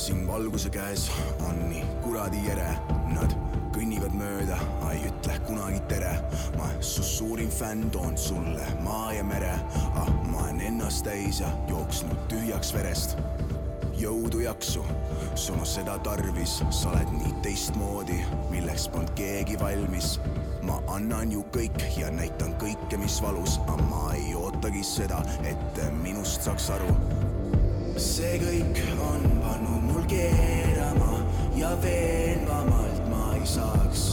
siin valguse käes on nii kuradi ere, nad kõnnivad mööda, ei ütle kunagi tere. ma su suurim fänn toon sulle maa ja mere, ah ma olen ennast täis ja jooksnud tühjaks verest jõudu jaksu, sul on seda tarvis, sa oled nii teistmoodi, milleks polnud keegi valmis. ma annan ju kõik ja näitan kõike, mis valus, aga ma ei ootagi seda, et minust saaks aru. see kõik on keerama ja veenvamalt ma ei saaks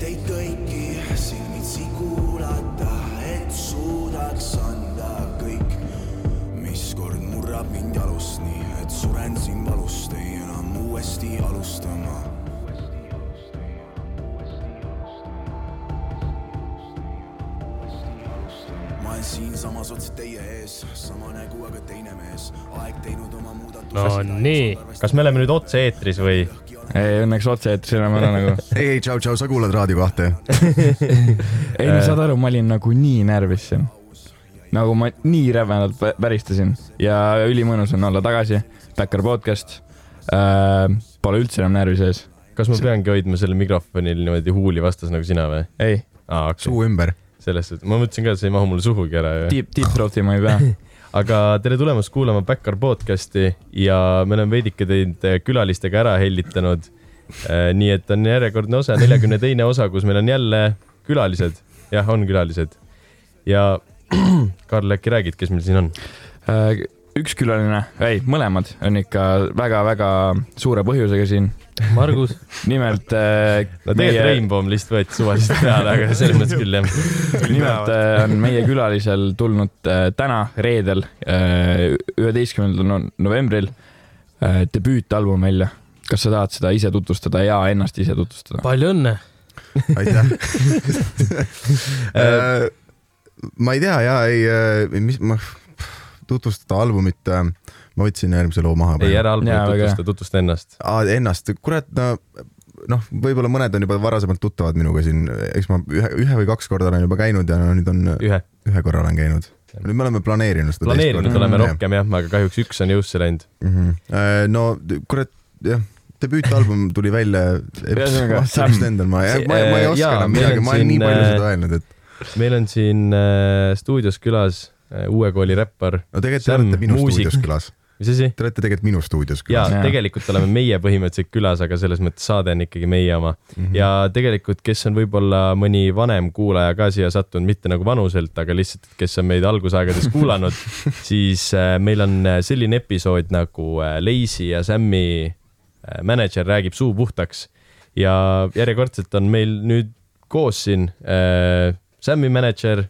teid kõiki silmitsi kuulata, et suudaks anda kõik mis kord murrab mind jalust nii, et suren siin valust, ei enam uuesti alustama. ma olen siinsamas otse teie ees, sama nägu, aga teine mees, aeg teinud oma. No nii, kas me oleme nüüd otse-eetris või? ei, õnneks otse-eetris enam ei ole nagu. ei, ei, tšau, tšau, sa kuulad Raadio kahte? ei no saad aru, ma olin nagu nii närvis siin. nagu ma nii rävenalt vä- väristasin ja ülimõnus on olla tagasi. Backer podcast äh,. Pole üldse enam närvi sees. kas ma peangi hoidma selle mikrofonil niimoodi huuli vastas nagu sina või? ei, aa, okei, suu ümber. selles suhtes, ma mõtlesin ka, et see ei mahu mulle suhugi ära ju. deep, deep throat'i ma ei pea. aga tere tulemast kuulama Backar podcasti ja me oleme veidike teid eh, külalistega ära hellitanud. nii et on järjekordne osa, neljakümne teine osa, kus meil on jälle külalised, jah, on külalised. ja Karl, äkki räägid, kes meil siin on? Äh, üks külaline, ei, mõlemad on ikka väga-väga suure põhjusega siin. Margus. nimelt äh, no tegelikult Rainbow lihtsalt võeti suvaliselt peale, aga selles mõttes küll jah. nimelt äh, on meie külalisel tulnud äh, täna, reedel, üheteistkümnendal novembril äh, debüütalbum välja. kas sa tahad seda ise tutvustada ja ennast ise tutvustada? palju õnne. aitäh Äh, ma ei tea ja ei, mis ma, tutvustada albumit, ma võtsin järgmise loo maha. ei, ära albumit tutvusta, tutvusta ennast. Ennast, kurat, no noh, võib-olla mõned on juba varasemalt tuttavad minuga siin, eks ma ühe, ühe või kaks korda olen juba käinud ja no nüüd on, ühe, ühe korra olen käinud. nüüd me oleme planeerinud seda. planeerinud oleme rohkem jah, aga kahjuks üks on jõusse läinud. mm. -hmm. no kurat, jah, debüütalbum tuli välja. Ühesõnaga, ma, ma, ma ei äh, oska enam midagi, ma olen nii palju äh, seda öelnud, et meil on siin äh, stuudios külas äh, uue kooli räppar. no tegelikult te olete minu muusik. stuudios külas, mis asi? te olete tegelikult minu stuudios ja külas. Jaa. tegelikult oleme meie põhimõtteliselt külas, aga selles mõttes saade on ikkagi meie oma Mhm. ja tegelikult, kes on võib-olla mõni vanem kuulaja ka siia sattunud, mitte nagu vanuselt, aga lihtsalt, kes on meid algusaegades kuulanud, siis äh, meil on äh, selline episood nagu äh, Leisi ja Sammi äh, mänedžer räägib suu puhtaks ja järjekordselt on meil nüüd koos siin äh, Sammi mänedžer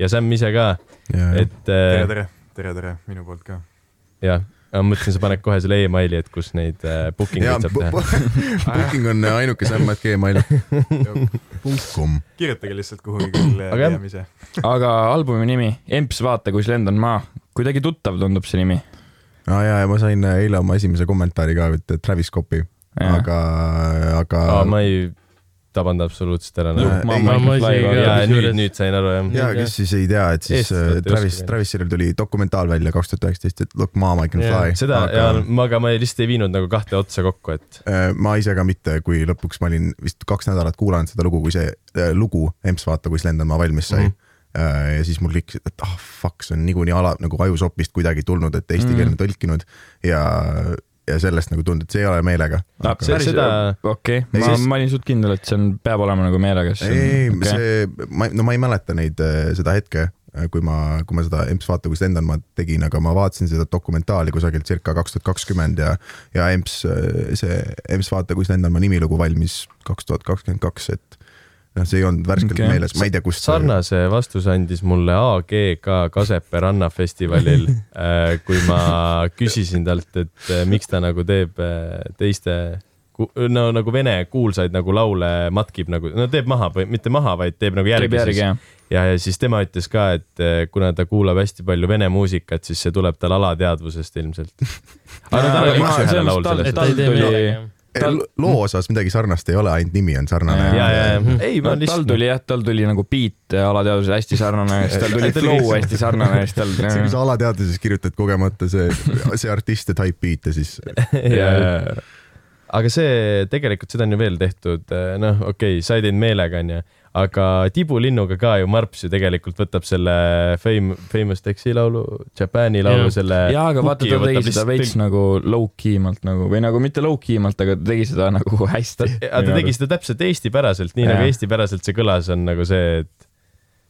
ja Sam ise ka, et tere, äh, tere, tere, tere minu poolt ka. jah, ma mõtlesin, sa paned kohe selle emaili, et kus neid äh, booking uid saab teha. booking on ainuke Sam at gmail kom. kirjutage lihtsalt kuhugi küll Aga jah. DM ise. aga albumi nimi, Emps, vaata, kus lendan maa. kuidagi tuttav tundub see nimi. aa ja, ja ma sain eile oma esimese kommentaari ka, et Travis Scoppi, aga, aga aa, ma ei tabanud absoluutselt ära nagu. ja nüüd, nüüd sain aru jah. ja kes siis ei tea, et siis Eestlased äh, Travis oska, Travisil tuli dokumentaal välja kaks tuhat üheksateist, et Look mom I can fly. seda ja aga ma, aga ma lihtsalt ei viinud nagu kahte otsa kokku, et äh, ma ise ka mitte, kui lõpuks ma olin vist kaks nädalat kuulanud seda lugu, kui see äh, lugu Emps vaata, kus lendan ma valmis sai mm. -hmm. ja siis mul klikkis, et ah fuck, see on niikuinii ala nagu ajusopist kuidagi tulnud, et eestikeelne mm. tõlkinud ja, ja sellest nagu tundub, et see ei ole meelega. see- seda- okei, Ei, ma ma olin suht kindel, et see on, peab olema nagu meelega. ei, see, ma, no ma ei mäleta neid, seda hetke, kui ma, kui ma seda Emps vaata, kus lendan, ma tegin, aga ma vaatasin seda dokumentaali kusagil circa kaks tuhat kakskümmend ja, ja Emps, see Emps vaata, kus lendan, ma nimilugu valmis kaks tuhat kakskümmend kaks, et noh, see ei olnud värskelt okay. meeles, ma ei tea, kust. sarnase vastuse andis mulle AGK Kasepää rannafestivalil, kui ma küsisin talt, et äh, miks ta nagu teeb äh, teiste no nagu vene kuulsaid nagu laule matkib nagu, no teeb maha või mitte maha, vaid teeb nagu teeb järgi, järgi siis. jah. ja, ja siis tema ütles ka, et eh, kuna ta kuulab hästi palju vene muusikat, siis see tuleb tal alateadvusest ilmselt. aga tal oli üks ühele laul sellest. Ei. Tal- loo osas midagi sarnast ei ole, ainult nimi on sarnane. Ja, ja, ja, ei, ma no, tal tuli jah, tal tuli nagu beat alateadvusel hästi sarnane, siis tal tuli flow hästi sarnane, siis tal. see, kui sa alateadvuses kirjutad kogemata see, see artist ja type beat'e, siis aga see tegelikult seda on ju veel tehtud, noh, okei okay,, sa ei teinud meelega, onju, aga Tibulinnuga ka ju Marps ju tegelikult võtab selle Fame, Famous Dexi laulu, Jaapani laulu Jaa. selle. jaa, aga vaata, ta tegi seda veits nagu low-key malt nagu või nagu mitte low-key malt, aga ta tegi seda nagu hästi. ta tegi seda täpselt eestipäraselt, nii Jaa. nagu eestipäraselt see kõlas, on nagu see, et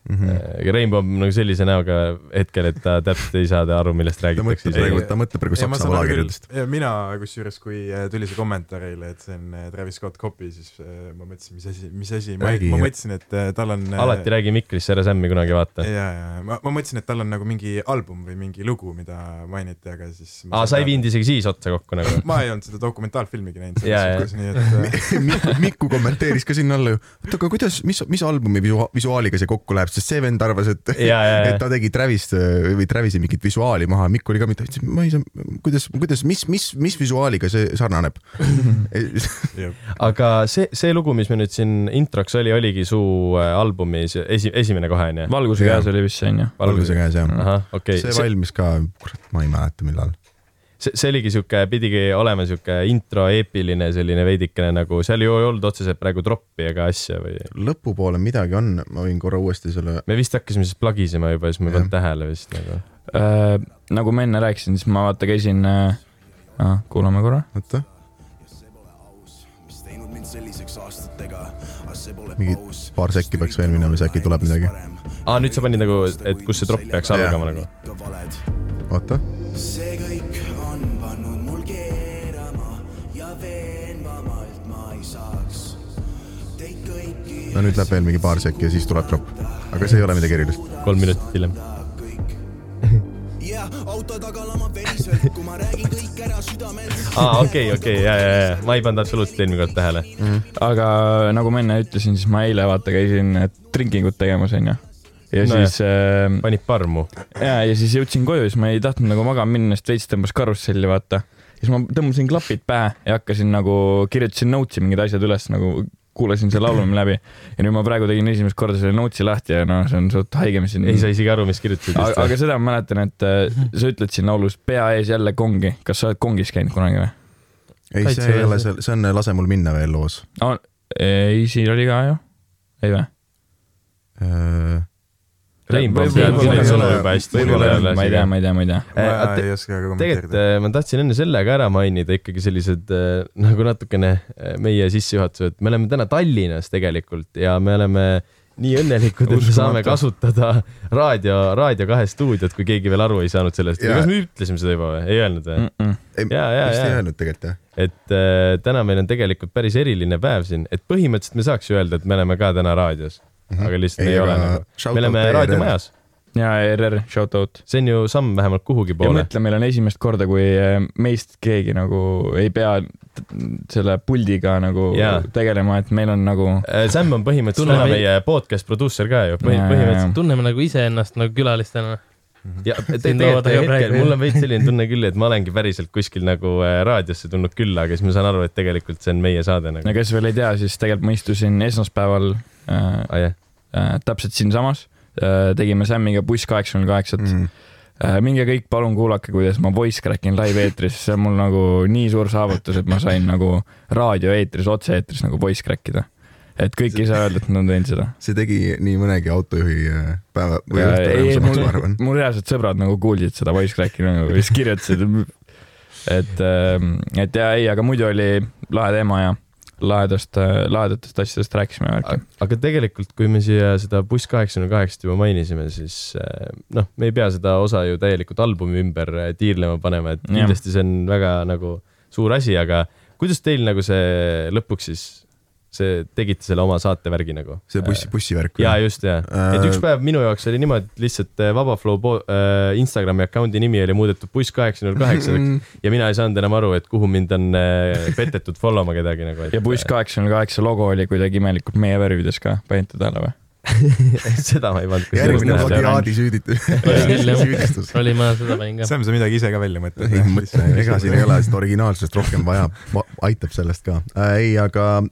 mm -hmm. Rainbow on nagu sellise näoga hetkel, et ta täpselt ei saa aru, millest ta mõtleb räägitakse ta mõtleb praegu Saksamaa laagritest., mina kusjuures, kui äh, tuli see kommentaar eile, et see on äh, Travis Scott copy, siis ma mõtlesin, mis asi, mis asi, ma, ma mõtlesin, et tal on alati räägi mikrisse, ära sämmi kunagi vaata. ja, ja ma, ma mõtlesin, et tal on nagu mingi album või mingi lugu, mida mainiti, aga siis aa, sa ei viinud isegi siis otsa kokku nagu? ma ei olnud seda dokumentaalfilmigi näinud Mikku kommenteeris ka sinna alla ju, oota, aga kuidas, mis, mis albumi visua- visuaaliga see kokku läheb, sest see vend arvas, et ja, ja, et ta tegi Travist äh, või Travisi mingit visuaali maha, Mikk oli ka mitte, ma ei saa, kuidas, kuidas, mis, mis, mis visuaaliga see sarnaneb? aga see, see lugu, mis meil nüüd siin introks oli, oligi su äh, albumi esi- esi,, esimene kohe onju? valguse käes oli vist see onju. valguse käes jah. see valmis ka, kurat, ma ei mäleta, millal. see, see oligi sihuke, pidigi olema sihuke intro eepiline selline veidikene nagu, seal ju ei olnud otseselt praegu troppi ega asja või? lõpupoole midagi on, ma võin korra uuesti selle, me vist hakkasime siis plagisema juba, siis ma ei pannud tähele vist nagu. äh,. nagu ma enne rääkisin, siis ma vaata käisin äh,, ah, kuulame korra. oota, mis teinud mind selliseks aastatega, aga see pole Mingi paar sekki peaks veel minema, siis äkki tuleb midagi. aa, nüüd sa panid nagu, et kus see tropp peaks algama nagu. Oota, no nüüd läheb veel mingi paar sekki ja siis tuleb tropp. aga see ei ole midagi erilist. kolm minutit hiljem. kõik. ja auto taga lama veriselt, kui ma räägin kõik ära südamelt. aa, okei, okei, ja, ja, ja, ma ei pannud absoluutselt eelmine kord tähele. aga nagu ma enne ütlesin, siis ma eile vaata käisin drinking ut tegemas onju. ja No no siis äh, panid parmu. ja, ja siis jõudsin koju, siis ma ei tahtnud nagu magama minna, sest veits tõmbas karusselli vaata. siis ma tõmbasin klapid pähe ja hakkasin nagu, kirjutasin notes'i mingid asjad üles nagu kuulasin selle albumi läbi ja nüüd ma praegu tegin esimest korda selle notes'i lahti ja noh, see on suht haige, mis siin ei saa isegi aru, mis kirjutasid aga, seda ma mäletan, et äh, sa ütled siin laulus pea ees jälle kongi, kas sa oled kongis käinud kunagi või ei, see ei ole, see, see on Lase mul minna veel loos. oh,? ei, siin oli ka ju, ei või? Rainbow teab seda sõnu juba hästi. ma ei tea, ma ei tea, ma ei tea. ma Eh, te- ei oska ka tegelikult kommenteerida. äh, ma tahtsin enne selle ka ära mainida ikkagi sellised äh, nagu natukene äh, meie sissejuhatused, me oleme täna Tallinnas tegelikult ja me oleme nii õnnelikud, et me saame kasutada raadio, Raadio kahe stuudiot, kui keegi veel aru ei saanud sellest. Kas me ütlesime seda juba või? ei öelnud või? Mm -mm. ja, ja, vist ei öelnud tegelikult jah. et äh, täna meil on tegelikult päris eriline päev siin, et põhimõtteliselt me saaks ju öelda, et me oleme ka täna raadios, aga lihtsalt me ei ole nagu. me oleme raadiomajas, ja ERR, shout out. see on ju samm vähemalt kuhugi ja poole. mõtle, meil on esimest korda, kui äh, meist keegi nagu ei pea selle puldiga nagu Jaa. tegelema, et meil on nagu Äh, Sam on põhimõtteliselt Tunneme- täna meie podcast produusser ka ju, jaa, põhimõtteliselt. tunneme nagu iseennast nagu külalistena. ja te- Siin laua tegelikult taga hetkel mul on veits selline tunne küll, et ma olengi päriselt kuskil nagu äh, raadiosse tulnud külla, aga siis ma saan aru, et tegelikult see on meie saade nagu no. kes veel ei tea, siis tegelikult ma istusin esmaspäeval äh, Ah, jah. äh, täpselt siinsamas äh,, tegime Sämmiga buss kaheksakümmend kaheksat Mhm. äh,. minge kõik palun kuulake, kuidas ma voice crack in live-eetris, see on mul nagu nii suur saavutus, et ma sain nagu raadioeetris, otse-eetris nagu voice crack ida. et kõik ei saa öelda, et nad on teinud seda. see tegi nii mõnegi autojuhi äh, päeva või õhtulehesamaks, mul- ma arvan. mul reaalselt sõbrad nagu kuulsid seda voice crack'i nagu siis kirjutasid, et, et ja ei, aga muidu oli lahe teema ja lahedast, lahedatest asjadest rääkisime värki. aga tegelikult, kui me siia seda buss kaheksakümne kaheksat juba mainisime, siis äh, noh, me ei pea seda osa ju täielikult albumi ümber äh, tiirlema panema, et kindlasti see on väga nagu suur asi, aga kuidas teil nagu see lõpuks siis, see, tegite selle oma saatevärgi nagu? see bussi, bussivärk. ja just ja, et Äh, üks päev minu jaoks oli niimoodi, et lihtsalt äh, Vabaflow äh, Instagrami account'i nimi oli muudetud buss kaheksakümne kaheksaks ja mina ei saanud enam aru, et kuhu mind on äh, petetud follow ma kedagi nagu. ja buss kaheksakümne kaheksa logo oli kuidagi imelikult meie värvides ka, panite tähele või? seda ma ei pannud järgmine plagiaadi süüditus Oli ma seda panin ka. Sam, sa midagi ise ka välja mõtled ei? mõtle, ega siin ei ole seda originaalsust rohkem vaja, aitab sellest ka äh,. ei, aga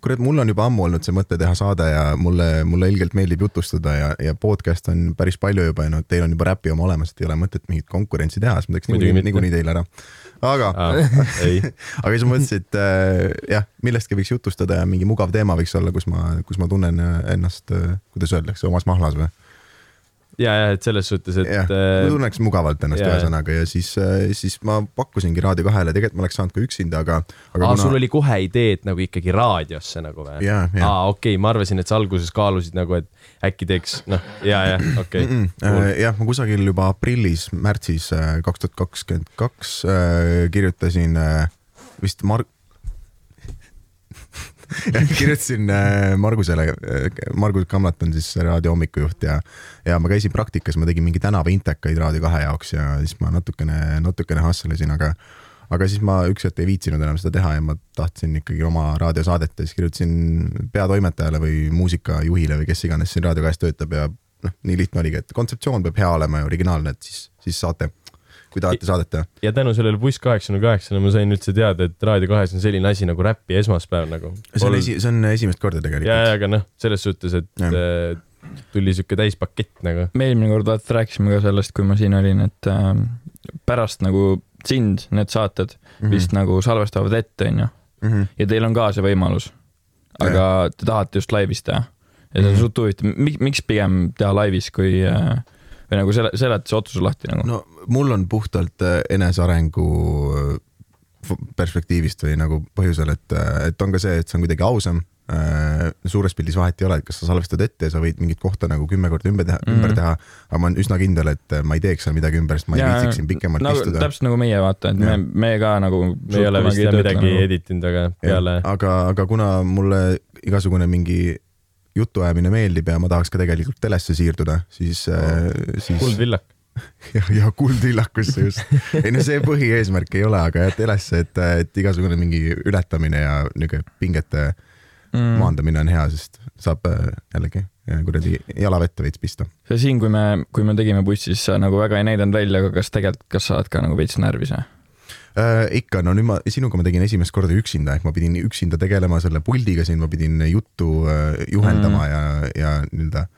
kurat, mul on juba ammu olnud see mõte teha saade ja mulle, mulle ilgelt meeldib jutustada ja, ja podcast on päris palju juba ja noh, teil on juba räpi oma olemas, et ei ole mõtet mingit konkurentsi teha, siis ma teeks niikuinii, niikuinii teile ära. Aga ei, aga siis ma mõtlesin, et äh, jah, millestki võiks jutustada ja mingi mugav teema võiks olla, kus ma, kus ma tunnen äh, ennast, kuidas öeldakse, omas mahlas või? ja, ja et selles suhtes, et äh, ma tunneks mugavalt ennast ühesõnaga ja siis, siis ma pakkusingi Raadio kahele, tegelikult ma oleks saanud ka üksinda, aga, aga aa, sul oli kohe idee, et nagu ikkagi raadiosse nagu või? Aa, okei ma arvasin, et sa alguses kaalusid nagu, et äkki teeks, noh, ja, ja okei okay. -mm.. jah, ma kusagil juba aprillis, märtsis äh, kaks tuhat kakskümmend kaks äh, kirjutasin äh, vist Mar-, kirjutasin äh, Margusele, Margus Kamlat on siis raadio hommikujuht ja, ja ma käisin praktikas, ma tegin mingi tänavaintekaid Raadio kahe jaoks ja siis ma natukene, natukene hustle isin, aga aga siis ma üks hetk ei viitsinud enam seda teha ja ma tahtsin ikkagi oma raadiosaadet ja siis kirjutasin peatoimetajale või muusikajuhile või kes iganes siin Raadio kahes töötab ja noh, nii lihtne oligi, et kontseptsioon peab hea olema ja originaalne, et siis, siis saate, kui tahate saadet teha. ja tänu sellele buss kaheksakümne kaheksale ma sain üldse teada, et Raadio kahes on selline asi nagu räpi esmaspäev nagu. see on esi, see on esimest korda ja, ja tegelikult. aga noh, selles suhtes, et Jah. äh, tuli siuke täispakett nagu. me eelmine kord vaata rääkisime ka sellest, kui ma siin olin, et äh, pärast nagu sind need saated Mhm. vist nagu salvestavad ette, onju, ja teil on ka see võimalus. aga te tahate just laivis teha ja see on Mhm. suht huvitav, miks pigem teha laivis, kui äh, või nagu selle, seleta see otsus lahti nagu. no mul on puhtalt äh, enesearengu äh, perspektiivist või nagu põhjusel, et, et on ka see, et see on kuidagi ausam. suures pildis vahet ei ole, et kas sa salvestad ette ja sa võid mingit kohta nagu kümme korda ümber teha mm, -hmm. ümber teha, aga ma olen üsna kindel, et ma ei teeks seal midagi ümber, sest ma ei Jaa, viitsiks siin pikemalt nagu, istuda. täpselt nagu meie vaata, et me me ka nagu. me ei ole vist midagi editinud, aga peale. aga, aga kuna mulle igasugune mingi jutuajamine meeldib ja ma tahaks ka tegelikult telesse siirduda, siis oh., siis kuldvillak. ja, ja kuldvillakusse just. ei no see põhieesmärk ei ole, aga jah, telesse, et, et igasugune mingi ületamine ja niisugune pingete mm. maandamine on hea, sest saab äh, jällegi äh, kuradi jala vette veits pista. see siin, kui me, kui me tegime bussis, sa nagu väga ei näidanud välja, aga kas tegelikult, kas sa oled ka nagu veits närvis või? Äh, ikka, no nüüd ma, sinuga ma tegin esimest korda üksinda, ehk ma pidin üksinda tegelema selle puldiga siin, ma pidin juttu äh, juhendama mm. ja, ja nii-öelda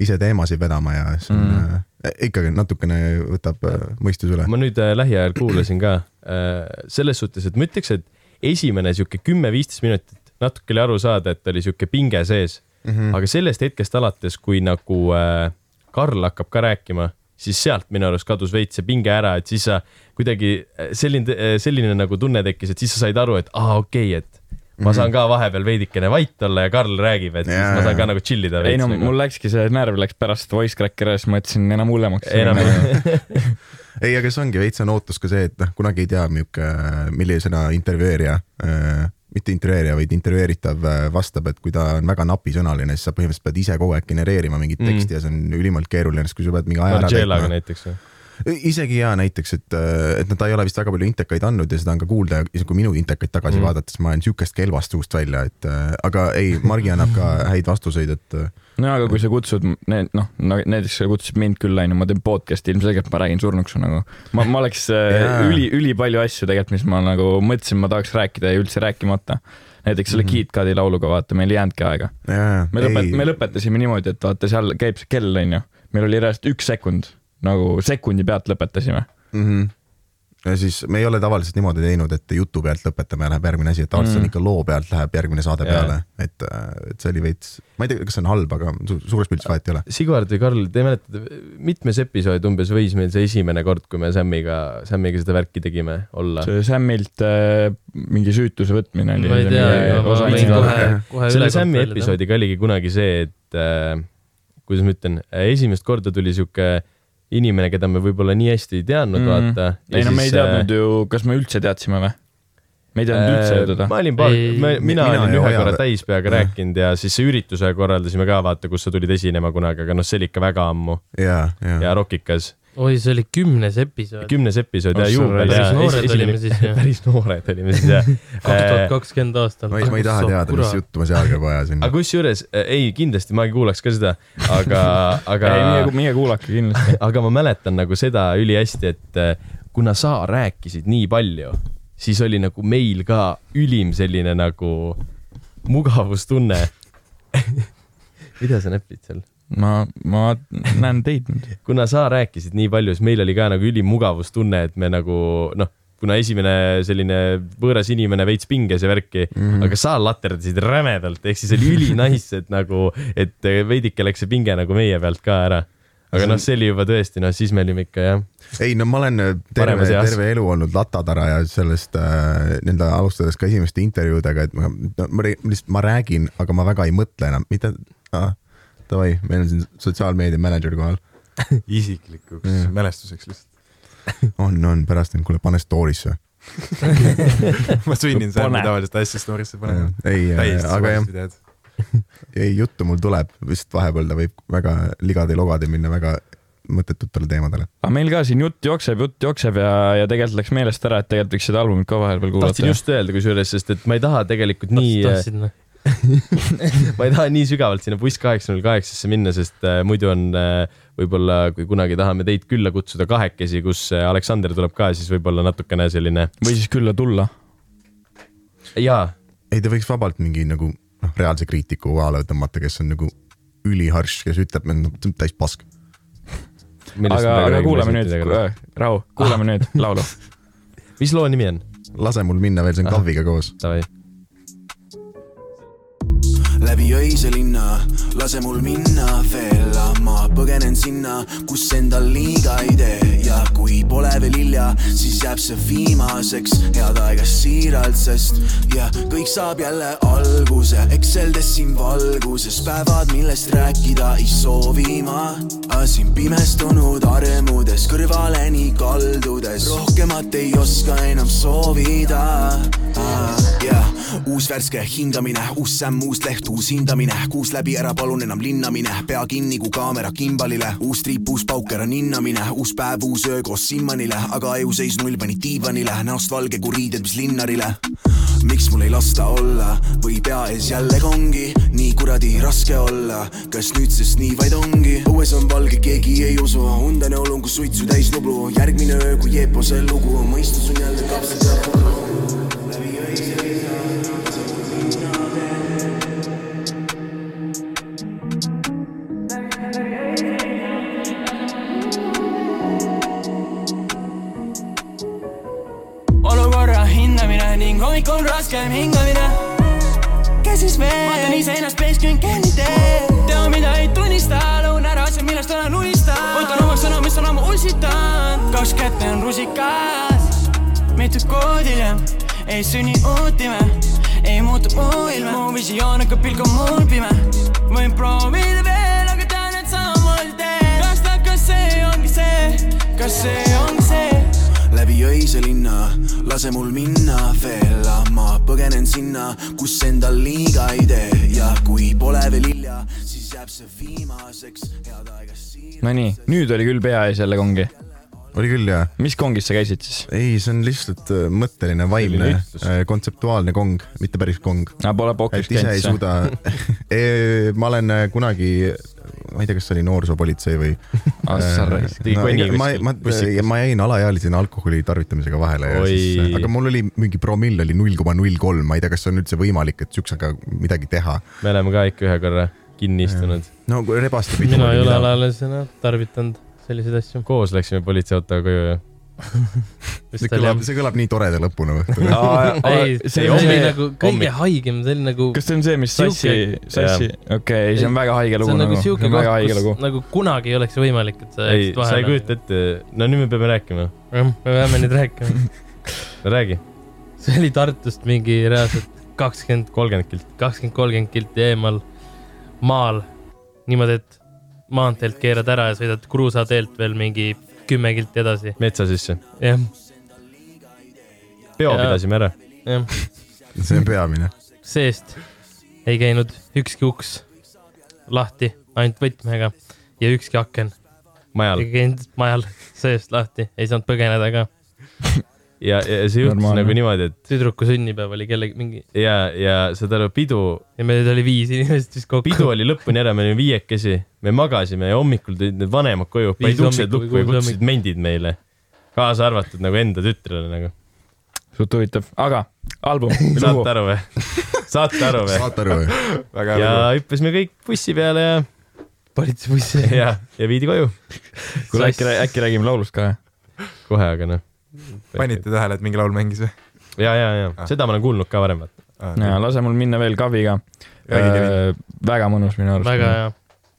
ise teemasid vedama ja see on mm. äh, ikkagi natukene võtab äh, mõistus üle. ma nüüd äh, lähiajal kuulasin ka äh, selles suhtes, et ma ütleks, et esimene sihuke kümme-viisteist minutit natuke oli aru saada, et oli sihuke pinge sees mm. -hmm. aga sellest hetkest alates, kui nagu äh, Karl hakkab ka rääkima, siis sealt minu arust kadus veits see pinge ära, et siis sa kuidagi äh, selline, selline nagu tunne tekkis, et siis sa said aru, et aa, okei okay,, et ma saan ka vahepeal veidikene vait olla ja Karl räägib, et siis Jaa, ma saan ka nagu chill ida ei veits no nagu. mul läkski see närv läks pärast Voice Crackeri ja siis mõtlesin enam hullemaks. enam ei, aga see ongi veits on ootus ka see, et noh, kunagi ei tea, milline, millisena intervjueerija äh,, mitte intervjueerija, vaid intervjueeritav äh, vastab, et kui ta on väga napisõnaline, siis sa põhimõtteliselt pead ise kogu aeg genereerima mingit teksti mm. ja see on ülimalt keeruline, sest kui sa pead mingi aja ära täitma. näiteks või? Isegi ja näiteks, et, et no ta ei ole vist väga palju intekaid andnud ja seda on ka kuulda ja isegi kui minu intekaid tagasi Mm. vaadates ma olen siukest kelvast suust välja, et äh, aga ei, Margi annab ka häid vastuseid, et äh, no aga kui sa kutsud need noh, no näiteks sa kutsusid mind külla onju, ma teen podcast'i, ilmselgelt ma räägin surnuks nagu. ma, ma oleks yeah. üli, ülipalju asju tegelikult, mis ma nagu mõtlesin, ma tahaks rääkida ja üldse rääkimata. näiteks selle mm -hmm. KitKati lauluga vaata, meil ei jäänudki aega. jaa, me lõpet-, me lõpetasime niimoodi, et vaata seal käib see kell onju, meil oli reaalselt üks sekund, nagu sekundi pealt lõpetasime. mm. -hmm. ja siis me ei ole tavaliselt niimoodi teinud, et jutu pealt lõpetame ja läheb järgmine asi, et tavaliselt mm. On ikka loo pealt läheb järgmine saade Jaa. peale, et, et see oli veits, ma ei tea, kas see on halb, aga su suures pildis vahet ei ole. Sigvard või Karl, te mäletate, mitmes episood umbes võis meil see esimene kord, kui me Sammiga, Sammiga seda värki tegime, olla? see Samilt äh, mingi süütuse võtmine oli. ma ei tea, aga ma võin kohe, kohe selle kontrollida. episoodiga oligi kunagi see, et äh, kuidas ma ütlen, esimest korda tuli sihuke inimene, keda me võib-olla nii hästi ei teadnud mm., Mhm. vaata. ei no me ei teadnud ju, kas me üldse teadsime või? me ei teadnud üldse ju teda. ma olin paar, mina, mina olin ühe korra täispeaga jah. rääkinud ja siis see ürituse korraldasime ka, vaata, kus sa tulid esinema kunagi, aga noh, see oli ikka väga ammu ja, ja, ja rokikas. oi, see oli kümnes episood. kümnes episood ja Oh, juubel Päris noored esimene- olime siis, jah. päris noored olime siis jah. kaks tuhat kakskümmend aastal. ma ei, ma ei taha teada, mis juttu ma seal käib ajasin aga. kusjuures, ei kindlasti ma kuulaks ka seda, aga, aga ei, meie, meie kuulake kindlasti. aga ma mäletan nagu seda ülihästi, et äh, kuna sa rääkisid nii palju, siis oli nagu meil ka ülim selline nagu mugavustunne. mida sa näpid seal? ma, ma näen teid nüüd. kuna sa rääkisid nii palju, siis meil oli ka nagu ülim mugavustunne, et me nagu noh, kuna esimene selline võõras inimene veits pinges ja värki mm, -hmm. aga sa laterdasid rämedalt, ehk siis oli ülinais, et nagu, et veidike läks see pinge nagu meie pealt ka ära. aga noh, see oli juba tõesti, noh siis me olime ikka jah, ei no ma olen terve, terve elu olnud latatara ja sellest äh, nii-öelda alustades ka esimeste intervjuudega, et ma no,, ma lihtsalt, ma räägin, aga ma väga ei mõtle enam, mida ah,. Davai, meil on siin sotsiaalmeedia mänedžer kohal. isiklikuks mälestuseks lihtsalt. on, on, pärast on, kuule, pane story'sse. ma sunnin Pane. tavaliselt asja story'sse panema. ei, täiesti aga jah ei juttu mul tuleb, lihtsalt vahepeal ta võib väga ligade-logade minna väga mõttetutele teemadele. aga meil ka siin jutt jookseb, jutt jookseb ja, ja tegelikult läks meelest ära, et tegelikult võiks seda albumit ka vahepeal tahtsin kuulata. just öelda kusjuures, sest et ma ei taha tegelikult nii, noh. ma ei taha nii sügavalt sinna buss kaheksa null kaheksasse minna, sest äh, muidu on äh, võib-olla, kui kunagi tahame teid külla kutsuda kahekesi, kus äh, Aleksander tuleb ka, siis võib-olla natukene selline või siis külla tulla. jaa ei, ta võiks vabalt mingi nagu noh, reaalse kriitiku kohale tõmmata, kes on nagu üliharš, kes ütleb, et noh, täis pask. aga, aga kuulame nüüd, rahu, kuulame nüüd laulu. mis loo nimi on? lase mul minna veel, see on Ah. Kaviga koos. Davai. Läbi öise linna, lase mul minna veel, ma põgenen sinna, kus endal liiga ei tee. Ja kui pole veel hilja, siis jääb see viimaseks, head aega siiralt, sest ja kõik saab jälle alguse, ekseldes siin valguses, päevad, millest rääkida ei soovi ma. siin pimestunud armudes, kõrvaleni kaldudes, rohkemat ei oska enam soovida. Ah,. jah, uus värske hingamine, uus sämm, uus leht, uus hindamine, kuus läbi ära, palun enam linnamine, pea kinni kui kaamera kimbalile, uus triip, uus pauker on hinnamine, uus päev, uus öö koos Simmanile, aga ajuseis null pani diivanile, näost valge kui riided, mis linnarile. miks mul ei lasta olla? Või pea ees jälle kongi, nii kuradi raske olla, kas nüüdsest nii vaid ongi? õues on valge, keegi ei usu, undene olun, kus suitsu täis nublu, järgmine öö kui Jeepose lugu, mõistus on jälle kapsad ja pudu. Ning hommikul raskem hingamine. kes siis veel? vaatan iseennast pees, küün kelli tee. tea, mida ei tunnista, lõun ära asjad, millest olen unistanud. võtan omaks sõna, mis on ammu ussitanud. kaks kätte on rusikas, mitu kuud hiljem ei sünni uut ime, ei muutu muu ilme. mu visioon hakkab pilku mul pime, võin proovida veel, kas see ongi see, kas see ongi see? Läbi öise linna, lase mul minna veel, ma põgenen sinna, kus endal liiga ei tee ja kui pole veel hilja, siis jääb see viimaseks, head aega siiralt. Nonii, nüüd oli küll pea ees jälle kongi. oli küll jah? mis kongis sa käisid siis? ei, see on lihtsalt äh, mõtteline, vaimne ühtsus., kontseptuaalne kong, mitte päris kong. pole pokis et ise ei käinud sa? suuda ma olen äh, kunagi, ma ei tea, kas see oli noorsoopolitsei või. Tegi konni ega ma, ma, bussikas. ma jäin alaealisena alkoholi tarvitamisega vahele ja Oi. siis, aga mul oli mingi promill oli null koma null kolm, ma ei tea, kas see on üldse võimalik, et siuksega midagi teha. me oleme ka ikka ühe korra kinni istunud. no rebaste pidi. mina ei ole alaealisena tarvitanud selliseid asju. koos läksime politseiautoga koju ja see kõlab, see kõlab nii toreda lõpuna õhtul. ei, see see oli nagu kõige haigem, see oli nagu, kas see on see, mis sassi Siuke-, sassi, okei, see on väga haige lugu on nagu nagu, see siuke on väga haige koht, kus. nagu kunagi ei oleks võimalik, et sa jääksid sa ei vahele. kujuta ette, no nüüd me peame rääkima. jah, me peame nüüd rääkima. no räägi, see oli Tartust mingi reaalselt kakskümmend, kolmkümmend kilt. kakskümmend, kolmkümmend kilti eemal maal. niimoodi, et maanteelt keerad ära ja sõidad Kruusa teelt veel mingi kümme kilti edasi. metsa sisse. jah, peo Jaa. pidasime ära. jah, see on peamine. seest ei käinud ükski uks lahti, ainult võtmega ja ükski aken majal käinud majal seest lahti, ei saanud põgeneda ka. ja, ja see juhtus Normaalne. nagu niimoodi, et tüdruku sünnipäev oli kellegi mingi ja, ja saad aru, pidu, ja meil oli viis inimest vist kokku. pidu oli lõpuni ära, me olime viiekesi, me magasime ja hommikul tulid need vanemad koju, panid uksed lukku ja kutsusid mendid meile. kaasa arvatud nagu enda tütrele nagu. suht huvitav, aga album, saate aru või? saate aru või? saate aru või? ja hüppasime kõik bussi peale ja, politseibussi. ja, ja viidi koju kuule äkki, äkki räägime laulust ka? kohe, aga noh. Panite tähele, et mingi laul mängis või? ja, ja, ja Ah. seda ma olen kuulnud ka varem. ja lase mul minna veel kaviga. Kevin. väga mõnus minu arust. väga hea,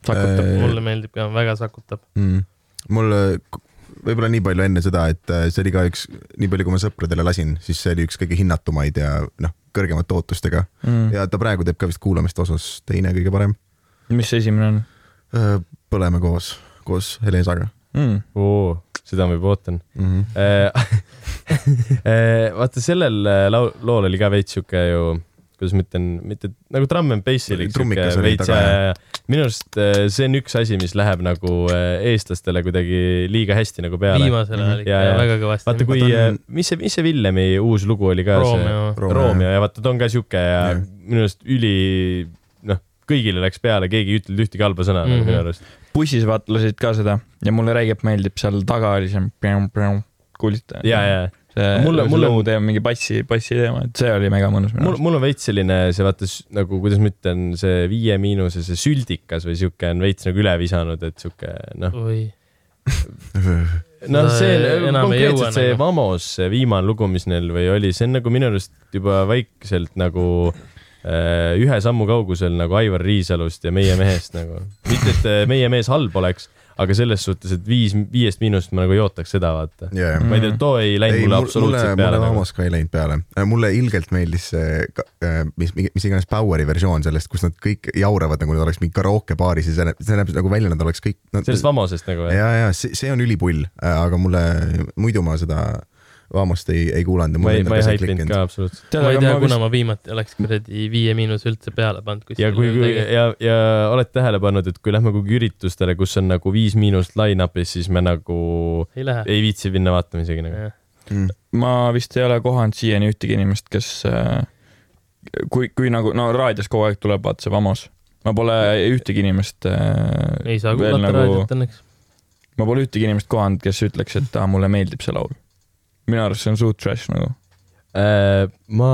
sakutab. Äh, mulle meeldib ka, väga sakutab. mm.. mul äh, võib-olla nii palju enne seda, et äh, see oli ka üks, nii palju kui ma sõpradele lasin, siis see oli üks kõige hinnatumaid ja noh, kõrgemate ootustega Mm. ja ta praegu teeb ka vist kuulamiste osas teine kõige parem. mis see esimene on põleme koos, koos Helesaga mm.? oo, seda ma juba ootan. mm. -hmm. vaata sellel äh, lau-, lool oli ka veits sihuke ju, kuidas ma ütlen, mitte nagu trumm and bass'i oli sihuke veits ja, ja, ja minu arust äh, see on üks asi, mis läheb nagu äh, eestlastele kuidagi liiga hästi nagu peale. viimasel ajal Ja, ikka väga kõvasti. vaata, kui mis see, mis see Villemi uus lugu oli ka? Romeo. Ja vaata, ta on ka sihuke ja minu arust üli, noh, kõigile läks peale, keegi ei ütelnud ühtegi halba sõna mm. -hmm. minu arust. Bussis vaata lasid ka seda ja mulle räigelt meeldib seal taga oli see kuulsite? ja, ja see Mulle- mulle, loo teema, mingi bassi, bassi teema, et see oli mega mõnus mul, mul on veits selline see vaata nagu, kuidas ma ütlen, see Viie Miinuse see süldikas või sihuke on veits nagu üle visanud, et sihuke noh, oi, noh, see jõua konkreetselt see nagu. Vamos, see viimane lugu, mis neil või oli, see on nagu minu arust juba vaikselt nagu ühe sammu kaugusel nagu Aivar Riisalust ja Meie mehest nagu. mitte, et äh, Meie mees halb oleks, aga selles suhtes, et viis, viiest miinust ma nagu ei ootaks seda, vaata. yeah. ma ei tea, too ei läinud mulle absoluutselt peale mulle. Vamos ka ei läinud peale. mulle ilgelt meeldis see, mis, mis iganes Poweri versioon sellest, kus nad kõik jauravad nagu nad oleks mingi karaoke baaris ja see näeb, see näeb nagu välja, nad oleks kõik no,. sellest Vamosest nagu või? ja, ja see, see on ülipull, aga mulle muidu ma seda Vamost ei, ei kuulanud ja ma mulle ei, endale ma ei see haipinud ka absoluutselt. ma ei tea, kuna ma viimati oleks kuradi Viie Miinus üldse peale pannud ja kui, kui ja, ja oled tähele pannud, et kui lähme kuhugi üritustele, kus on nagu viis miinust line-up'is, siis me nagu ei lähe. ei viitsi minna vaatama isegi nagu. mm.. ma vist ei ole kohanud siiani ühtegi inimest, kes äh, kui, kui nagu no raadios kogu aeg tuleb vaata see Vamos, ma pole ühtegi inimest äh, ei saa kuulata raadiot õnneks. ma pole ühtegi inimest kohanud, kes ütleks, et aa, mulle meeldib see laul. Minu arust see on suht trash nagu. Äh, ma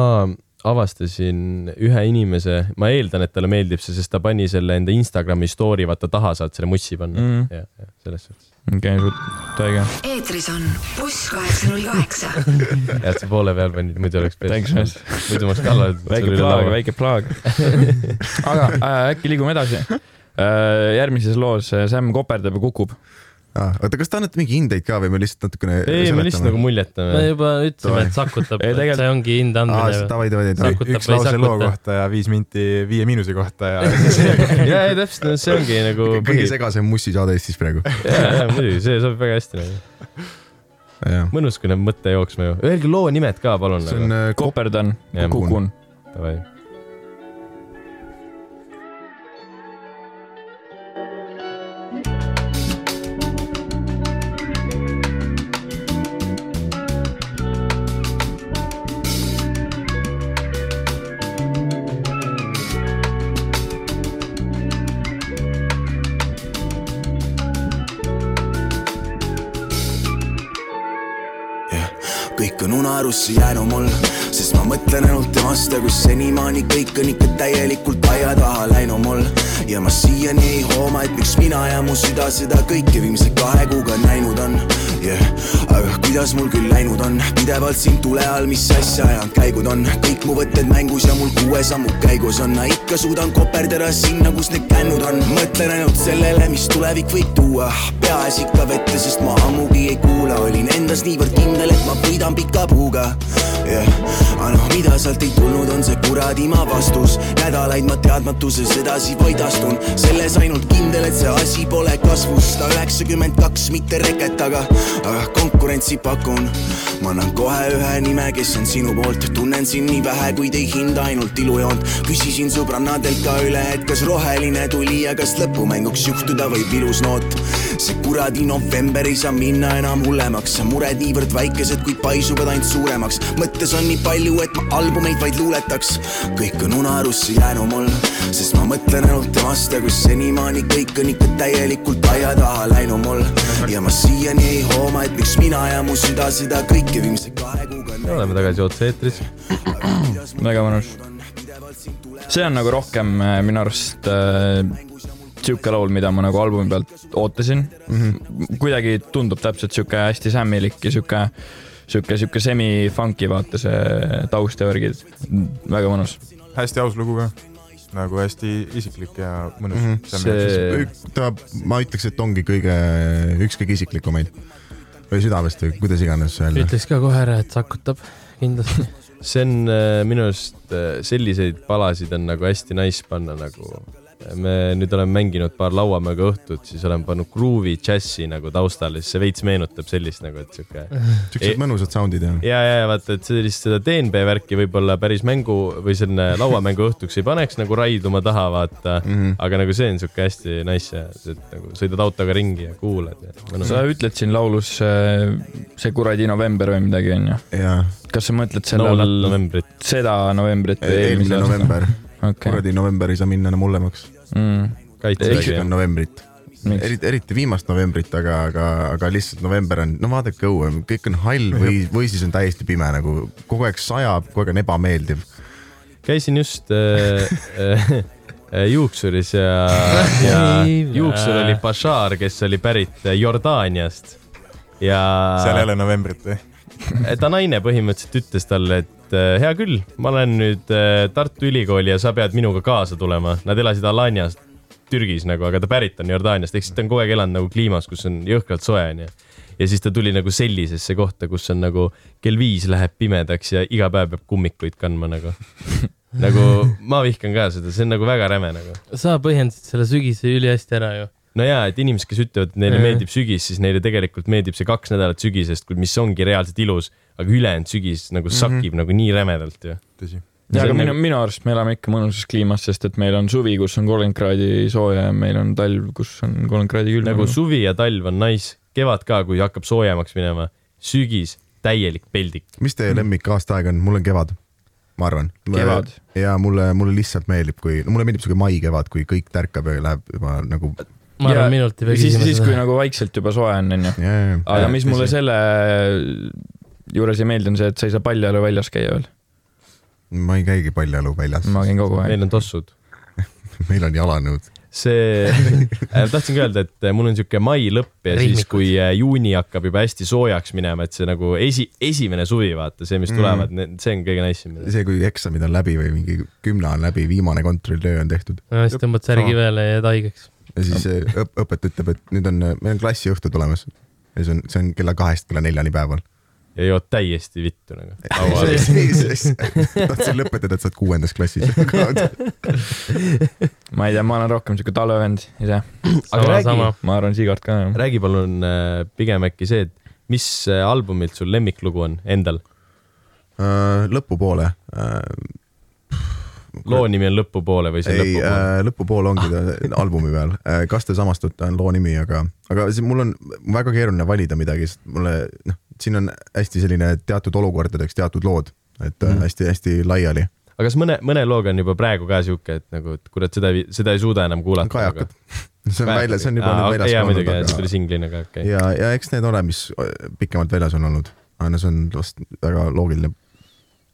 avastasin ühe inimese, ma eeldan, et talle meeldib see, sest ta pani selle enda Instagrami story, vaata taha saad selle mussi panna Mm. ja, ja selles suhtes. okei okay,, suht õige. eetris on buss kaheksa null kaheksa. ja et sa poole peal panid, muidu oleks muidu ma oleks kallal. väike plaag, väike plaag. aga äh, äkki liigume edasi äh,. järgmises loos äh, Sam koperdab ja kukub. Ah, oota, kas te annate mingi hindeid ka või me lihtsalt natukene ei, me lihtsalt nagu me muljetame. juba ütlesime, et sakutab, Ei, et see ongi hinde andmine. davai, davai, davai. Üks või ei lause loo kohta ja viis minti Viie Miinuse kohta ja ja, ja täpselt, see ongi nagu kõige segasem mussisaade Eestis praegu. ja, ja muidugi, see sobib väga hästi nagu. mõnus, kui näeb mõte jooksma ju. Öelge loo nimed ka, palun. see on äh, kop-, koperdan kukun. Davai. Unarusse jäänud mul, sest ma mõtlen ainult temast ja kus senimaani kõik on ikka täielikult aia taha läinud mul. Ja ma siiani ei hooma, et miks mina ja mu süda seda kõike viimse kahe kuuga näinud on yeah.. aga kuidas mul küll läinud on, pidevalt siin tule all, mis asja ajanud käigud on, kõik mu võtted mängus ja mul kuue sammu käigus on, ikka suudan koperdada sinna, kus need kännud on, mõtlen ainult sellele, mis tulevik võib tuua, peas ikka vette, sest ma ammugi ei kuula, olin endas niivõrd kindel, et ma võidan pika puuga. Yeah.. aga noh, mida sealt ei tulnud, on see kuradi maa vastus, nädalaid ma teadmatuses edasi vaid astun, selles ainult kindel, et see asi pole kasvus, sada üheksakümmend kaks, mitte reket, aga, aga konkurentsi pakun. ma annan kohe ühe nime, kes on sinu poolt, tunnen sind nii vähe, kuid ei hinda ainult ilujoont. küsisin sõbrannadelt ka üle, et kas roheline tuli ja kas lõpumänguks juhtuda võib ilus noot. see kuradi november ei saa minna enam hullemaks, mured niivõrd väikesed, kuid paisuvad ainult suuremaks. mõttes on nii palju, et ma albumeid vaid luuletaks. kõik on unarusse jäänud mul, sest ma mõtlen ainult temast ja kus senimaani kõik on ikka täielikult aia taha läinud mul. ja ma siiani ei hooma, et miks mina ja mu süda seda kõike viimse kahe kuuga me oleme tagasi otse-eetris. väga mõnus. see on nagu rohkem äh, minu arust äh, sihuke laul, mida ma nagu albumi pealt ootasin mm. -hmm. kuidagi tundub täpselt sihuke hästi sämmilik ja sihuke, sihuke, sihuke semi-funky vaata see taust ja värgid. väga mõnus. hästi aus lugu ka, nagu hästi isiklik ja mõnus mm. -hmm. see, ta, ma ütleks, et ongi kõige, üks kõige isiklikumaid või südamest või kuidas iganes öelda. ütleks ka kohe ära, et sakutab kindlasti. see on äh, minu arust äh, selliseid palasid on nagu hästi nice panna nagu. Me nüüd oleme mänginud paar lauamööga õhtut, siis olen pannud gruuvi džässi nagu taustale, siis see veits meenutab sellist nagu, et sihuke. siuksed mõnusad sound'id ja. ja, ja vaata, et sellist seda DNB värki võib-olla päris mängu või selline lauamängu õhtuks ei paneks nagu raiduma taha, vaata mm. -hmm. aga nagu see on sihuke hästi nice ja et nagu sõidad autoga ringi ja kuulad ja sa. ütled siin laulus äh, see kuradi november või midagi onju. ja kas sa mõtled no sellel novembrit. seda novembrit või eelmise aasta? okei, kuradi november ei saa minna enam hullemaks. Mm. on novembrit, miks? eriti, eriti viimast novembrit, aga, aga, aga lihtsalt november on, no vaadake õue, kõik on hall või, või siis on täiesti pime nagu kogu aeg sajab, kogu aeg on ebameeldiv. käisin just äh, äh, äh, juuksuris ja, ja juuksur oli Bashar, kes oli pärit äh, Jordaaniast. ja seal ei ole novembrit või? ta naine põhimõtteliselt ütles talle, et äh, hea küll, ma olen nüüd äh, Tartu Ülikooli ja sa pead minuga kaasa tulema. Nad elasid Alanias, Türgis nagu, aga ta pärit on Jordaaniast, ehk siis ta on kogu aeg elanud nagu kliimas, kus on jõhkralt soe onju. ja siis ta tuli nagu sellisesse kohta, kus on nagu kell viis läheb pimedaks ja iga päev peab kummikuid kandma nagu. nagu ma vihkan ka seda, see on nagu väga räme nagu. sa põhjendasid selle sügise ülihästi ära ju. no ja, et inimesed, kes ütlevad, et neile Mhm. meeldib sügis, siis neile tegelikult meeldib see kaks nädalat sügisest, mis ongi reaalselt ilus, aga ülejäänud sügis nagu sakib mm -hmm. nagu nii rämedalt ju. tõsi. ja, aga minu, nagu- minu arust me elame ikka mõnusas kliimas, sest et meil on suvi, kus on kolmkümmend kraadi sooja ja meil on talv, kus on kolmkümmend kraadi külma. nagu suvi ja talv on nice, kevad ka, kui hakkab soojemaks minema, sügis täielik peldik. mis teie lemmik aastaaeg on? mul on kevad, ma arvan. Kevad. ja mulle, mulle lihtsalt meeldib, kui, mulle meeldib siuke maikevad, kui kõik tärkab ja läheb juba nagu. ma arvan, minult ei pea siis, küsima siis kui seda. nagu vaikselt juba soe on, onju. aga aga mis mulle selle juures ei meeldi, on see, et sa ei saa paljajalu väljas käia veel. ma ei käigi paljajalu väljas, ma käin kogu aeg. meil on tossud. meil on jalanõud. see äh, tahtsin ka öelda, et mul on siuke mai lõpp ja siis, Rihmikud. kui äh, juuni hakkab juba hästi soojaks minema, et see nagu esi, esimene suvi, vaata see, mis Mm. tulevad mm., see on kõige nice im. see, kui eksamid on läbi või mingi kümne on läbi, viimane kontrolltöö on tehtud siis tõmbad särgi peale ja jääd haigeks. ja siis see õp-, õpetaja ütleb, et nüüd on, meil on klassiõhtu tulemas. ja see on, see on kella kahest kella neljani päeval. Ja jood täiesti vittu nagu. tahtsin lõpetada, et sa oled kuuendas klassis. ma ei tea, ma olen rohkem siuke talvevend ise. aga sama, räägi, sama. ma arvan Sigart ka. räägi palun äh, pigem äkki see, et mis äh, albumilt sul lemmiklugu on endal? Äh, lõpupoole. Loo nimi on Lõpupoole või see ei, Lõpupoole? lõpupoole ongi ta albumi peal. kas te samastute, on loo nimi, aga, aga mul on väga keeruline valida midagi, sest mulle noh, siin on hästi selline teatud olukordadeks teatud lood, et Mhm. hästi-hästi laiali. aga kas mõne, mõne looga on juba praegu ka sihuke, et nagu, et kurat, seda, seda ei suuda enam kuulata? kajakad. see on välja, see on juba nüüd väljas jaa, ka muidugi, see olnud, tuli singlina ka, okei okay.. ja, ja eks need ole, mis pikemalt väljas on olnud. aga no see on vast väga loogiline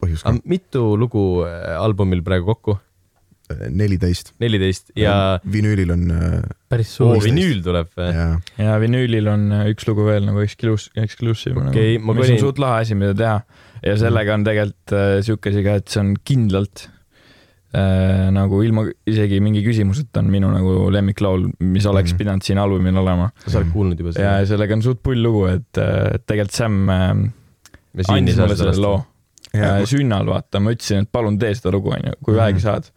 põhjus ka mitu lugu äh, albumil praegu kokku? neliteist. neliteist ja vinüülil on äh, päris suur. vinüül tuleb ja ja vinüülil on äh, üks lugu veel nagu exclusive Okei, ma nagu, mis kolin- on suht lahe asi, mida teha. ja sellega on tegelikult äh, siuke asi ka, et see on kindlalt äh, nagu ilma isegi mingi küsimuseta on minu nagu lemmiklaul, mis oleks Mhm. pidanud siin albumil olema. sa oled kuulnud juba ja seda? sellega on suht pull lugu, et äh, tegelikult Sam äh, me siin ei andis mulle selle loo lasta. äh, sünnal, vaata, ma ütlesin, et palun tee seda lugu, onju, kui Mhm. vähegi saad.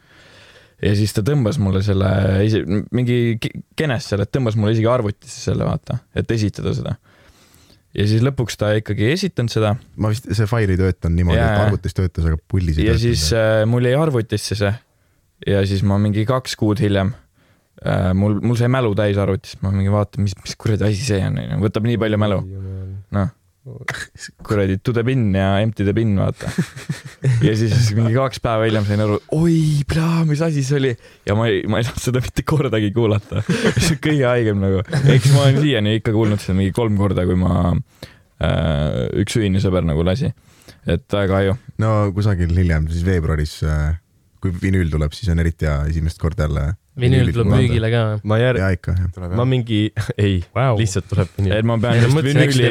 ja siis ta tõmbas mulle selle, mingi ke- kenes seal, et tõmbas mulle isegi arvutisse selle, vaata, et esitada seda. ja siis lõpuks ta ikkagi ei esitanud seda ma vist, see fail ei töötanud niimoodi, et arvutis töötas, aga pullis ei ja töötanud. siis äh, mul jäi arvutisse see ja siis ma mingi kaks kuud hiljem äh, mul, mul sai mälu täis arvutist, ma mingi vaatan, mis, mis kuradi asi see on, onju, võtab nii palju mälu, noh. kuradi to the bin ja empty the bin, vaata. ja siis mingi kaks päeva hiljem sain aru, oi, plaa, mis asi see oli ja ma ei, ma ei saanud seda mitte kordagi kuulata. see on kõige haigem nagu, eks ma olen siiani ikka kuulnud seda mingi kolm korda, kui ma äh,, üks ühine sõber nagu lasi, et väga kahju. no kusagil hiljem, siis veebruaris, kui vinüül tuleb, siis on eriti hea esimest korda jälle. Vinüül tuleb müügile ka. ma jär-, ja ikka, jah. tuleb ma mingi, ei Vau., lihtsalt tuleb nii. et ma pean vist vinüüli,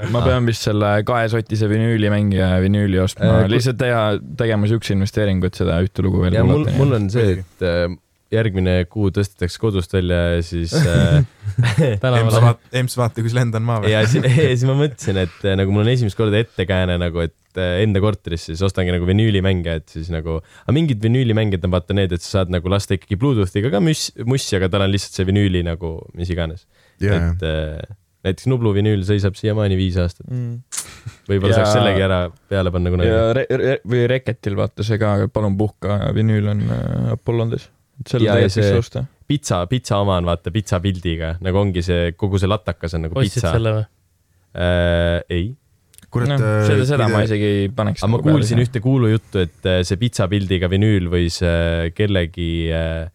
noh. ma pean vist selle kahesotise vinüülimängija vinüüli ostma Äh, lihtsalt teha, tegema siukse investeeringu, et seda ühte lugu veel ja mul, kuulata. mul on see, et äh, järgmine kuu tõstetakse kodust välja ja siis äh, EMS tänavale. vaata, EMS vaata, kus lendan maa peal. ja siis, siis ma mõtlesin, et äh, nagu mul on esimest korda ettekääne nagu, et äh, enda korterisse, siis ostangi nagu vinüülimänge, et siis nagu, aga mingid vinüülimängijad on vaata need, et sa saad nagu lasta ikkagi Bluetoothiga ka müss, mussi, aga tal on lihtsalt see vinüüli nagu mis iganes. ja et äh, näiteks Nublu vinüül seisab siiamaani viis aastat. võib-olla Ja- saaks sellegi ära peale panna kunagi. ja re, re, või Reketil vaata see ka, palun puhka vinüül on äh, Apollondes. et selle tegelikult võiks osta. pitsa, pitsa oma on vaata pitsa pildiga, nagu ongi see, kogu see latakas on nagu ostsid pitsa. selle või? Äh, ei, kurat noh, seda, seda ma isegi ei paneks. aga ma kuulsin. ühte kuulujuttu, et äh, see pitsa pildiga vinüül võis äh, kellegi äh,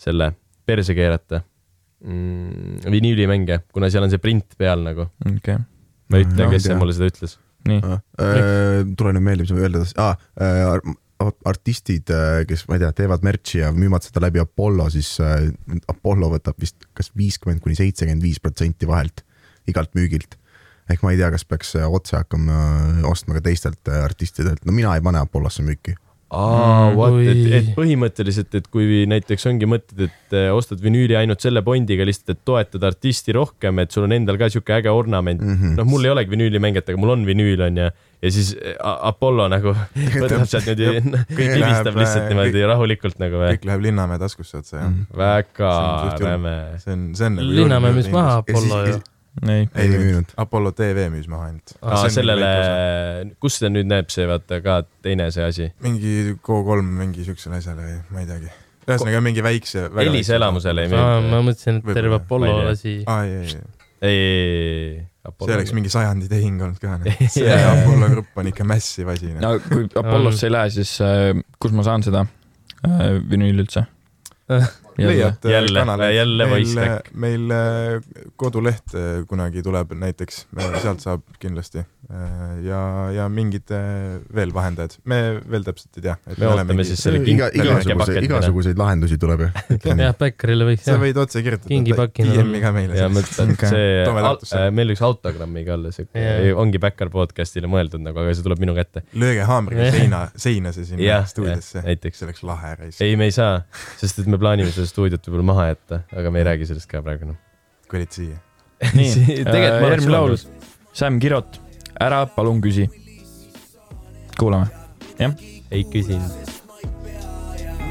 selle perse keerata mm,. vinüülimänge, kuna seal on see print peal nagu. okei, ma ei ütle No,, kes mulle seda ütles. nii. tule nüüd meelde, mis ma öelda tahtsin ah,, artistid, kes ma ei tea, teevad merch'i ja müüvad seda läbi Apollo, siis äh, Apollo võtab vist kas viiskümmend kuni seitsekümmend viis protsenti vahelt igalt müügilt. ehk ma ei tea, kas peaks äh, otse hakkama äh, ostma ka teistelt äh, artistidelt, no mina ei pane Apollosse müüki. aa, Mm, vot, et, et põhimõtteliselt, et kui näiteks ongi mõtted, et äh, ostad vinüüli ainult selle pondiga lihtsalt, et toetada artisti rohkem, et sul on endal ka sihuke äge ornament mm. -hmm. noh, mul ei olegi vinüülimängijat, aga mul on vinüül on ju, ja siis A- Apollo nagu võtab sealt niimoodi, kivistab lihtsalt niimoodi rahulikult nagu või? kõik läheb Linnamäe taskusse otse jah. väga See on suht julm. räme. see on, see on. Linnamäe müüs maha Apollo ju. ei, ei müünud. Apollo tv müüs maha ainult. aa, sellele, kus seda nüüd näeb, see vaata ka teine see asi. mingi Go3 mingi siuksele asjale või ma ei teagi. ühesõnaga mingi väikse. Elisa elamusele ei ma meeldi. mõtlesin, et terve. Apollo Ma ei ei, ei, ei, ei, ei, ei, see oleks mingi sajandi tehing olnud ka. see Jaa. Apollo grupp on ikka massive asi. noh. no kui Apollosse ei lähe, siis äh, kus ma saan seda äh, vinüüli üldse? leiad äh, Jälle- kanaleid. jälle meil voice track., meil äh, koduleht äh, kunagi tuleb näiteks, sealt saab kindlasti ja, ja mingid veel vahendajad, me veel täpselt ei tea. Me ootame siis selle iga, king- igasuguseid, igasuguseid lahendusi tuleb ju. jah, Bäkkerile võiks sa võid otse kirjutada. Kingipakina DM-i ka meile. ja mõtlen, Okei. see Toome, Tartusse. meil üks autogrammiga Jaa. ongi Backer podcast'ile mõeldud nagu, aga see tuleb minu kätte. lööge haamriga seina, seina see sinna stuudiosse näiteks. see oleks lahe reis. ei, me ei saa, sest et me plaanime seda stuudiot võib-olla maha jätta, aga me ei räägi sellest ka praegu noh. kui olid siia. nii, Tegelikult ma oleks järgmine laul Sam Kirot, ära palun küsi. kuulame. ei küsinud.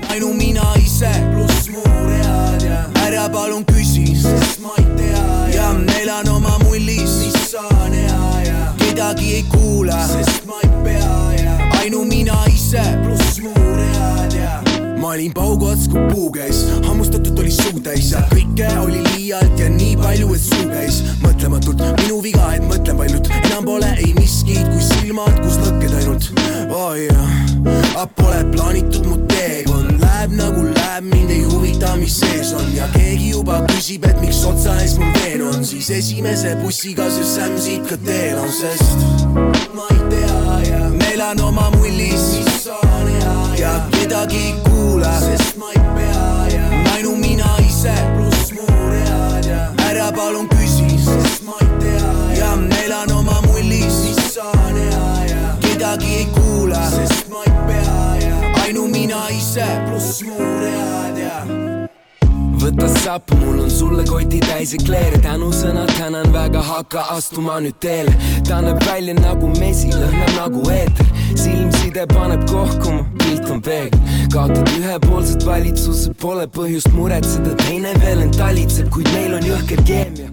ainu mina ise pluss mu read ja ära palun küsi, sest ma ei tea ja elan oma mullis, mis on hea ja kedagi ei kuula, sest ma ei pea ja ainu mina ise pluss mu read ja ma olin paugots, kui puu käis, hammustatud oli suu täis ja kõike oli liialt ja nii palju, et suu käis. Mõtlematult, minu viga, et mõtlen paljult, enam pole ei miskit kui silmad, kus lõkked ainult. oi jah, aga pole plaanitud mu teekond, läheb nagu läheb, mind ei huvita, mis sees on. Ja keegi juba küsib, et miks otsa ees mul veen on, siis esimese bussiga see Sam siit ka teel on, sest ma ei tea ja elan oma mullis, mis hea ja kedagi ei kuula, sest ma ei pea ja ainu mina ise pluss mu read ja ära palun küsi, sest ma ei tea ja ma elan oma mullis, mis on hea ja kedagi ei kuula, sest ma ei pea ja ainu mina ise pluss mu read võta sappu, mul on sulle koti täis ekleere, tänusõnad tänan väga, hakka astuma nüüd teele. ta näeb välja nagu mesi, lõhnab nagu eeter, silmside paneb kohkuma, pilt on peegel. kaotad ühepoolset valitsuse, pole põhjust muretseda, teine veel end talitseb, kuid meil on jõhker keemia.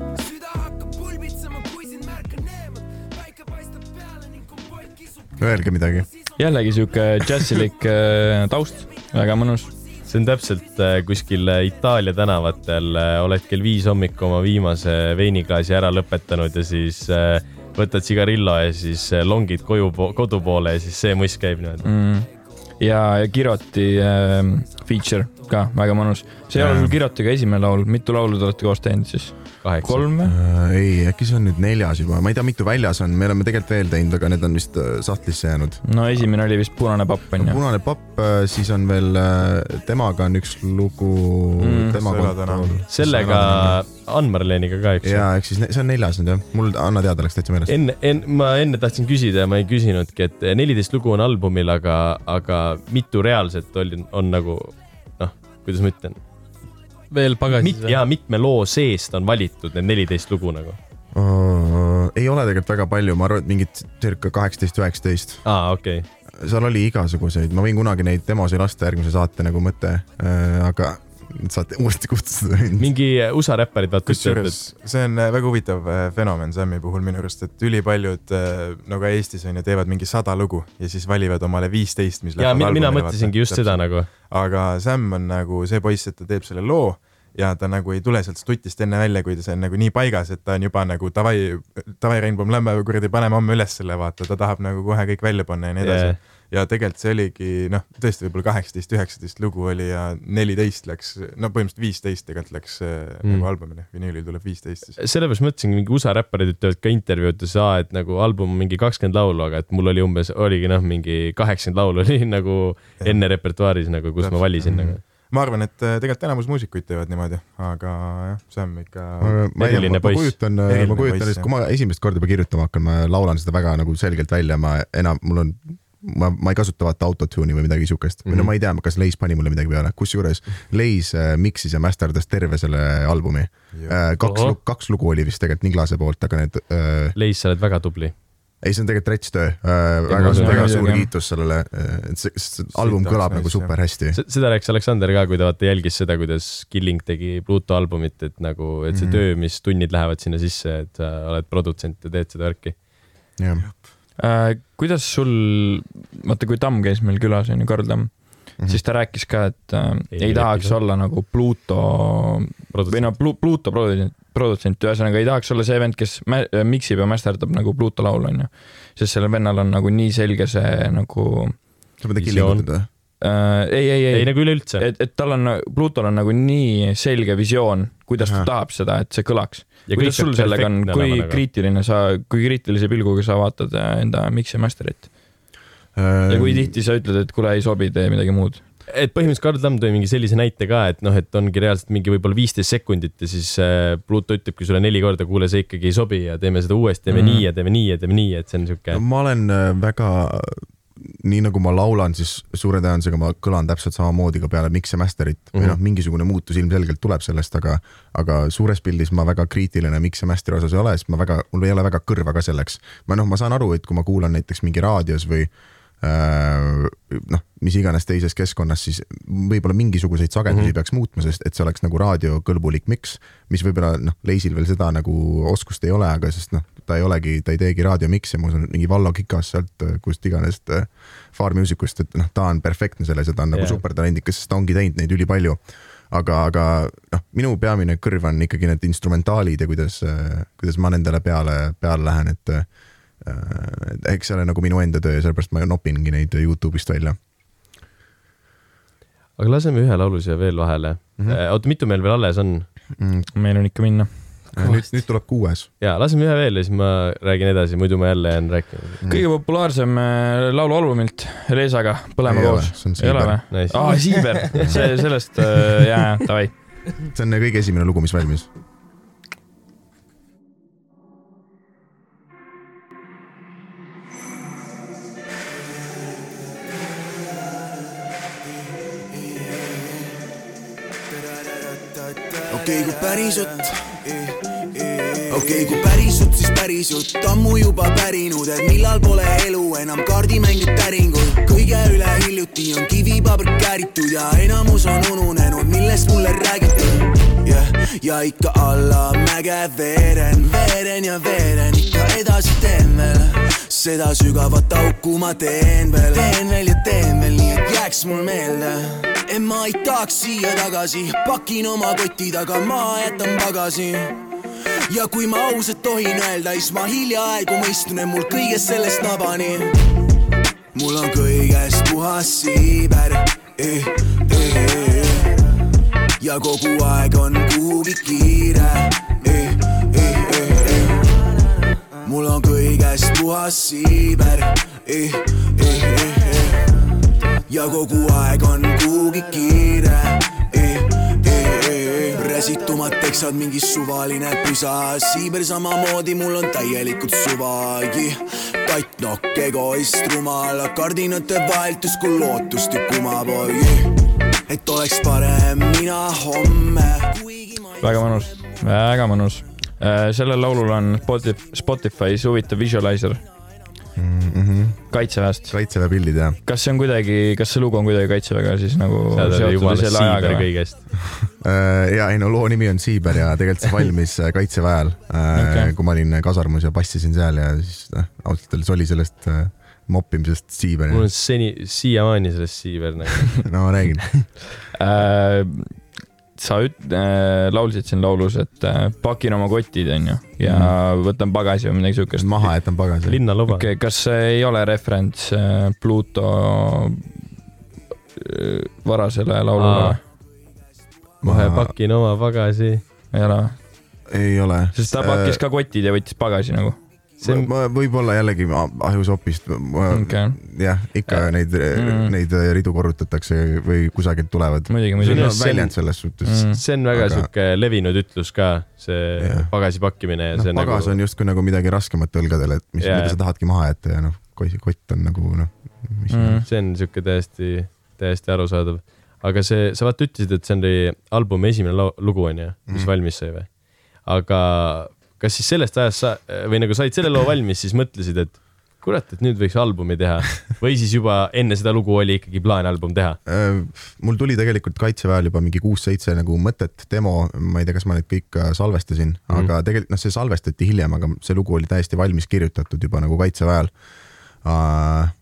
Öelge midagi. jällegi sihuke džässilik äh, taust, väga mõnus. See on täpselt äh, kuskil äh, Itaalia tänavatel, oled kell viis hommikul oma viimase veiniklaasi ära lõpetanud ja siis äh, võtad sigarillo ja siis äh, longid koju, kodu poole ja siis see muss käib niimoodi. mm.. ja, ja Kiroti äh, feature ka väga mõnus. see ei ole sul Kirotiga esimene laul, mitu laulu te olete koos teinud siis? kaheksa. kolm? Äh, ei, äkki see on nüüd neljas juba, ma ei tea, mitu väljas on, me oleme tegelikult veel teinud, aga need on vist äh, sahtlisse jäänud. no esimene oli vist Punane papp onju. punane papp, siis on veel, temaga on üks lugu Mm, kontol. sellega Ann-Marleeniga ka, eks ju. ja ehk siis see on neljas nüüd jah, mul anna teada, läks täitsa meelest. enne, enne, ma enne tahtsin küsida ja ma ei küsinudki, et neliteist lugu on albumil, aga, aga mitu reaalselt oli, on nagu noh, kuidas ma ütlen, veel pagasis mit,. ja mitme loo seest on valitud need neliteist lugu nagu? ei ole tegelikult väga palju, ma arvan, et mingid circa kaheksateist, üheksateist, aa, okei okay.. seal oli igasuguseid, ma võin kunagi neid demosid lasta järgmise saate nagu mõte, aga saate uuesti kutsuda mind. mingi USA räpparid vaata kusjuures see on äh, väga huvitav äh, fenomen Sammi puhul minu arust, et ülipaljud ka Eestis on ju, teevad mingi sada lugu ja siis valivad omale viisteist, mis ja mina, mina mõtlesingi just seda nagu. aga Sam on nagu see poiss, et ta teeb selle loo ja ta nagu ei tule sealt stutist enne välja, kui see on nagu nii paigas, et ta on juba nagu davai, davai Rainbow, lähme kuradi paneme homme üles selle, vaata, ta tahab nagu kohe kõik välja panna ja nii edasi Yeah. Ja tegelikult see oligi noh, tõesti võib-olla kaheksateist, üheksateist lugu oli ja neliteist läks, no põhimõtteliselt viisteist tegelikult läks mm. Mm. nagu albumile, vinüülil tuleb viisteist siis. sellepärast mõtlesingi, mingi USA räpparid ütlevad ka intervjuudes, et nagu album on mingi kakskümmend laulu, aga et mul oli umbes, oligi noh, mingi kaheksakümmend laulu oli nagu enne repertuaaris nagu, kus ma Täpselt. valisin nagu. ma arvan, et äh, tegelikult enamus muusikuid teevad niimoodi, aga jah, Sam ikka. ma ei tea, Eriline ma kujutan, ma kujutan, et kui ma esimest korda juba kirjutama hakkan, ma laulan seda väga nagu selgelt välja, ma enam, mul on ma, ma ei kasuta vaata autotune'i või midagi siukest mm, -hmm. Mhm. no ma ei tea, kas Leis pani mulle midagi peale, kusjuures Leis äh, mix'is ja masterdas terve selle albumi. kaks Ohoh., kaks lugu oli vist tegelikult Niglase poolt, aga need äh,, Leis, sa oled väga tubli. ei, see on tegelikult rets töö äh,, väga, väga suur jah. kiitus sellele, et see, see album Siit kõlab nagu super hästi. seda rääkis Aleksander ka, kui ta vaata jälgis seda, kuidas Killing tegi Pluto albumit, et nagu, et see Mhm. töö, mis tunnid lähevad sinna sisse, et sa oled produtsent ja teed seda värki. jah, äh,. Kuidas sul, vaata kui Tamm käis meil külas onju, Karl Tamm mm. -hmm. siis ta rääkis ka, et äh, Ei ei, tahaks episood. olla nagu Pluto või noh, Pluto produtsent, produtsent, ühesõnaga ei tahaks olla see vend, kes mä- miksib ja masterdab nagu Pluto laulu onju. sest sellel vennal on nagu nii selge see nagu sa mõtled Visioon. Killingut või? äh,, ei, ei, ei ei, nagu üleüldse. et, et tal on, Plutol on nagu nii selge visioon, kuidas ta Ahah. tahab seda, et see kõlaks. Ja kuidas sul sellega on, kui nagu. kriitiline sa, kui kriitilise pilguga sa vaatad äh, enda mix ja master'it ja kui tihti sa ütled, et kuule, ei sobi, tee midagi muud? et põhimõtteliselt Karl Tamm tõi mingi sellise näite ka, et noh, et ongi reaalselt mingi võib-olla viisteist sekundit ja siis äh, Pluto ütlebki sulle neli korda, kuule, see ikkagi ei sobi ja teeme seda uuesti, teeme mm. Mhm. nii ja teeme nii ja teeme nii, et see on sihuke no,. ma olen äh, väga, nii nagu ma laulan, siis suure tõenäosusega ma kõlan täpselt samamoodi ka peale ja master'it mm -hmm. või Mhm. noh, mingisugune muutus ilmselgelt tuleb sellest, aga, aga suures pildis ma väga kriitiline ja master'i osas ei ole, sest ma väga, mul ei ole väga kõrva ka selleks. ma noh, ma saan aru, et kui ma kuulan näiteks mingi raadios või noh, mis iganes teises keskkonnas, siis võib-olla mingisuguseid sagedusi mm. -hmm. peaks muutma, sest et see oleks nagu raadiokõlbulik mix, mis võib-olla noh, Leisil veel seda nagu oskust ei ole, aga sest noh, ta ei olegi, ta ei teegi raadiomikse, ma usun, mingi Vallo Kikas sealt kust iganes äh, Far Musicust, et noh, ta on perfektne selles ja ta on nagu yeah. supertalendikas, sest ta ongi teinud neid ülipalju. aga, aga noh, minu peamine kõrv on ikkagi need instrumentaalid ja kuidas, kuidas ma nendele peale, peale lähen, äh, et eks see ole nagu minu enda töö sellepärast ma nopingi neid Youtube'ist välja. aga laseme ühe laulu siia veel vahele mm. -hmm.. oota, mitu meil veel alles on? meil on ikka minna. nüüd, nüüd tuleb kuues. ja laseme ühe veel ja siis ma räägin edasi, muidu ma jälle jään rääkima. kõige populaarsem äh, laulualbumilt Reesaga, Põlema koos. ei ole või? Aa, Siiber, see, sellest äh,, jaa, davai. see on kõige esimene lugu, mis valmis. Pärisut okei okay,, kui pärisut, siis pärisut, ammu juba pärinud, et millal pole elu enam kaardimängid täringud. kõige üle hiljuti on kivipaber kääritud ja enamus on ununenud, millest mulle räägitud. jah, ja ikka allamäge veeren, veeren ja veeren, ikka edasi teen veel. seda sügavat auku ma teen veel, teen veel ja teen veel, nii jääks mul meelde. et ma ei tahaks siia tagasi, pakin oma koti taga, ma jätan pagasi ja kui ma ausalt tohin öelda, siis ma hiljaaegu mõistun, et mul kõigest sellest nabani. mul on kõigest puhas siiber eh,. Eh, ja kogu aeg on kuhugi kiire eh,. Eh, eh, eh. mul on kõigest puhas siiber eh,. Eh, eh, eh. Ja kogu aeg on kuhugi kiire eh, eh, eh. räsitumad teksad, mingi suvaline püsa, siiber samamoodi, mul on täielikult suva. tattnokk, egoist, rumal, kardinate vahetus kui lootustükk umapoi. et oleks parem mina homme. väga mõnus, väga mõnus. sellel laulul on Spotify, Spotify's huvitav visualizer mm. -hmm. kaitseväest. kaitseväe pildid ja. kas see on kuidagi, kas see lugu on kuidagi kaitseväega siis nagu seotud selle ajaga või? Äh, ja ei no loo nimi on Siiber ja tegelikult see valmis äh, kaitseväe ajal Okei. okay., kui ma olin kasarmus ja passisin seal ja siis noh, ausalt öeldes oli sellest äh, moppimisest Siiber mul on seni, siiamaani sellest siiber nagu. no ma räägin. Äh, sa üt- äh,, laulsid siin laulus, et äh, pakin oma kotid, onju, ja mm. võtan pagasi või midagi siukest. maha jätan pagasi. linnaluba okei okay,, kas see ei ole referents äh, Pluto äh, varasele laulule või? kohe pakin oma pagasi. ei ole, ei ole. sest ta pakkis ka kotid ja võttis pagasi nagu. See on, ma võib-olla jällegi ma- ahjusopist, okei, jah, ikka Ja. neid Mm., neid ridu korrutatakse või kusagilt tulevad. muidugi, see muidugi on see on- väljend selles suhtes Mm. see on väga Aga- sihuke levinud ütlus ka, see Jah. pagasi pakkimine ja noh see, pagas nagu on justkui nagu midagi raskemat õlgadel, et mis, Jaa. mida sa tahadki maha jätta ja noh, kott on nagu noh, mis Mm. mm. see on sihuke täiesti, täiesti arusaadav. aga see, sa vaata ütlesid, et see oli albumi esimene lugu onju, mis Mhm. valmis sai või? aga kas siis sellest ajast sa või nagu said selle loo valmis, siis mõtlesid, et kurat, et nüüd võiks albumi teha või siis juba enne seda lugu oli ikkagi plaan album teha? Äh, mul tuli tegelikult kaitseväel juba mingi kuus-seitse nagu mõtet, demo, ma ei tea, kas ma neid kõik ka salvestasin mm. -hmm. aga tegelikult noh, see salvestati hiljem, aga see lugu oli täiesti valmis kirjutatud juba nagu kaitseväe ajal uh,.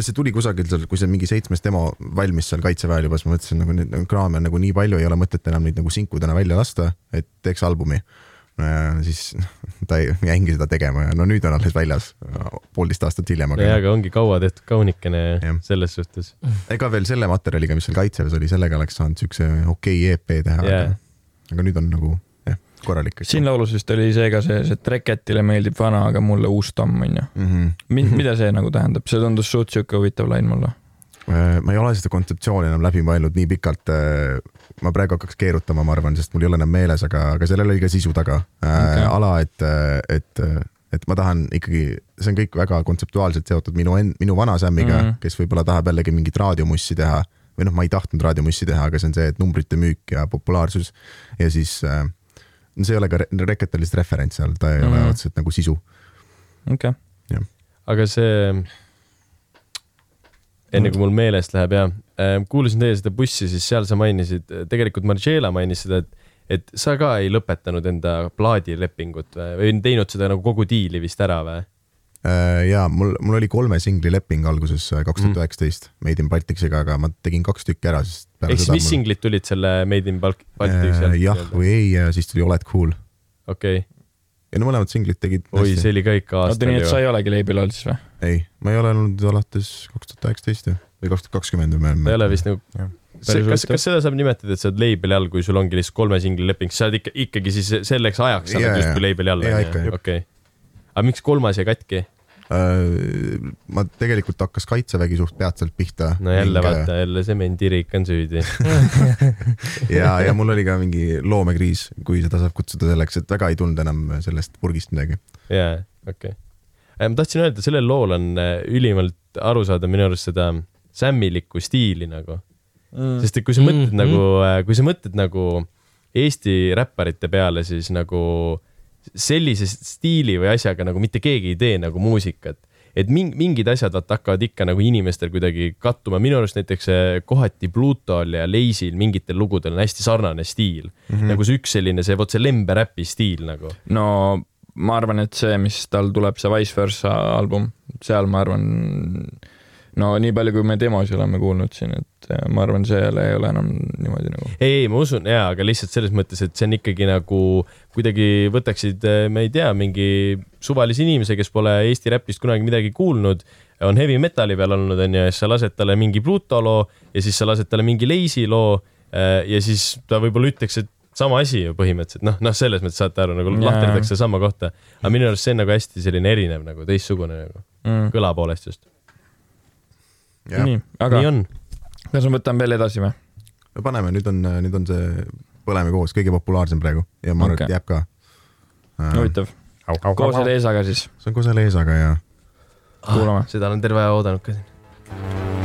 see tuli kusagilt seal, kui see mingi seitsmes demo valmis seal kaitseväel juba, siis ma mõtlesin nagu neid nagu kraame on nagu nii palju, ei ole mõtet enam neid nagu sinkudena välja lasta, et teeks albumi ja siis ta ei jäingi seda tegema ja no nüüd on alles väljas, poolteist aastat hiljem, jaa, aga ongi kaua tehtud kaunikene Jah. selles suhtes. ega veel selle materjaliga, mis seal kaitseväes oli, sellega oleks saanud siukse okei EP teha yeah., aga nüüd on nagu jah, korralik. siin laulus vist oli see ka sees, et Reketile meeldib vana, aga mulle uus tamm onju. mm. -hmm. Mi-, mida see nagu tähendab, see tundus suht siuke huvitav lain mulle. Äh, ma ei ole seda kontseptsiooni enam läbi mõelnud nii pikalt. ma praegu hakkaks keerutama, ma arvan, sest mul ei ole enam meeles, aga, aga sellel oli ka sisu taga Okei. okay.. ala, et, et, et ma tahan ikkagi, see on kõik väga kontseptuaalselt seotud minu end, minu vana Sämmiga mm. -hmm. kes võib-olla tahab jällegi mingit raadiomussi teha või noh, ma ei tahtnud raadiomussi teha, aga see on see, et numbrite müük ja populaarsus ja siis äh, no see ei ole ka Re- Reket oli lihtsalt referents seal, ta ei mm -hmm. ole otseselt nagu sisu. okei okay., aga see, enne kui mul meelest läheb ja kuulasin teie seda bussi, siis seal sa mainisid, tegelikult Margiela mainis seda, et, et sa ka ei lõpetanud enda plaadilepingut või, või teinud seda nagu kogu diili vist ära või? Äh, ja mul, mul oli kolme singli leping alguses kaks tuhat üheksateist Made in Balticsiga, aga ma tegin kaks tükki ära, sest ehk siis seda mis mul- singlid tulid selle Made in Baltic, Baltic Äh, sealt? jah või ei ja siis tuli Oled cool. okei okay., ja no mõlemad singlid tegid oi, see oli ka ikka oota aastal nii, et sa ei olegi label all siis või? ei, ma ei ole olnud alates kaks tuhat üheksateist või kaks tuhat kakskümmend või ei ole vist nagu Jah., kas, kas, seda saab nimetada, et sa oled label'i all, kui sul ongi lihtsalt kolme singli leping, sa oled ikka, ikkagi siis selleks ajaks sa oled justkui label'i all jah. okei. aga miks kolmas jäi katki? Äh, ma tegelikult hakkas kaitsevägi suht peatselt pihta. no jälle vaata, jälle semendirik on süüdi. ja, ja mul oli ka mingi loomekriis, kui seda saab kutsuda selleks, et väga ei tulnud enam sellest purgist midagi. jaa, okei. Ma tahtsin öelda, sellel lool on äh, ülimalt aru saada minu arust seda sämmilikku stiili nagu. sest et kui sa mõtled Mhm. nagu, kui sa mõtled nagu Eesti räpparite peale siis nagu sellise stiili või asjaga nagu mitte keegi ei tee nagu muusikat et ming- mingid asjad vaata hakkavad ikka nagu inimestel kuidagi kattuma, minu arust näiteks kohati Plutol ja Leisil mingitel lugudel on hästi sarnane stiil mm. -hmm. nagu see üks selline, see vot see lemberäpi stiil nagu. no ma arvan, et see, mis tal tuleb, see Vice versa album, seal ma arvan, no nii palju, kui me demosi oleme kuulnud siin, et eh, ma arvan, seal ei ole enam niimoodi nagu. ei, ma usun ja, aga lihtsalt selles mõttes, et see on ikkagi nagu kuidagi võtaksid, eh, ma ei tea, mingi suvalise inimese, kes pole Eesti räpist kunagi midagi kuulnud, on heavy metal'i peal olnud, onju, ja siis sa lased talle mingi Pluto loo ja siis sa lased talle mingi Lazy loo eh, ja siis ta võib-olla ütleks, et sama asi ju põhimõtteliselt, noh, noh, selles mõttes saate aru, nagu Jaa. lahterdatakse sama kohta. aga minu arust see on nagu hästi selline erinev nagu teistsugune nagu mm.. kõla poolest just. nii, aga nii on. kas me võtame veel edasi või? paneme, nüüd on, nüüd on see Põleme koos kõige populaarsem praegu ja ma arvan okay., et jääb ka. huvitav. koos selle Eesaga siis, see on koos selle Eesaga ja kuulame. seda olen terve aja oodanud ka siin.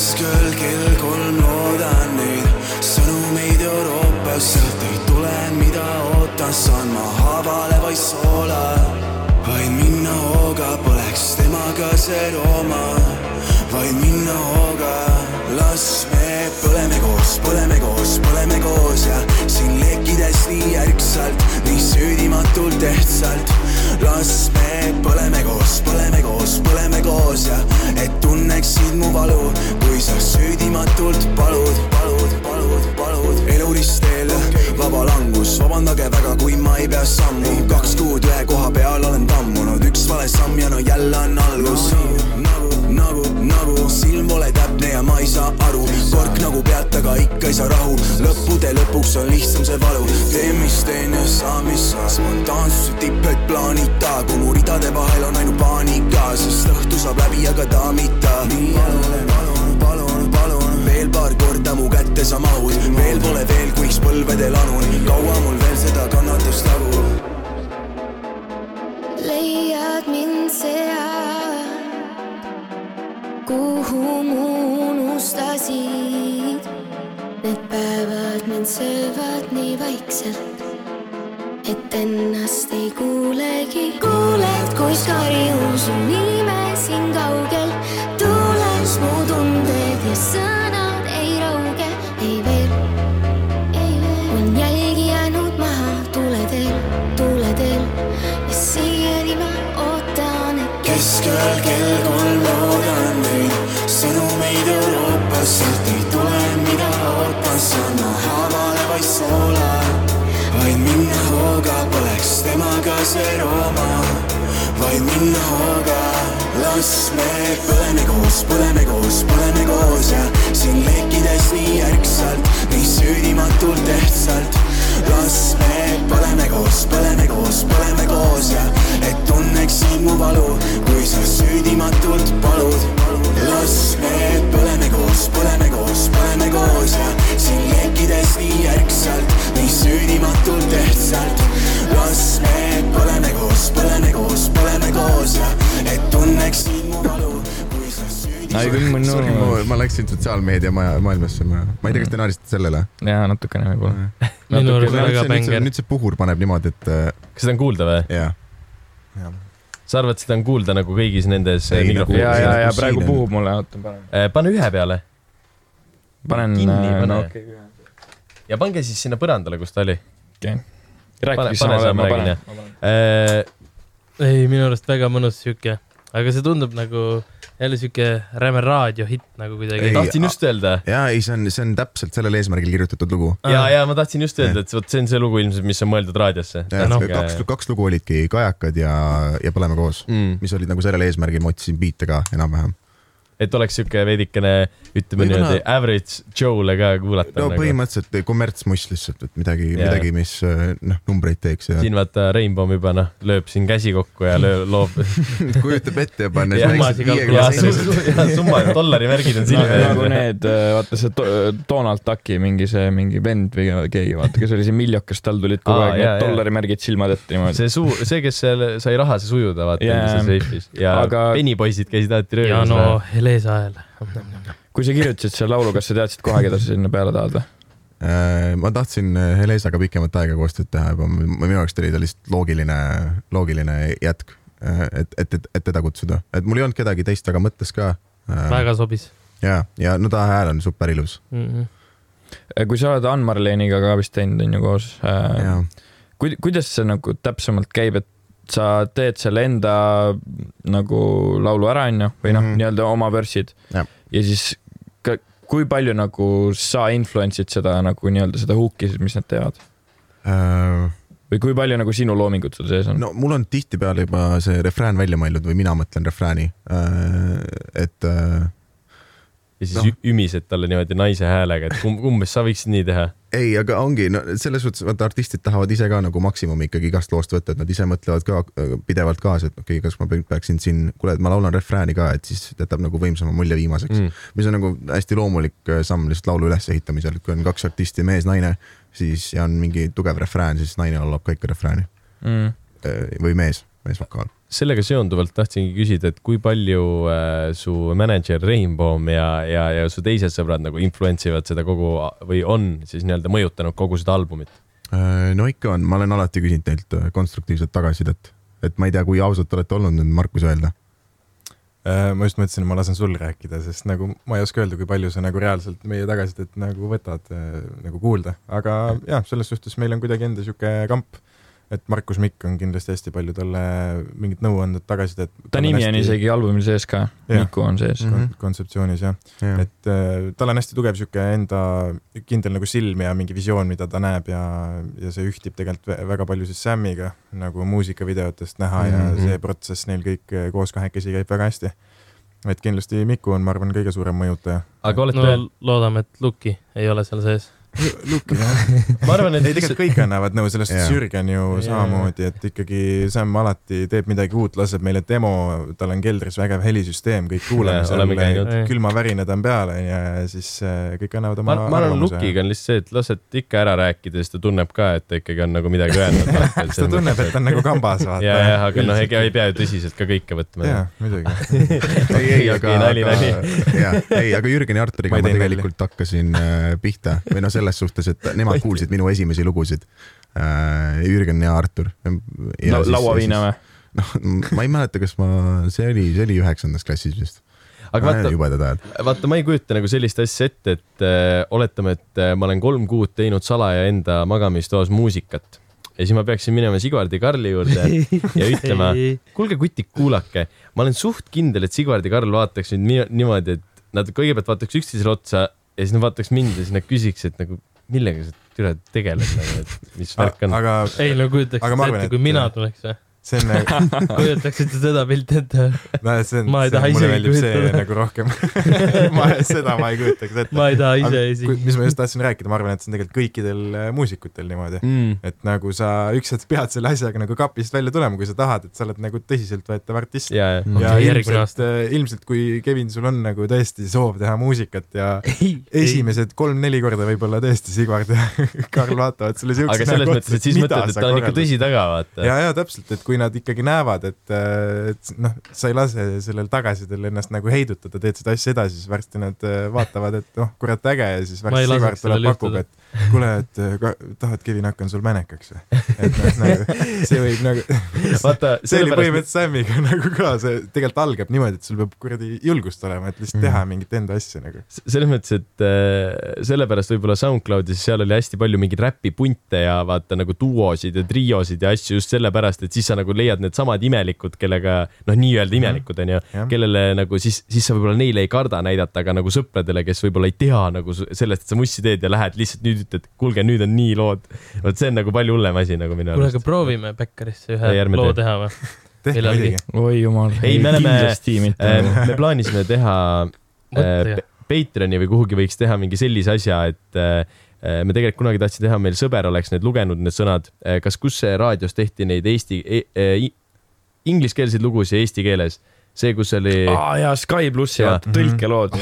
Keskööl kell kolm loodan neid sõnumeid Euroopast, sealt ei tule, mida ootan, saan ma haavale vaid soola. vaid minna hooga, poleks temaga see Rooma, vaid minna hooga. las me põleme koos, põleme koos, põleme koos ja siin lekkides nii ärksalt, nii süüdimatult ehtsalt. Las me põleme koos, põleme koos, põleme koos ja et tunneksid mu valu, kui sa süüdimatult palud, palud, palud, palud. eluristeel vaba langus, vabandage väga, kui ma ei pea sammu, kaks kuud ühe koha peal olen tammunud, üks vale samm ja no jälle on algus. Nagu, nagu, nagu silm pole täpne ja ma ei saa aru, kork nagu pealt, aga ikka ei saa rahu, lõppude lõpuks on lihtsam see valu, teen mis teen ja saan mis saa, spontaansuse tipp, et plaanita, kui mu ridade vahel on ainult paanika, sest õhtu saab läbi, aga daamita. nii jälle palun, palun, palun veel paar korda mu kätte sa mahud, veel pole veel, kuiks põlvedel anun, kaua mul veel seda kannatust tagu? Leiad mind seal, kuhu mu unustasid. Need päevad mind söövad nii vaikselt, et ennast ei kuulegi. kuuled, kui karjub su nime siin kaugel, tuules mu tunded ja sõnad ei rauge, ei veel, ei veel. on jälgi jäänud maha tuuleteel, tuuleteel ja siiani ma ootan, et keskööl kell kolm Euroopast, sealt ei tule, mida ootan, saan ma haavale vaid soola. vaid minna hooga, poleks temaga see Rooma, vaid minna hooga. las me põleme koos, põleme koos, põleme koos ja siin lekkides nii ärksalt, nii süüdimatult ehtsalt. Las me põleme koos, põleme koos, põleme koos ja et tunneksid mu valu, kui sa süüdimatult palud. las me põleme koos, põleme koos, põleme koos ja siin lekkides nii ärksalt, nii süüdimatult ehtsalt. las me põleme koos, põleme koos, põleme koos ja et tunneksid mu valu, mõnu ma, ma läksin sotsiaalmeedia maja, maailmasse, ma, ma ei tea, kas te naersite sellele? jaa, natukene võib-olla. minu arust väga bänger. nüüd see puhur paneb niimoodi, et äh, kas seda on kuulda või? jaa, sa arvad, seda on kuulda nagu kõigis nendes ei, nagu- mikrofonides ja, see ja, nagu ja praegu puhub mulle, oota, panen, äh,? pane ühe peale panen, Kinni pane. ja pange siis sinna põrandale, kus ta oli okei. Rääkige veel, ma panen. äh,. ei, minu arust väga mõnus sihuke, aga see tundub nagu jälle sihuke räme raadiohitt nagu kuidagi tahtsin just öelda jaa, ei, see on, see on täpselt sellel eesmärgil kirjutatud lugu. ja, ja ma tahtsin just öelda, et vot see on see lugu ilmselt, mis on mõeldud raadiosse. noh, kaks, kaks lugu olidki Kajakad ja, ja Põleme koos, mm.. mis olid nagu sellel eesmärgil, ma otsisin biite ka enam-vähem. Et oleks siuke veidikene, ütleme niimoodi average Joe'le ka kuulata no nagu.. põhimõtteliselt kommertsmust lihtsalt, et midagi midagi, mis äh, noh, numbreid teeks ja siin vaata Rainbow juba noh, lööb siin käsi kokku ja lööb, loob. kujutab ette ja Ja ja kalkuleerida. summa, dollari märgid on silme nagu ees. need, vaata see Donald Ducki mingi see mingi vend või keegi, vaata, kes oli see miljokas, tal tulid kogu aeg need jaa. dollarimärgid silmad ette niimoodi. see suu, see, kes seal sai rahas sujuda, vaata Jaa. yeah. seifis ja penipoisid käisid alati ja röövis no no.. Helesa hääl. kui sa kirjutasid selle laulu, kas sa teadsid kohe, keda sa sinna peale tahad või? Äh, ma tahtsin äh, Helesaga pikemat aega koostööd teha juba, minu jaoks oli ta lihtsalt loogiline, loogiline jätk, et, et, et, et teda kutsuda, et mul ei olnud kedagi teist väga mõttes ka. väga sobis ja, ja no ta hääl on super ilus mm. -hmm. kui sa oled Ann-Marleeniga ka vist teinud, on ju koos äh, kuidas see nagu täpsemalt käib, et sa teed selle enda nagu laulu ära, on ju, või noh mm. -hmm., nii-öelda oma versid Jah. ja siis ka, kui palju nagu sa influence'id seda nagu nii-öelda seda huuki siis, mis nad teevad äh, või kui palju nagu sinu loomingut sul sees on no.? mul on tihtipeale juba see refrään välja mõeldud või mina mõtlen refrääni, et äh, ja siis no. ümised talle niimoodi naise häälega, et kumb, umbes sa võiksid nii teha. ei, aga ongi no selles suhtes, vaata artistid tahavad ise ka nagu maksimumi ikkagi igast loost võtta, et nad ise mõtlevad ka äh, pidevalt kaasa, et okei okay,, kas ma pe- peaksin siin, kuule, et ma laulan refrääni ka, et siis jätab nagu võimsama mulje viimaseks mm.. Mis on nagu hästi loomulik äh, samm lihtsalt laulu ülesehitamisel, kui on kaks artisti, mees-naine, siis ja on mingi tugev refrään, siis naine laulab ka ikka refrääni Mm. Äh, või mees, meesvokaal. Sellega seonduvalt tahtsingi küsida, et kui palju äh, su mänedžer Rainbow ja, ja, ja su teised sõbrad nagu influence ivad seda kogu või on siis nii-öelda mõjutanud kogu seda albumit? Äh, no ikka on, ma olen alati küsinud teilt äh, konstruktiivset tagasisidet, et ma ei tea, kui ausad te olete olnud nüüd Markus öelda. Äh, ma just mõtlesin, ma lasen sul rääkida, sest nagu ma ei oska öelda, kui palju sa nagu reaalselt meie tagasisidet nagu võtad nagu kuulda, aga jah, selles suhtes meil on kuidagi enda sihuke kamp, et Markus Mikk on kindlasti hästi palju talle mingit nõu andnud tagasisidet. ta nimi on isegi albumil sees ka. Miku on sees Mhm. kon- kontseptsioonis jah, et et äh, tal on hästi tugev sihuke enda kindel nagu silm ja mingi visioon, mida ta näeb ja, ja see ühtib tegelikult vä- väga palju siis Samiga nagu muusikavideotest näha mm -hmm. ja Mhm. see protsess neil kõik äh, koos kahekesi käib väga hästi. et kindlasti Miku on, ma arvan, kõige suurem mõjutaja. aga olete no no,, loodame, et Luki ei ole seal sees. Luki jah. ma arvan, et ei, tegelikult kõik annavad nõu, sellest Jaa. Jürgen ju Jaa. samamoodi, et ikkagi Sam alati teeb midagi uut, laseb meile demo, tal on keldris vägev helisüsteem, kõik kuulame seal, külmavärinad on peal onju ja siis äh, kõik annavad ma, oma ma arvan, Lukiga on lihtsalt see, et lased ikka ära rääkida, siis ta tunneb ka, et ta ikkagi on nagu midagi öelnud. kas ta tunneb, et ta on nagu kambas vaata. ja, jah, aga noh, ega ei pea ju tõsiselt ka kõike võtma. jaa, muidugi. ei, ei, aga, nali, aga ei, aga Jürgeni ja Arturiga Ma ma, ma tegelikult hakkasin äh, pihta või noh, selles suhtes, et nemad kuulsid minu esimesi lugusid äh,. Jürgen ja Artur. La, lauaviina või? noh, ma ei mäleta, kas ma, see oli, see oli üheksandas klassis vist. aga vaata, jubedad ajad. vaata, ma ei kujuta nagu sellist asja ette, et äh, oletame, et äh, ma olen kolm kuud teinud salaja enda magamistoas muusikat ja siis ma peaksin minema Sigvardi Karli juurde ja ütlema, kuulge kutid, kuulake, ma olen suht kindel, et Sigvard ja Karl vaataks nii, niimoodi, et nad kõigepealt vaataks üksteisele otsa ja siis nad vaataks mind ja siis nad küsiks, et nagu millega sa türa tegeled nagu, et mis värk on. aga ei no kujutaks ette, kui mina tuleks või? See on nagu, kujutaksite seda pilti ette no see on, Ma ei taha isegi kujutada. nagu rohkem. ma, seda ma ei kujutaks ette. ma ei taha ise isegi. mis ma just tahtsin rääkida, ma arvan, et see on tegelikult kõikidel äh, muusikutel niimoodi. Mm. et nagu sa üks hetk pead selle asjaga nagu kapist välja tulema, kui sa tahad, et sa oled nagu tõsiseltvõetav artist. ja, ja. ja Okei, järgmine ilmselt, ilmselt kui Kevin, sul on nagu tõesti soov teha muusikat ja esimesed kolm-neli korda võib-olla tõesti Sigvard ja Karl vaatavad sulle siukse aga selles mõttes, et siis mõtled, et ta on ikka tõsi taga, vaata. ja, ja täpselt, et kui nad ikkagi näevad, et, et noh, sa ei lase sellel tagasisidel ennast nagu heidutada, teed seda asja edasi, siis varsti nad äh, vaatavad, et noh, kurat äge ja siis varsti Sigvard tuleb pakub, et kuule, et äh, ka, tahad, Kevin, hakkan sul mänekaks või? et noh, nagu see võib nagu, vaata, see oli põhimõtteliselt Samiga nagu ka, see tegelikult algab niimoodi, et sul peab kuradi julgust olema, et lihtsalt Mhm. teha mingit enda asja nagu. selles mõttes, et äh, sellepärast võib-olla SoundCloudis seal oli hästi palju mingeid räpipunte ja vaata nagu duosid ja triosid ja asju just sellepärast, et siis sa nagu leiad needsamad imelikud, kellega noh, nii-öelda imelikud onju, kellele nagu siis, siis sa võib-olla neile ei karda näidata, aga nagu sõpradele, kes võib-olla ei tea nagu sellest, et sa mussi teed ja lähed lihtsalt nüüd ütled, kuulge, nüüd on nii lood. vot see on nagu palju hullem asi nagu minu kuule, aga arust. proovime Bäkkarisse Ei, ühe ärme loo teha või? tehke muidugi. oi jumal. Ei, me oleme- Äh, me plaanisime teha äh, Patreoni või kuhugi võiks teha mingi sellise asja, et äh, me tegelikult kunagi tahtsime teha, meil sõber oleks need lugenud, need sõnad, kas, kus see raadios tehti neid eesti e,, e, ingliskeelseid lugusid eesti keeles, see, kus oli, aa jaa, Sky plussi tõlkelood.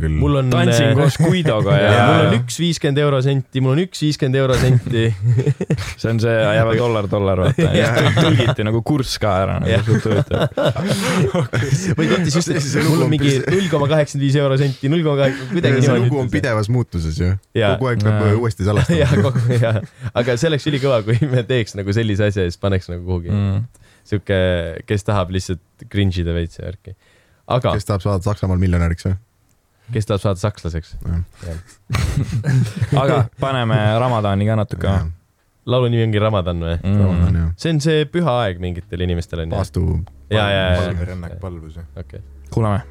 küll. mul on, tantsin mul koos Guidoga ja on üks viiskümmend eurosenti, mul on üks viiskümmend eurosenti. see on see jääva dollar, dollar vaata. tõlgiti nagu kurss ka ära nagu suht huvitav. või võttis just, See mul on mingi null koma kaheksakümmend viis eurosenti, null koma kaheksa, kuidagi see niimoodi lugu on. pidevas muutuses ju. Kogu aeg peab uuesti salastama. aga see oleks ülikõva, kui me teeks nagu sellise asja ja siis paneks nagu kuhugi mm. Sihuke, kes tahab lihtsalt cringe ida veits ja värki. aga kes, tahab saada Saksamaal miljonäriks või? kes tahab saada sakslaseks? aga paneme Ramadani ka natuke. laulu nimi ongi Ramadan või? Ramadan Mm. jah. see on see püha aeg mingitele inimestele paastu. ja, ja, ja, palverännak palvus okei. kuulame.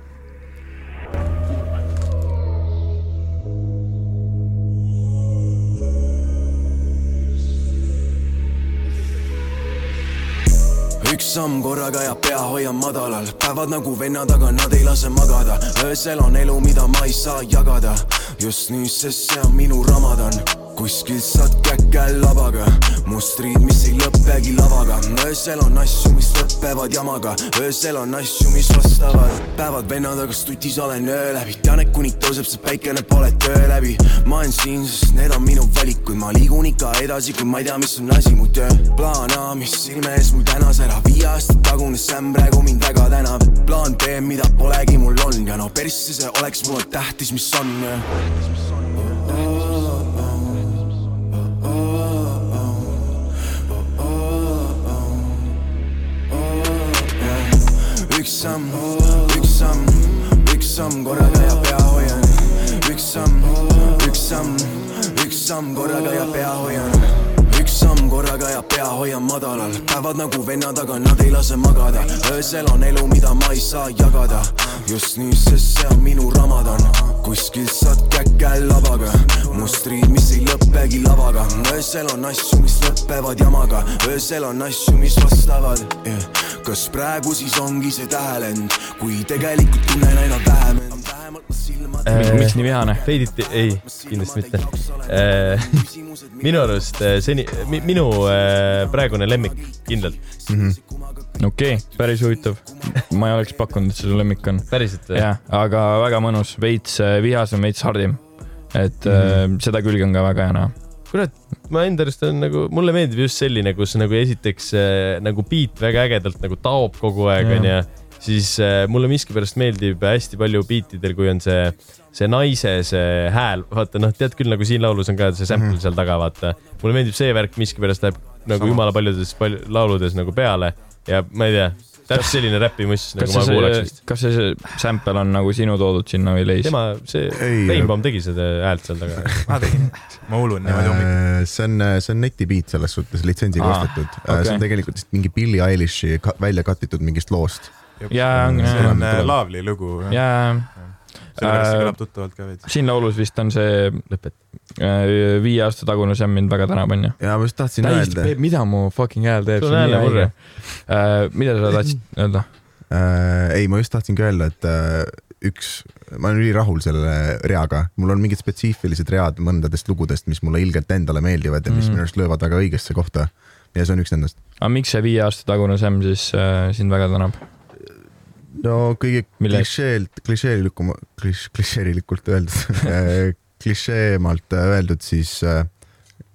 Üks samm korraga ja pea hoian madalal, päevad nagu vennad, aga nad ei lase magada. öösel on elu, mida ma ei saa jagada, just nüüd, sest see on minu Ramadan. Kuskilt saad käkke labaga, mustrid, mis ei lõppegi lavaga. öösel on asju, mis lõpevad jamaga, öösel on asju, mis vastavad. päevad vennad, aga stutis olen öö läbi, tean, et kuni tõuseb see päikene, pole töö läbi. ma olen siin, sest need on minu valikud, ma liigun ikka edasi, kui ma ei tea, mis on asi mu töö. plaan A, mis silme ees mul täna särab, viie aasta tagune sämm praegu mind väga tänab. plaan B, mida polegi mul olnud ja no persse see oleks mulle tähtis, mis on. Üks samm, üks samm, üks samm korraga ja pea hoian. üks samm, üks samm, üks samm korraga ja pea hoian. üks samm korraga ja pea hoian madalal, päevad nagu vennad, aga nad ei lase magada. öösel on elu, mida ma ei saa jagada. just nüüd, sest see on minu Ramadan. kuskilt saad käkke labaga, mustrid, mis ei lõppegi lavaga. öösel on asju, mis lõpevad jamaga, öösel on asju, mis vastavad yeah.. kas praegu siis ongi see tähelend, kui tegelikult tunnen aina vähem Äh, miks nii vihane? veiditi, ei, kindlasti mitte. minu arust äh, seni, minu äh, praegune lemmik kindlalt, okei okay,, päris huvitav. ma ei oleks pakkunud, et see su lemmik on. päriselt või? jah, aga väga mõnus, veits äh, vihasem, veits hardim. et mm -hmm. seda külge on ka väga hea näha. kurat, ma enda arust on nagu, mulle meeldib just selline, kus nagu esiteks äh, nagu beat väga ägedalt nagu taob kogu aeg, onju. Siis äh, mulle miskipärast meeldib hästi palju beatidel, kui on see, see naise see hääl, vaata noh, tead küll nagu siin laulus on ka see sample mm -hmm. seal taga, vaata. mulle meeldib see värk miskipärast läheb nagu Sama. jumala paljudes palju, lauludes nagu peale ja ma ei tea, täpselt selline räpimuss nagu ma kuulaks see vist,. kas see, see sample on nagu sinu toodud sinna või leis? tema, see Ei, Rainbaum tegi seda häält seal taga. ma tegin, ma hullun niimoodi hommikul. see on, see on netibeat selles suhtes, litsentsiga ostetud. okei. see on tegelikult mingi Billie Eilish'i välja katitud mingist loost. jaa, on see on äh, Laavli lugu. jaa, sellepärast see Äh, kõlab tuttavalt ka veits. siin laulus vist on see lõpet. äh, viie aasta tagune Sam mind väga tänab, onju. ja ma just tahtsin täiesti öelda,, mida mu fucking hääl teeb. Sul on häälemurre. mida sa tahtsid öelda? äh, ei, ma just tahtsingi öelda, et äh, üks, ma olen ülirahul selle reaga, mul on mingid spetsiifilised read mõndadest lugudest, mis mulle ilgelt endale meeldivad ja mis Mm. minu arust löövad väga õigesse kohta. ja see on üks nendest. aga miks see viie aasta tagune Sam siis äh, sind väga tänab? No kõige Mille- klišeelt, klišeelikum, klišeelikult öeldud, klišeemalt öeldud, siis äh,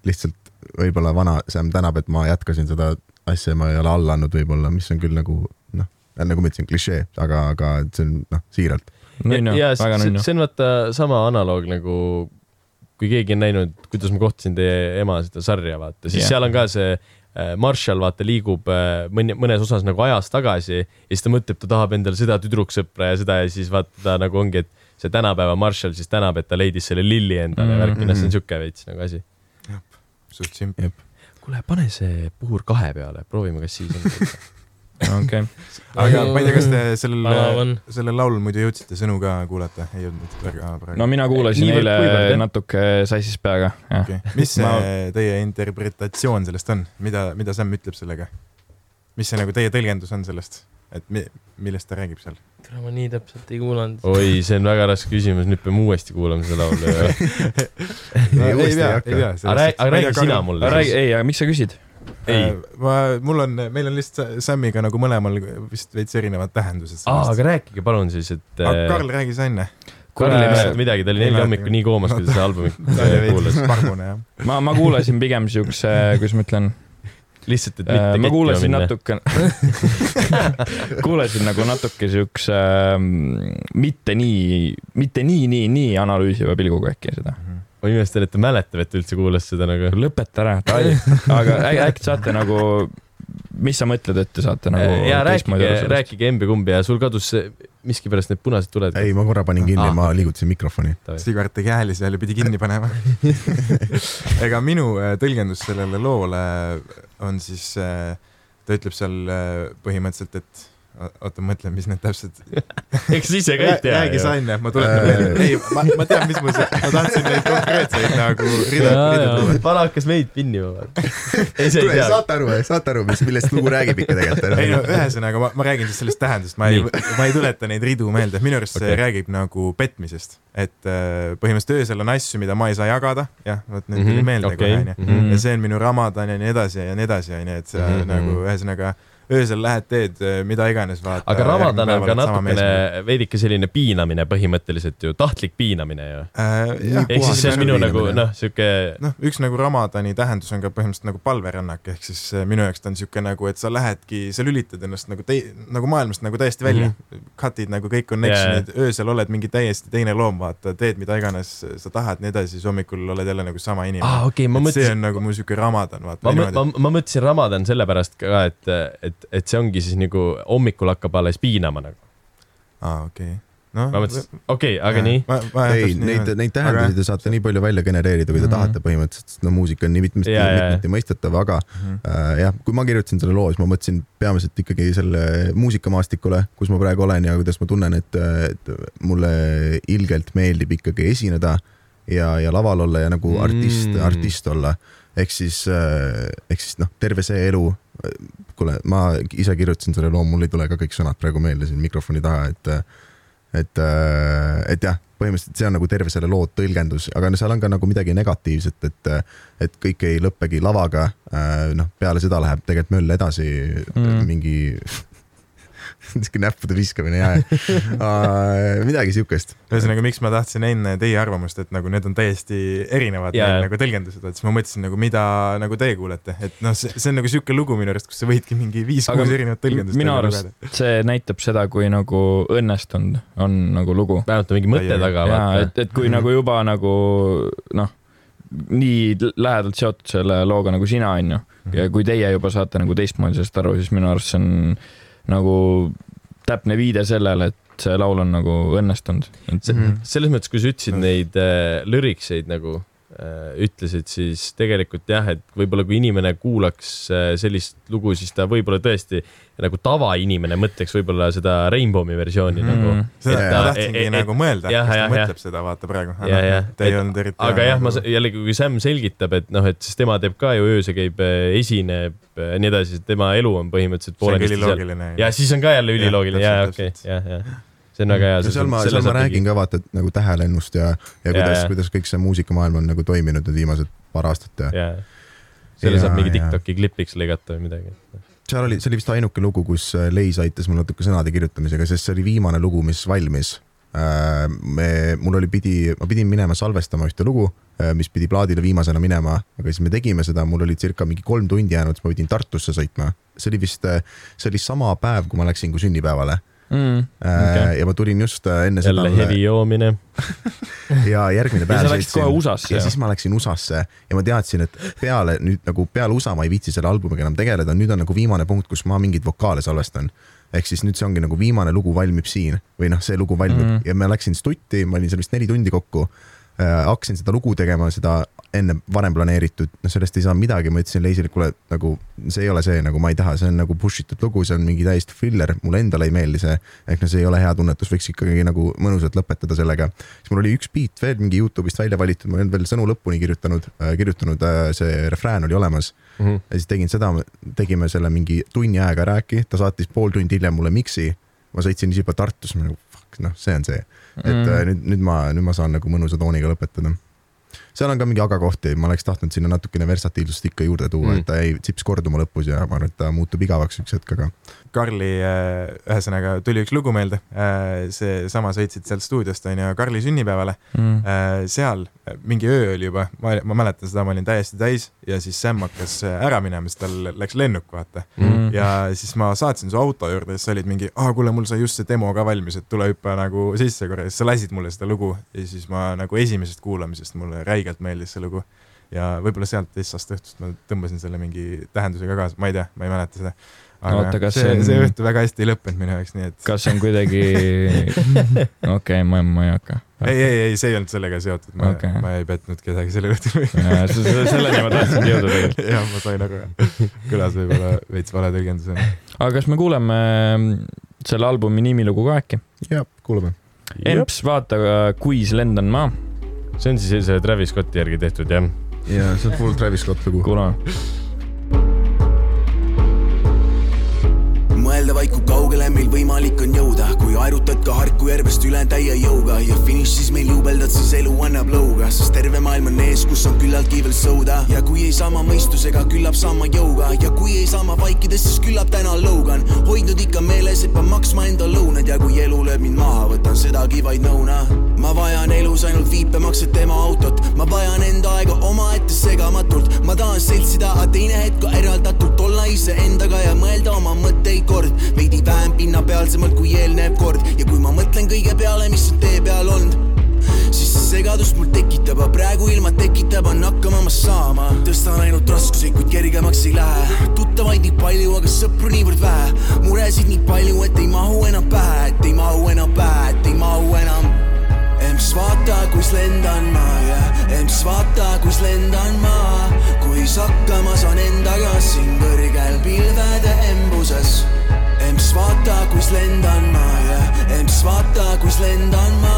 lihtsalt võib-olla vana Sam tänab, et ma jätkasin seda asja, ma ei ole alla andnud võib-olla, mis on küll nagu noh, nagu ma ütlesin, klišee, aga, aga see on noh, siiralt. nunnu, väga see, nunnu. see on vaata sama analoog nagu, kui keegi on näinud, kuidas ma kohtasin teie ema seda sarja, vaata, siis yeah. seal on ka see äh, Marshall, vaata, liigub äh, mõni, mõnes osas nagu ajas tagasi ja siis ta mõtleb, ta tahab endale seda tüdruksõpra ja seda ja siis vaata ta nagu ongi, et see tänapäeva Marshall siis tänab, et ta leidis selle Lilli endale mm Mhm. -hmm. värki, noh, see on sihuke veits nagu asi. suht simp. kuule, pane see puhur kahe peale, proovime, kas siis on. okei, aga ma ei tea, kas te sellel sellel laulul muidu jõudsite sõnu ka kuulata? ei jõudnud väga praegu no mina kuulasin Niivõrd eile jah. natuke sassis peaga, jah. okay.. mis see Ma- teie interpretatsioon sellest on, mida, mida Sam ütleb sellega? mis see nagu teie tõlgendus on sellest, et mi, millest ta räägib seal? tere, ma nii täpselt ei kuulanud. oi, see on väga raske küsimus, nüüd peame uuesti kuulama seda laulu ju. Ei, uuesti ei hakka. aga räägi, sina mulle ei, aga miks sa küsid? ei, Äh, ma, mul on, meil on lihtsalt Samiga nagu mõlemal vist veits erinevad tähendused. aa, aga rääkige palun siis, et äh, Karl, räägi sa enne. Karl ei mäleta midagi, ta oli neli hommikul nii koomas, kui ta seda albumit äh, kuulas ma, ma kuulasin pigem siukse, kuidas ma ütlen, lihtsalt, et mitte ma kuulasin natukene, kuulasin nagu natuke siukse ähm, mitte nii, mitte nii, nii, nii analüüsiva pilguga äkki seda. Ma imestan, et ta mäletab, et ta üldse kuulas seda nagu. lõpeta ära, aga äkki saate nagu, mis sa mõtled, et te saate nagu ja rääkige rääkige embi-kumbi ja sul kadus see- miskipärast need punased tuled. ei, ma korra panin kinni Aa., ma liigutasin mikrofoni. Sigvard tegi hääli seal ja pidi kinni panema. ega minu äh, tõlgendus sellele loole on siis, ta ütleb seal äh, põhimõtteliselt, et oota, mõtlen, mis need täpselt. eks sa ise ka ei tea räägi ju. sa enne, ma tuletan meelde. ei, ma, ma tean, mis mul see, ma tahtsin neid konkreetseid nagu rida, rida tuua. vana hakkas meid pinnima. ei, sa ei kuule, tea. saate aru, saate aru, mis, millest lugu räägib ikka ei no tegelikult? ühesõnaga, ma, ma räägin siis sellest tähendusest, ma ei, ma ei tuleta neid ridu meelde, minu arust okay. See räägib nagu petmisest. et äh, põhimõtteliselt öösel on asju, mida ma ei saa jagada, jah, vot need tuli Mhm, meelde kohe onju. mhm. ja see on minu ramadan ja nii edasi ja nii edasi onju, et sa Mhm, nagu ühesõnaga öösel lähed, teed äh, mida iganes, vaata. aga Ramadan on ka natukene veidike selline piinamine põhimõtteliselt ju, tahtlik piinamine ju. äh,. ehk siis see on minu nagu noh, sihuke noh, üks nagu Ramadani tähendus on ka põhimõtteliselt nagu palverännak, ehk siis äh, minu jaoks ta on niisugune nagu, et sa lähedki, sa lülitad ennast nagu tei-, nagu maailmast nagu täiesti välja mm. -hmm. Cut'id nagu kõik connection'id yeah., öösel oled mingi täiesti teine loom, vaata, teed mida iganes sa tahad, nii edasi, siis hommikul oled jälle nagu sama inimene okei, ma et see mõtlesin, on nagu mu niisugune Ramadan, vaata ma, ma, ma mõtlesin Ramadan sellepärast ka, et, et, et see ongi siis nagu hommikul hakkab alles piinama nagu. aa, okei. noh ma, mõtlesin, okei, aga nii. ei, neid, neid tähendusi te saate nii palju välja genereerida, kui te Mhm. tahate põhimõtteliselt, sest no muusika on nii mitmeti, jaa, mitmeti mõistetav, aga Mhm. äh, jah, kui ma kirjutasin selle loo, siis ma mõtlesin peamiselt ikkagi selle muusikamaastikule, kus ma praegu olen ja kuidas ma tunnen, et, et mulle ilgelt meeldib ikkagi esineda ja, ja laval olla ja nagu artist Mm. mm., artist olla. ehk siis, ehk siis noh, terve see elu. kuule, ma ise kirjutasin selle loo, mul ei tule ka kõik sõnad praegu meelde siin mikrofoni taha, et, et, et jah, põhimõtteliselt see on nagu terve selle loo tõlgendus, aga no seal on ka nagu midagi negatiivset, et, et kõik ei lõppegi lavaga. noh, peale seda läheb tegelikult möll edasi Mm. mingi sihuke näppude viskamine ja uh, midagi siukest. ühesõnaga, miks ma tahtsin enne teie arvamust, et nagu need on täiesti erinevad yeah. jaa. nagu tõlgendused, et siis ma mõtlesin nagu, mida nagu teie kuulete, et noh, see, see on nagu sihuke lugu minu arust, kus sa võidki mingi viis-kuus erinevat tõlgendust. minu arust see näitab seda, kui nagu õnnestunud on nagu lugu. vähemalt on mingi mõte taga, ja et, et kui nagu juba nagu noh, nii lähedalt seotud selle looga nagu sina onju ja kui teie juba saate nagu teistmoodi sellest aru, siis minu arust see on nagu täpne viide sellele, et see laul on nagu õnnestunud. See- Mhm. selles mõttes, kui sa ütlesid neid äh, lürikseid nagu ütlesid, siis tegelikult jah, et võib-olla kui inimene kuulaks äh, sellist lugu, siis ta võib-olla tõesti nagu tavainimene mõtleks võib-olla seda Rainbow'i versiooni mm. nagu. seda et ma ta- tahtsingi e- e- nagu mõelda, kas ta mõtleb seda, vaata praegu. Te ei olnud eriti. aga jah, ma s- jällegi, kui Sam selgitab, et noh, et siis tema teeb ka ju öösel käib, esineb ja nii edasi, tema elu on põhimõtteliselt see on seal. üliloogiline. ja siis on ka jälle üliloogiline, jaa, okei, jah, jah. See on väga hea. seal ma, seal ma räägin ka vaata, et nagu tähelennust ja, ja kuidas kuidas kõik see muusikamaailm on nagu toiminud need viimased paar aastat ja selle saab mingi. Tiktoki klipiks lõigata või midagi. seal oli, see oli vist ainuke lugu, kus äh, Leis aitas mul natuke sõnade kirjutamisega, sest see oli viimane lugu, mis valmis. me, mul oli, pidi, ma pidin minema salvestama ühte lugu, mis pidi plaadile viimasena minema, aga siis me tegime seda, mul oli circa mingi kolm tundi jäänud, siis ma pidin Tartusse sõitma. see oli vist, see oli sama päev, kui ma läksin kui sünnipäevale mm,. okay.. ja ma tulin just äh, enne jälle seda hevi joomine. ja järgmine ja päev sa läksid kohe USA-sse ja siis ma läksin USA-sse ja ma teadsin, et peale nüüd nagu peale USA ma ei viitsi selle albumiga enam tegeleda, nüüd on nagu viimane punkt, kus ma mingeid vokaale salvestan. ehk siis nüüd see ongi nagu viimane lugu valmib siin või noh, see lugu valmib mm. -hmm. ja ma läksin stutti, ma olin seal vist neli tundi kokku äh, hakkasin seda lugu tegema, seda enne varem planeeritud, noh sellest ei saa midagi, ma ütlesin Leisile, kuule nagu see ei ole see, nagu ma ei taha, see on nagu push itud lugu, see on mingi täiesti thriller, mulle endale ei meeldi see. ehk no see ei ole hea tunnetus, võiks ikkagi nagu mõnusalt lõpetada sellega. siis mul oli üks beat veel mingi Youtube'ist välja valitud, ma ei olnud veel sõnu lõpuni kirjutanud äh,, kirjutanud äh,, see refrään oli olemas. Mm. -hmm. ja siis tegin seda, tegime selle mingi tunni aega rääki, ta saatis pool tundi hiljem mulle miksi. ma sõitsin ise juba Tartusse, nagu fuck, noh, see on see, et mm nüüd, nüüd ma, nüüd ma saan nagu mõnusa tooniga lõpetada seal on ka mingi aga kohti, ma oleks tahtnud sinna natukene versatiilsust ikka juurde tuua mm., et ta jäi tsips korduma lõpus ja ma arvan, et ta muutub igavaks üks hetk, aga. Karli, äh, ühesõnaga tuli üks lugu meelde, äh, seesama sõitsid sealt stuudiost onju Karli sünnipäevale. Mm.. Äh, seal mingi öö oli juba, ma, ma mäletan seda, ma olin täiesti täis ja siis Sam hakkas ära minema, sest tal läks lennuk, vaata. Mm.. ja siis ma saatsin su auto juurde, siis sa olid mingi, aa kuule, mul sai just see demo ka valmis, et tule hüppa nagu sisse korra, siis sa lasid mulle seda lugu ja siis ma nagu esimesest kuulamisest mulle räigelt meeldis see lugu. Ja võib-olla sealt Essast õhtust ma tõmbasin selle mingi tähendusega kaasa, ma ei tea, ma ei mäleta seda aga Oota, kas see, see, see õhtu väga hästi ei lõppenud minu jaoks, nii et. kas on kuidagi, okei ma, ma ei hakka. ei, ei, ei, see ei olnud sellega seotud, ma okay., ma ei petnud kedagi sellel õhtul selleni ma tahtsin jõuda tegelikult. jah, ma sain aru, kõlas võib-olla veits vale tõlgendusena. aga kas me kuuleme mm, selle albumi nimilugu ka äkki? jah, kuulame. Emps, vaata, kuis lendan ma. see on siis selle Travis Scotti järgi tehtud, jah? jaa, see on full Travis Scott lugu. kuulame mõelda vaid, kui kaugele meil võimalik on jõuda, kui aerutad ka Harku järvest üle täie jõuga ja finišis meil juubeldad, siis elu annab lõuga, sest terve maailm on ees, kus on küllaltki veel sõuda. Ja kui ei saa ma mõistusega, küllap saan ma jõuga. Ja kui ei saa ma vaikides, siis küllap täna lõugan. hoidnud ikka meeles, et pean maksma enda lõunad. Ja kui elu lööb mind maha, võtan sedagi vaid nõuna. ma vajan elus ainult viipemakset tema autot, ma vajan enda aega omaette segamatult, ma tahan seltsida, aga teine hetk ka eraldatult. Olla iseendaga ja mõelda oma mõtteid korda kord veidi vähem pinnapealsemalt kui eelnev kord ja kui ma mõtlen kõige peale, mis on tee peal olnud siis see segadust mul tekitab, aga praegu ilma tekitab, on hakkama ma saama. tõstan ainult raskusi, kuid kergemaks ei lähe. tuttavaid nii palju, aga sõpru niivõrd vähe. muresid nii palju, et ei mahu enam pähe, et ei mahu enam pähe, et ei mahu enam. Emps vaata, kus lendan ma ja emps vaata, kus lendan ma. kuis hakkama saan endaga siin kõrgel pilvede embuses emps vaata, kus lendan ma ja emps vaata, kus lendan ma,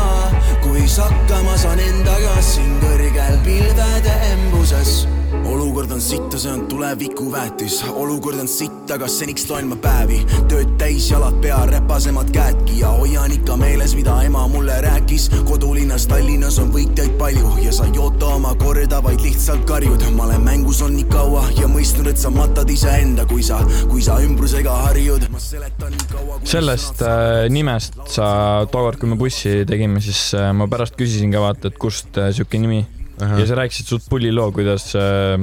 kuis hakkama saan endaga siin kõrgel pilvede embuses olukord on sitt ja see on tuleviku väetis, olukord on sitt, aga seniks loen ma päevi, tööd täis, jalad pea, räpasemad käedki ja hoian ikka meeles, mida ema mulle rääkis. kodulinnas Tallinnas on võitjaid palju ja sa ei oota oma korda, vaid lihtsalt karjud. ma olen mängus olnud nii kaua ja mõistnud, et sa matad iseenda, kui sa, kui sa ümbrusega harjud. sellest äh, nimest sa tookord, kui me bussi tegime, siis äh, ma pärast küsisin ka vaata, et kust äh, sihuke nimi Aha. ja sa rääkisid suht pulli loo, kuidas äh,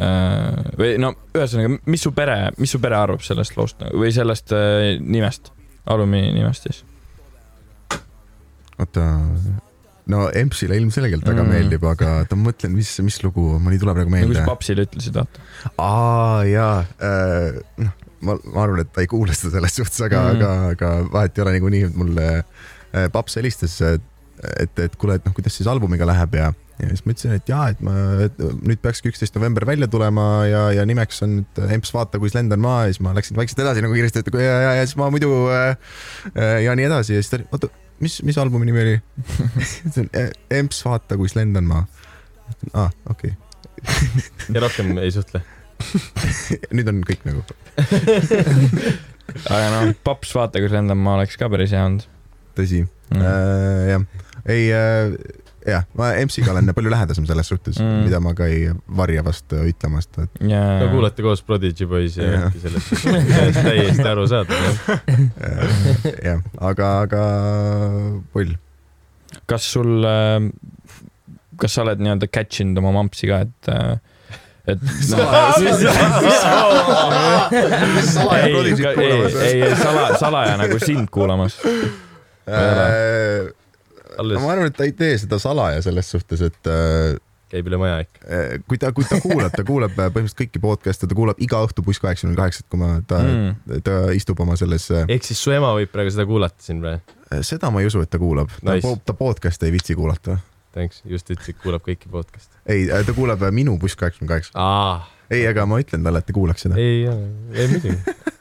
äh, või no ühesõnaga, mis su pere, mis su pere arvab sellest loost või sellest äh, nimest, albumi nimest siis? oota, no Empsile ilmselgelt väga mm. meeldib, aga oota, ma mõtlen, mis, mis lugu, mul ei tule praegu meelde. nagu sa papsile ütlesid, vaata. aa jaa äh,, noh, ma, ma arvan, et ta ei kuule seda selles suhtes, aga mm., aga, aga vahet ei ole niikuinii, mulle äh, paps helistas, et et, et kuule, et noh, kuidas siis albumiga läheb ja, ja siis ma ütlesin, et jaa, et ma et nüüd peakski üksteist november välja tulema ja, ja nimeks on nüüd Emps vaata, kus lendan ma ja siis ma läksin vaikselt edasi nagu kiiresti, et ja, ja, ja siis ma muidu äh, äh ja nii edasi ja siis ta oli, oota, mis, mis albumi nimi oli ütlesin Emps vaata, kus lendan ma. aa, ah, okei okay. ja rohkem ei suhtle nüüd on kõik nagu aga noh, paps vaata, kus lendan ma oleks ka päris hea olnud. tõsi mm., äh, jah ei äh, jah, ma EMS-iga olen palju lähedasem selles suhtes mm., mida ma ka ei varja vast ütlemast et.... Yeah. no kuulete koos Prodigy Boys'i ja äkki sellest, sellest täiesti aru saate jah, aga, aga pull. kas sul, äh, kas sa oled nii-öelda catch inud oma mampsi ka, et äh, et ei, ei, sala, salaja nagu sind kuulamas äh, alles. ma arvan, et ta ei tee seda salaja selles suhtes, et äh, käib üle maja ikka. Äh, kui ta, kui ta kuulab, ta kuulab äh, põhimõtteliselt kõiki podcast'e, ta kuulab iga õhtu buss kaheksa null kaheksat, kui ma, ta mm., ta istub oma selles. ehk siis su ema võib praegu seda kuulata siin või? seda ma ei usu, et ta kuulab nice., ta, ta podcast'e ei viitsi kuulata thanks, just ütlesid, kuulab kõiki podcast'e. ei, ta kuulab äh, minu buss kaheksakümmend kaheksa. aa, ei, aga ma ütlen talle, et ta kuulaks seda. ei, ei muidugi.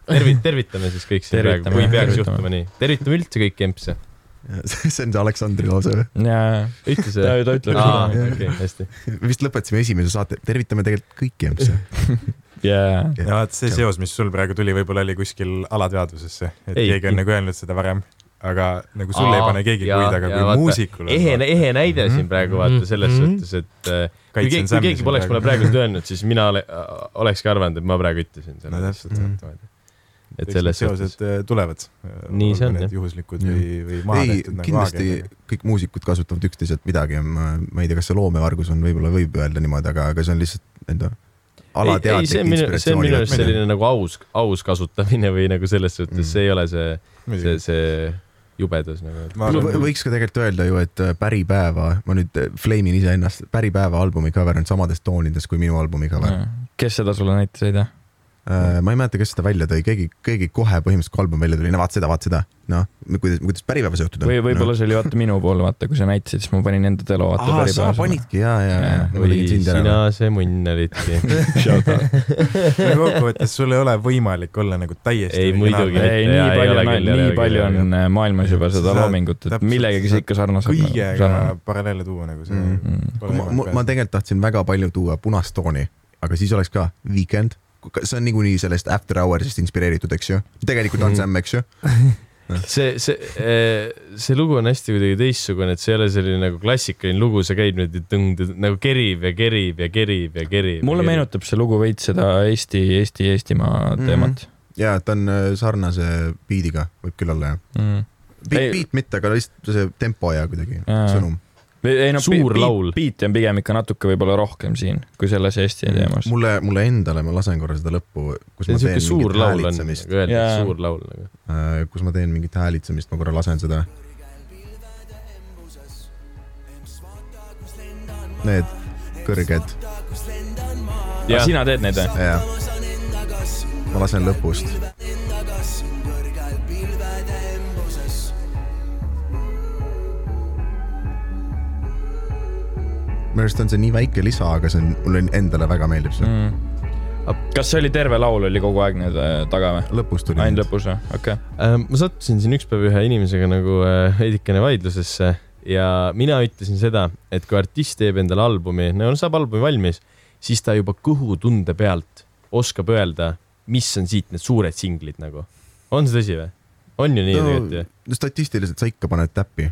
tervit-, tervitame siis kõik siin praegu, kui peaks juhtuma nii. tervitame üldse kõiki empse. see on see Aleksandri lause või? jaa, ütle ta see. ta ütleb aa, seda. okei, hästi. vist lõpetasime esimese saate, tervitame tegelikult kõiki EMS-e. jaa, ja vaat see seos, mis sul praegu tuli, võib-olla oli kuskil alateadvusesse, et Ei. keegi on nagu öelnud seda varem, aga nagu sulle ei pane keegi kuid, aga kui muusikul ehe, ehe näide siin praegu vaata selles Mhm. suhtes, et äh, kui Kaitsen keegi, kui keegi poleks praegu. mulle praegu seda öelnud, siis mina ole, olekski arvanud, et ma praegu ütlesin No selle täpselt. lihtsalt. et selles suhtes. seosed äh, tulevad. Nii see on, jah. juhuslikud Jah. või, või maha tehtud nagu kindlasti aagiad. kõik muusikud kasutavad üksteiselt midagi, ma, ma ei tea, kas see loomevargus on, võib-olla võib öelda niimoodi, aga, aga see on lihtsalt enda alateadlik on minu, see on minu arust selline nagu aus, aus kasutamine või nagu selles suhtes Mm. see ei ole see, see, see jubedus nagu. Võiks ka tegelikult öelda ju, et äh, Päripäeva, ma nüüd äh, flame'in iseennast, Päripäeva albumi cover on samades toonides kui minu albumi cover. kes seda sulle näitas, ei tea? Äh, ma ei mäleta, kes seda välja tõi, keegi, keegi kohe põhimõtteliselt, kui album välja tuli, no vaat seda, vaat seda, noh, kuidas, kuidas Päripäeva seotud on. või võib-olla see oli vaata minu pool, vaata kui sa näitasid, siis ma panin enda telo vaata aa, sa. panidki ja, ja, ja, ma või sina see munn olidki. kokkuvõttes sul ei ole võimalik olla nagu täiesti Ei, muidugi. ei, Jaa, nii ei palju on, ei nii palju on maailmas juba seda loomingut, et millegagi sa ikka sarnased. kõigega paralleele tuua nagu see Mm. Ma tegelikult tahtsin väga palju tuua punast tooni, aga siis oleks ka Weekend, see on niikuinii sellest After Hours'ist inspireeritud, eks ju. tegelikult on. Sam, eks ju. see, see, see lugu on hästi kuidagi teistsugune, et see ei ole selline nagu klassikaline lugu, sa käid nüüd tõng-, nagu kerib ja kerib ja kerib ja kerib. mulle. meenutab see lugu veits seda Eesti, Eesti, Eestimaa Mhm. teemat ja ta on äh, sarnase beat'iga, võib küll olla jah. mm.. Beat Ei-, beat mitte, aga lihtsalt see tempo ja kuidagi Jaa. sõnum. Ei no Suur laul. beat on pigem ikka natuke võib-olla rohkem siin kui selles Eesti teemas. mulle, mulle endale, ma lasen korra seda lõppu, kus see ma on teen mingit häälitsemist Jaa. suur laul nagu. kus ma teen mingit häälitsemist, ma korra lasen seda. Need kõrged jah, sina teed neid või? ja ma lasen lõpust. Minu arust on see nii väike lisa, aga see on, mulle endale väga meeldib see mm.. Kas see oli terve laul oli kogu aeg nüüd äh, taga või? lõpus tuli. ainult lõpus või? okei okay.. Ähm, ma sattusin siin üks päev ühe inimesega nagu äh, veidikene vaidlusesse ja mina ütlesin seda, et kui artist teeb endale albumi, no saab albumi valmis, siis ta juba kõhutunde pealt oskab öelda, mis on siit need suured singlid nagu. on see tõsi või? on ju nii tegelikult ju? no statistiliselt sa ikka paned täppi,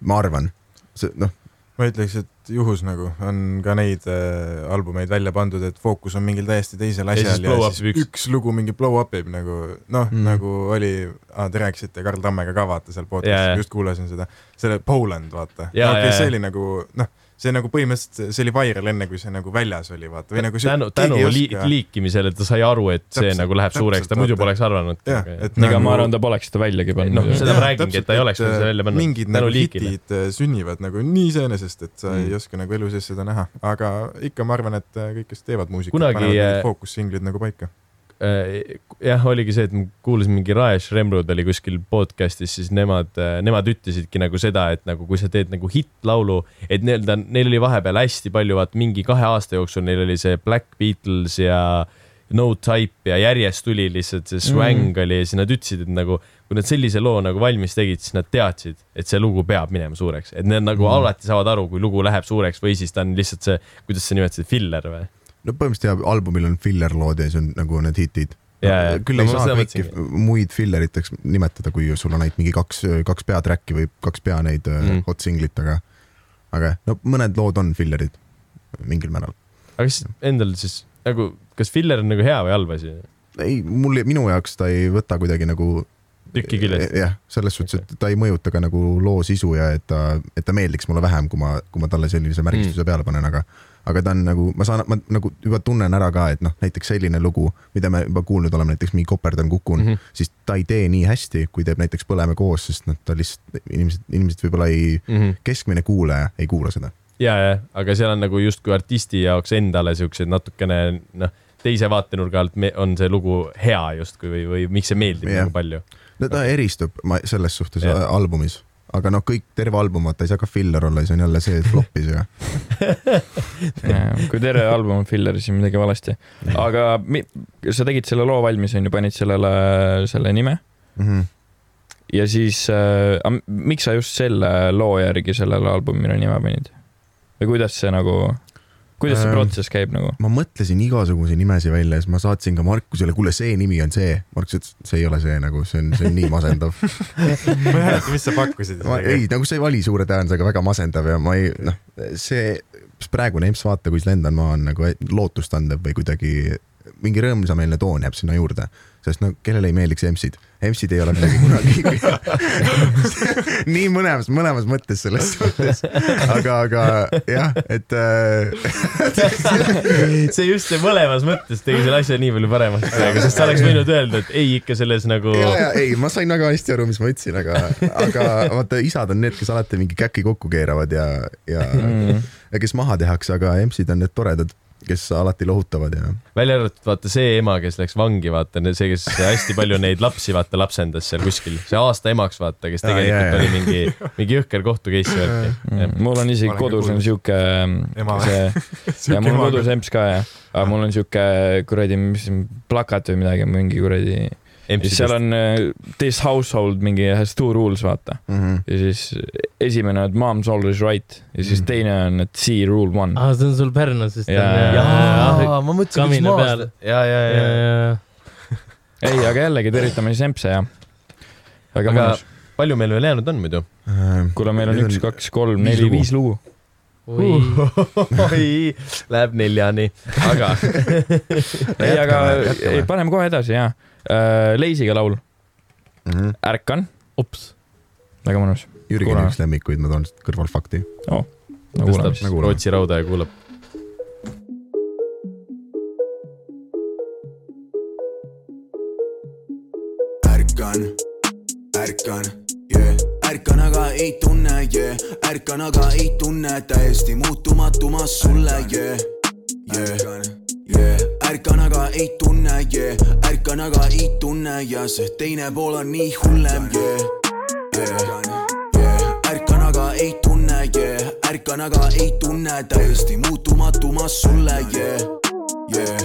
ma arvan. see noh, ma ütleks, et juhus nagu on ka neid äh, albumeid välja pandud, et fookus on mingil täiesti teisel asjal ja, ja siis üks. üks. lugu mingi blow up ib nagu noh Mm. nagu oli ah,, te rääkisite Karl Tammega ka vaata seal podcast'is, just kuulasin seda, selle Poland vaata. Okei, see oli nagu noh, see nagu põhimõtteliselt, see oli viral enne, kui see nagu väljas oli vaata või nagu see tänu, tänu li liikimisele ta sai aru, et see Täpselt, nagu läheb suureks, ta muidu poleks arvanud. ega ma arvan, ta poleks seda väljagi pannud Noh, seda ma räägingi, et ta ei oleks seda välja panna. mingid Tänu nagu hitid äh, sünnivad nagu nii iseenesest, et sa Mm. ei oska nagu elu sees seda näha, aga ikka ma arvan, et äh, kõik, kes teevad muusikat, panevad äh, mingid fookussinglid nagu paika. Äh, jah, oligi see, et ma kuulasin mingi Raesh Remrud oli kuskil podcast'is, siis nemad, nemad ütlesidki nagu seda, et nagu kui sa teed nagu hittlaulu, et nii-öelda neil oli vahepeal hästi palju, vaat mingi kahe aasta jooksul neil oli see Black Beatles ja No Type ja järjest tuli lihtsalt see swäng mm. oli ja siis nad ütlesid, et nagu kui nad sellise loo nagu valmis tegid, siis nad teadsid, et see lugu peab minema suureks, et need nagu mm. alati saavad aru, kui lugu läheb suureks või siis ta on lihtsalt see, kuidas sa nimetasid, filler või? No põhimõtteliselt jah, albumil on fillerlood ja siis on nagu need hitid. Jaa, jaa. küll No ei saa kõiki muid filleriteks nimetada, kui sul on ainult mingi kaks, kaks peatrack'i või kaks pea neid Mm. mm. hot singlit, aga, aga no mõned lood on fillerid mingil määral. aga kas endal siis nagu, kas filler on nagu hea või halb asi? ei, mul, minu jaoks ta ei võta kuidagi nagu tüki küljest. jah, selles suhtes, et ta ei mõjuta ka nagu loo sisu ja et ta, et ta meeldiks mulle vähem, kui ma, kui ma talle sellise märgistuse mm. peale panen, aga aga ta on nagu, ma saan, ma nagu juba tunnen ära ka, et noh, näiteks selline lugu, mida me juba kuulnud oleme, näiteks mingi Koperdan kukun mm. -hmm. siis ta ei tee nii hästi, kui teeb näiteks Põleme koos, sest noh, ta lihtsalt, inimesed, inimesed võib-olla ei, Mhm. keskmine kuulaja ei kuula seda. ja, ja, aga seal on nagu justkui artisti jaoks endale siuksed natukene noh, teise vaatenurga alt on see lugu hea justkui või, või miks see meeldib Jah. nagu palju. no ta eristub ma selles suhtes ja. albumis, aga noh, kõik terve album, vaata ei saa ka filler olla, siis on jälle see, et flop'is ja kui terve album on filler, siis on midagi valesti. aga mi- sa tegid selle loo valmis, onju, panid sellele, selle nime mm. -hmm. ja siis äh,, miks sa just selle loo järgi sellele albumile nime panid? või kuidas see nagu, kuidas see Ähm, protsess käib nagu? ma mõtlesin igasuguseid nimesid välja, siis ma saatsin ka Markusele, kuule, see nimi on see. Markus ütles, see ei ole see nagu, see on, see on nii masendav. ma ei mäleta, mis sa pakkusid ei, nagu see ei vali suure tähendusega väga masendav ja ma ei, noh, see praegune EMS Vaata, kus lendan, ma olen nagu lootustandev või kuidagi mingi rõõmsameelne toon jääb sinna juurde, sest no kellele ei meeldiks EMS-id, EMS-id ei ole midagi kunagi nii mõlemas, mõlemas mõttes selles suhtes, aga, aga jah, et äh, see just see mõlemas mõttes tegi selle asja nii palju paremaks praegu, sest sa oleks võinud öelda, et ei ikka selles nagu. ja, ja ei, ma sain väga hästi aru, mis ma ütlesin, aga, aga vaata, isad on need, kes alati mingi käki kokku keeravad ja, ja mm., ja kes maha tehakse, aga EMS-id on need toredad, kes alati lohutavad ja välja arvatud vaata see ema, kes läks vangi, vaata see, kes hästi palju neid lapsi vaata lapsendas seal kuskil, see aasta emaks vaata, kes tegelikult jaa, jaa. oli mingi, mingi jõhker kohtu case värki. Mm, mul on isegi kodus on Ema- see ja mul on kodus emps ka ja, aga mul on siuke kuradi, mis plakat või midagi, mingi kuradi, seal on äh, this household mingi has two rules vaata. Mm. -hmm. ja siis esimene on mom's always right ja siis Mhm. teine on, et see rule one. aa, see on sul Pärnusest. Jaa, jaa, ma mõtlesin, mis maast peal.. ja, ja, ja, ei, aga jällegi tervitame siis empse ja. Aga- mõnus. palju meil veel jäänud on muidu? kuule, meil on üks, on kaks, kolm, neli, lugu. viis lugu. oi, läheb neljani, aga ei, aga jätkame. ei, paneme kohe edasi ja. Leisiga laul, mm. -hmm. Ärkan, ups. väga mõnus. Jürgeni üks lemmikuid, ma toon lihtsalt kõrvalfakti. no kuulame tõstab siis. kuulame. Rootsi rauda ja kuulab. ärkan, ärkan, yeah. ärkan, aga ei tunne, yeah. ärkan, aga ei tunne, täiesti muutumatu ma sulle, yeah. Yeah. Yeah. ärkan, aga ei tunne, yeah. ärkan, aga ei tunne ja see teine pool on nii hullem. Yeah. Yeah. Yeah. ärkan, aga ei tunne, täiesti muutumatu ma sulle, yeah. Yeah.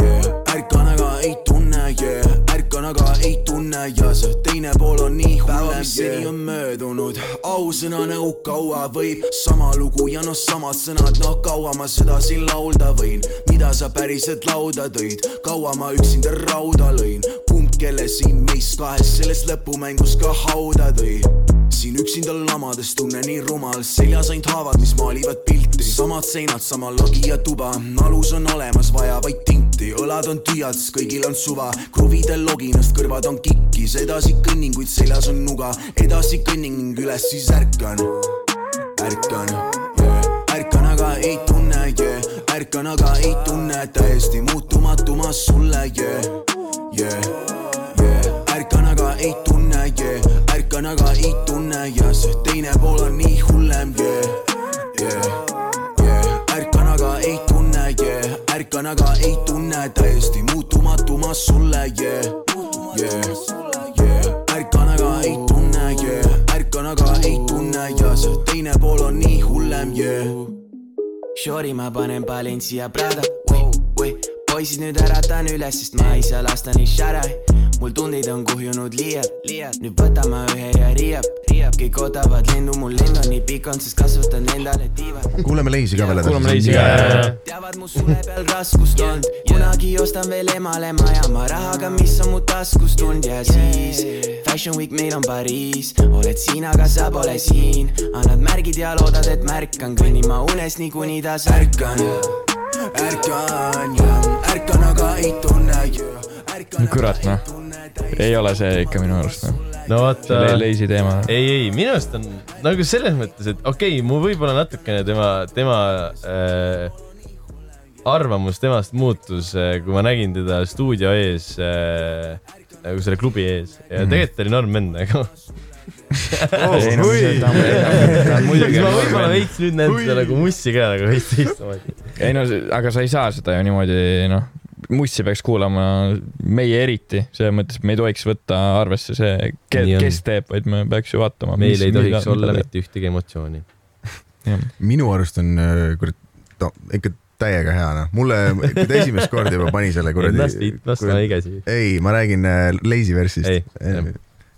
Yeah. ärkan, aga ei tunne, yeah. ärkan, aga ei tunne ja see teine pool on nii hullem, mis seni on möödunud, ausõna nagu kaua võib, sama lugu ja noh, samad sõnad, noh kaua ma seda siin laulda võin, mida sa päriselt lauda tõid, kaua ma üksinda rauda lõin, kelle siin meist kahest sellest lõpumängus ka hauda tõi siin üksinda lamades tunnen nii rumal, seljas ainult haavad, mis maalivad pilti, samad seinad, sama lagi ja tuba, alus on olemas, vaja vaid tinti, õlad on tühjad, kõigil on suva, kruvidel loginast kõrvad on kikkis, edasi kõnnin, kuid seljas on nuga, edasi kõnnin ning üles siis ärkan, ärkan yeah., ärkan, aga ei tunne yeah., ärkan, aga ei tunne, täiesti muutumatu ma sulle yeah. Yeah. Yeah. ärkan, aga ei tunne yeah., ärkan, aga ei tunne ja see teine pool on nii hullem yeah. Yeah. Yeah. ärkan, aga ei tunne yeah., ärkan, aga ei tunne, täiesti muutumatu ma sulle yeah. Yeah. Yeah. ärkan, aga ei tunne yeah., ärkan, aga ei tunne ja see teine pool on nii hullem yeah.. Shori ma panen Balencia Prada. Või, või poisid nüüd äratan üles, sest ma ei saa lasta nii šarai. mul tundeid on kuhjunud liialt, nüüd võtame ühe ja riiab, riiab, kõik ootavad lendu, mul lend on nii pikk olnud, sest kasvatan endale tiivad. kuulame Leisi ka veel kuulame edasi. Leisi ka, teavad mu sule peal raskust olnud, kunagi ostan veel emale maja, ma rahaga, mis on mu taskus tulnud ja siis Fashion Week meil on Pariis, oled siin, aga sa pole siin, annad märgid ja loodad, et märkan, kõnnin ma unes nii kuni ta särkan. Ärkan ja ärkan, aga ei tunne ja ärkan, kurat noh, ei ole see ikka minu arust noh, no vaata see Le- Leisi teema. ei, ei minu arust on nagu selles mõttes, et okei okay,, mu võib-olla natukene tema, tema äh, arvamus temast muutus, kui ma nägin teda stuudio ees äh,, nagu selle klubi ees ja Mhm. tegelikult ta oli norm vend nagu. ei no see ta on, muidugi ma võib-olla veits nüüd näen teda nagu mussi ka nagu veits teistmoodi. ei no, aga sa ei saa seda ju niimoodi noh, mussi peaks kuulama, meie eriti, selles mõttes, et me ei tohiks võtta arvesse see, kes teeb, vaid me peaks ju vaatama. meil ei tohiks olla mitte ühtegi emotsiooni. minu arust on äh, kurat, no ikka täiega hea noh, mulle, kui ta esimest korda juba pani selle kuradi ei ei, ma räägin äh, Lazy versist Ei.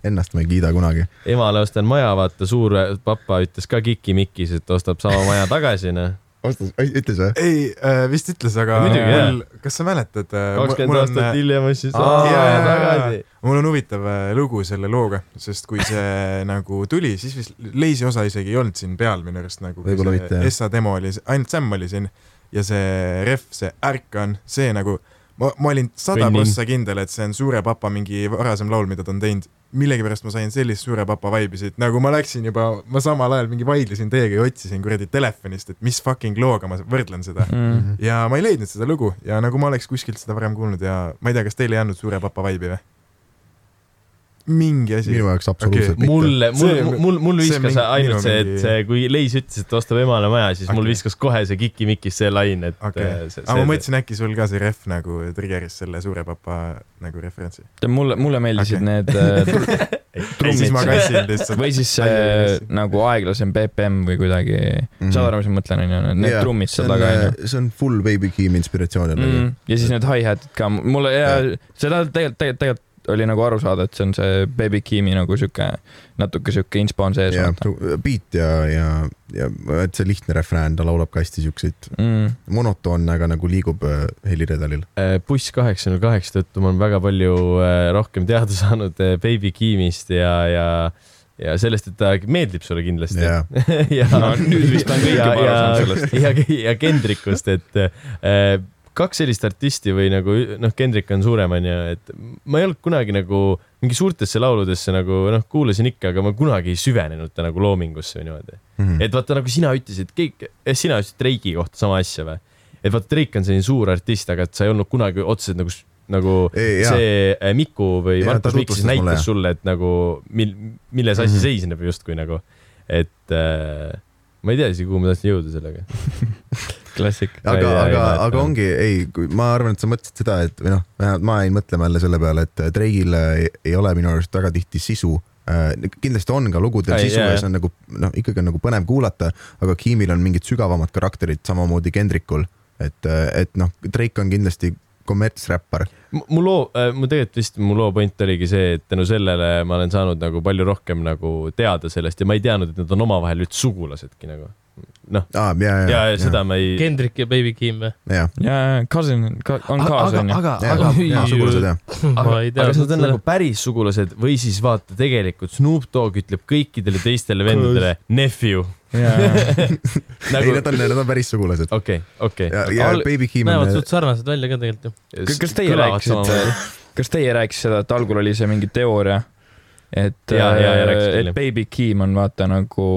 Ennast ma ei kiida kunagi. emale ostan maja, vaata suur papa ütles ka Kiki-Mikis, et ostab sama maja tagasi, noh. ostas, ütles või? ei äh,, vist ütles, aga Muidugi, mul, kas sa mäletad? kakskümmend aastat hiljem ostis Aa, sama jaa, maja jaa, tagasi. mul on huvitav äh, lugu selle looga, sest kui see nagu tuli, siis vist Leisi osa isegi ei olnud siin peal minu arust nagu. Võib-olla mitte, jah. Essa demo oli, ainult Sam oli siin ja see ref, see ärkan, see nagu, ma, ma olin sada prossa kindel, et see on Suure Papa mingi varasem laul, mida ta on teinud. Millegipärast ma sain sellist Suure Papa vibe'i siit, nagu ma läksin juba, ma samal ajal mingi vaidlesin teiega ja otsisin kuradi telefonist, et mis fucking looga ma võrdlen seda mm.. ja ma ei leidnud seda lugu ja nagu ma oleks kuskilt seda varem kuulnud ja ma ei tea, kas teile ei andnud Suure Papa vibe'i või? Mingi asi. minu jaoks absoluutselt okay. mitte. mulle, mul See-, mul, mul see viskas mingi- ainult see, et see, kui Leis ütles, et ostab emale maja, siis mul Okei. viskas kohe see Kiki-Mikis see lain, et äh, okay., see- aga ma see- mõtlesin, äkki sul ka see ref nagu trigger'is selle Suure Papa nagu referentsi. mulle, mulle meeldisid Okei. need äh, lihtsalt. või siis see nagu aeglasem BPM või kuidagi mm. -hmm. saad aru, mis ma mõtlen, onju, need yeah, trummid seal taga, onju. see on full Baby Keem inspiratsioon jällegi Mm, ja siis need hi-hat'id ka, mulle ja seda tegelikult, tegelikult, tegelikult oli nagu aru saada, et see on see Baby Keemi nagu sihuke, natuke sihuke inspo on sees. beat ja, ja, ja et see lihtne refrään, ta laulab ka hästi siukseid Mm. monotoonne, aga nagu liigub äh, heliredalil. Äh, buss kaheksa null kaheksa tõttu ma olen väga palju äh, rohkem teada saanud Baby Keemist ja, ja, ja sellest, et ta meeldib sulle kindlasti. Jaa. ja No nüüd vist on kõik ja- juba aru ja- saanud sellest. ja, ja Kendrikust, et äh, kaks sellist artisti või nagu noh, Kendrick on suurem, onju, et ma ei olnud kunagi nagu mingi suurtesse lauludesse nagu noh, kuulasin ikka, aga ma kunagi ei süvenenud ta nagu loomingusse või niimoodi. Mhm. et vaata nagu sina ütlesid, kõik, sina ütlesid Drake'i kohta sama asja või? et vaata, Drake on selline suur artist, aga et sa ei olnud kunagi otseselt nagu, nagu Ei, see äh, Miku või ta Markus Mikk siis näitas sulle, et nagu mil-, milles asi mm. -hmm. seisneb justkui nagu, et äh, ma ei tea isegi, kuhu ma tahtsin jõuda sellega. klassik. aga, aga aga ongi, ei, ma arvan, et sa mõtlesid seda, et või noh, vähemalt ma jäin mõtlema jälle selle peale, et Drake'il ei, ei ole minu arust väga tihti sisu äh,. kindlasti on ka lugudel sisu ja see on nagu noh, ikkagi on nagu põnev kuulata, aga Kimil on mingid sügavamad karakterid, samamoodi Kendrickul, et, et noh, Drake on kindlasti kommertsräppar. mu loo, mu tegelikult vist mu loo point oligi see, et tänu sellele ma olen saanud nagu palju rohkem nagu teada sellest ja ma ei teadnud, et nad on omavahel üldse sugulasedki nagu. noh, aa, ja, ja, ja, ja seda ma ei. Kendrick ja Baby Keem või? ja, ja, cousin ka, on kaas, onju. aga, ja, aga, ja sugulased jah. ma ei tea. aga kas nad on nagu päris sugulased või siis vaata, tegelikult Snoop Dogg ütleb kõikidele teistele vendadele nephew. ei, nagu, nad on, nad on päris sugulased. okei, okei. ja, ja Baby Kim näevad on, suht sarnased välja ka tegelikult ju. kas teie rääkisite, kas teie rääkisite seda, et algul oli see mingi teooria, et, rääkisin et. Baby Keem on vaata nagu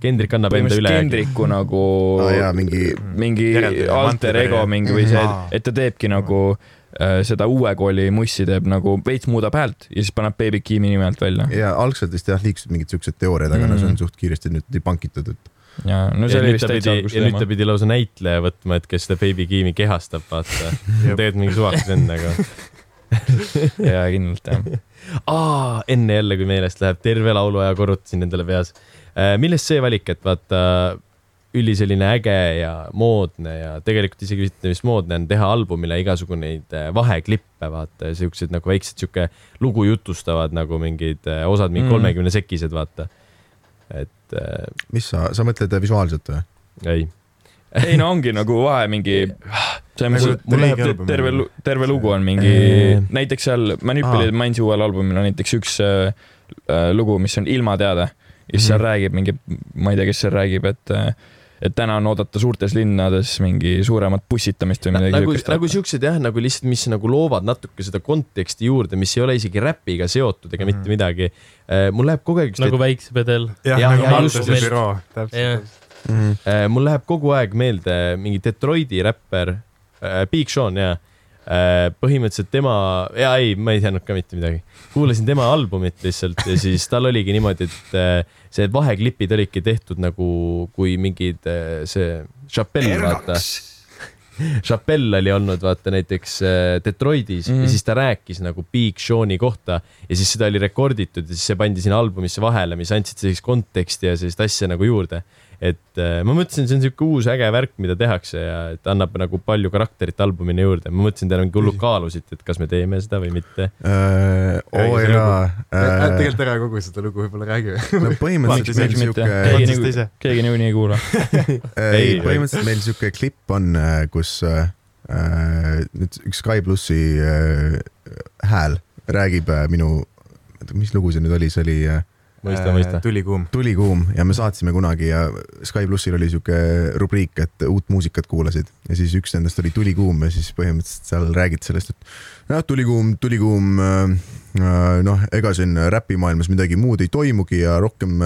Kendrick annab enda üle. Kendricku nagu aa jaa, mingi mingi alter ego mingi või see Aa., et ta teebki nagu äh, seda uue kooli mussi teeb nagu veits muudab häält ja siis paneb Baby Keemi nime alt välja. ja algselt vist jah, liikusid mingid siuksed teooriad, aga no see on Mhm. suht kiiresti nüüd debankitud, et ja no see ja oli nüüd vist ta täitsa pidi, alguse ja nüüd ta teema. pidi lausa näitleja võtma, et kes seda Baby Keemi kehastab, vaata. tegelikult mingi suvakas vend nagu. jaa, kindlalt jah. aa, enne jälle, kui meelest läheb, terve lauluaja korrutasin endale peas. Millest see valik, et vaata üli selline äge ja moodne ja tegelikult isegi mitte vist moodne on teha albumile igasuguseid äh, vaheklippe, vaata, siuksed nagu väiksed sihuke lugu jutustavad nagu mingid äh, osad, mingi Mm. kolmekümne sekised, vaata. et äh, mis sa, sa mõtled visuaalselt või? ei, ei no ongi nagu vahe mingi, see on Nagu nagu mul läheb terve terve lugu on mingi Eee., näiteks seal Manipulated Minds'i uuel albumil on näiteks üks äh, äh, lugu, mis on ilma teada ja siis seal Mhm. räägib mingi, ma ei tea, kes seal räägib, et äh, et täna on oodata suurtes linnades mingi suuremat pussitamist või midagi nagu, siukest. nagu siuksed jah, nagu lihtsalt, mis nagu loovad natuke seda konteksti juurde, mis ei ole isegi räpiga seotud ega mitte Mhm. midagi. mul läheb kogu aeg nagu väikse pedel. jah, nagu just. büroo, täpselt. Äh, mul läheb kogu aeg meelde mingi Detroiti räpper äh,, Big Sean ja äh, põhimõtteliselt tema, ja ei, ma ei teadnud ka mitte midagi. kuulasin tema albumit lihtsalt ja siis tal oligi niimoodi, et äh, see vaheklipid olidki tehtud nagu, kui mingid äh, see Chappelle, vaata. Chappelle oli olnud vaata näiteks äh, Detroitis mm -hmm. ja siis ta rääkis nagu Big Sean'i kohta ja siis seda oli rekorditud ja siis see pandi sinna albumisse vahele, mis andsid sellist konteksti ja sellist asja nagu juurde et äh, ma mõtlesin, see on sihuke uus äge värk, mida tehakse ja et annab nagu palju karakterit albumini juurde. ma mõtlesin, teil on mingi hullult kaalusite, et kas me teeme seda või mitte äh,. oo jaa äh,. tegelikult ära kogu seda lugu võib-olla räägi no põhimõtteliselt meil sihuke. keegi niikuinii, keegi niikuinii ei kuula ei, põhimõtteliselt meil sihuke klipp on, äh, kus äh, nüüd üks Sky plussi äh, hääl räägib äh, minu, mis lugu see nüüd oli, see oli äh, mõista, mõista. tulikuum. tulikuum ja me saatsime kunagi ja Sky plussil oli sihuke rubriik, et uut muusikat kuulasid ja siis üks nendest oli Tulikuum ja siis põhimõtteliselt seal räägiti sellest, et jah, tulikuum, tulikuum äh, noh, ega siin räpimaailmas midagi muud ei toimugi ja rohkem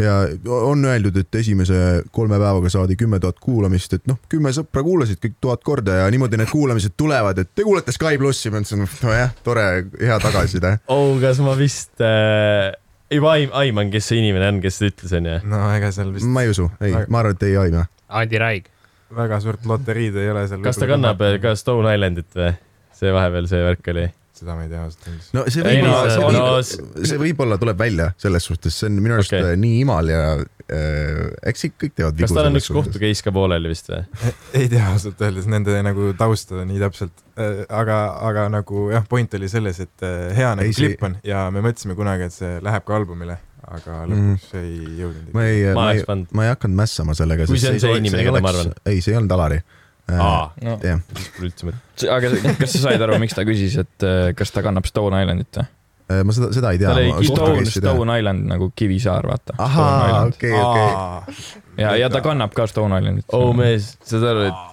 ja on öeldud, et esimese kolme päevaga saadi kümme tuhat kuulamist, et noh, kümme sõpra kuulasid kõik tuhat korda ja niimoodi need kuulamised tulevad, et te kuulate Sky plussi, ma ütlesin, nojah, tore, hea tagasiside. oh, kas ma vist äh juba aim-, aiman, kes see inimene on, kes seda ütles, onju. no ega seal vist. ma ei usu, ei, ma arvan, et ei aima. Andi Raig. väga suurt loteriid ei ole seal. kas ta kannab ka Stone Islandit või? see vahepeal see värk oli seda ma ei tea ausalt öeldes. no see võib-olla no,, see, no, see võib-olla tuleb välja selles suhtes, see on minu arust okay. nii imal ja äh, eks ikka kõik teevad vigu. kas tal on üks kohtu case ka pooleli vist või? ei tea ausalt öeldes nende nagu tausta nii täpselt äh,, aga, aga nagu jah, point oli selles, et äh, hea nagu ei, klipp on ja me mõtlesime kunagi, et see läheb ka albumile aga lõpuks mm. ei jõudnud. ma ei, ma ei, ma ei hakanud mässama sellega. kui see on see inimene, keda ma arvan? ei, see ei olnud Alari aa, jah. aga kas sa said aru, miks ta küsis, et äh, kas ta kannab Stone Islandit või? Äh, ma seda, seda ei tea. tal oli Stone, Stone Island nagu Kivisaar, vaata. ahaa, okei, okei. ja, ja ta kannab ka Stone Islandit. oh mees, saad aru, et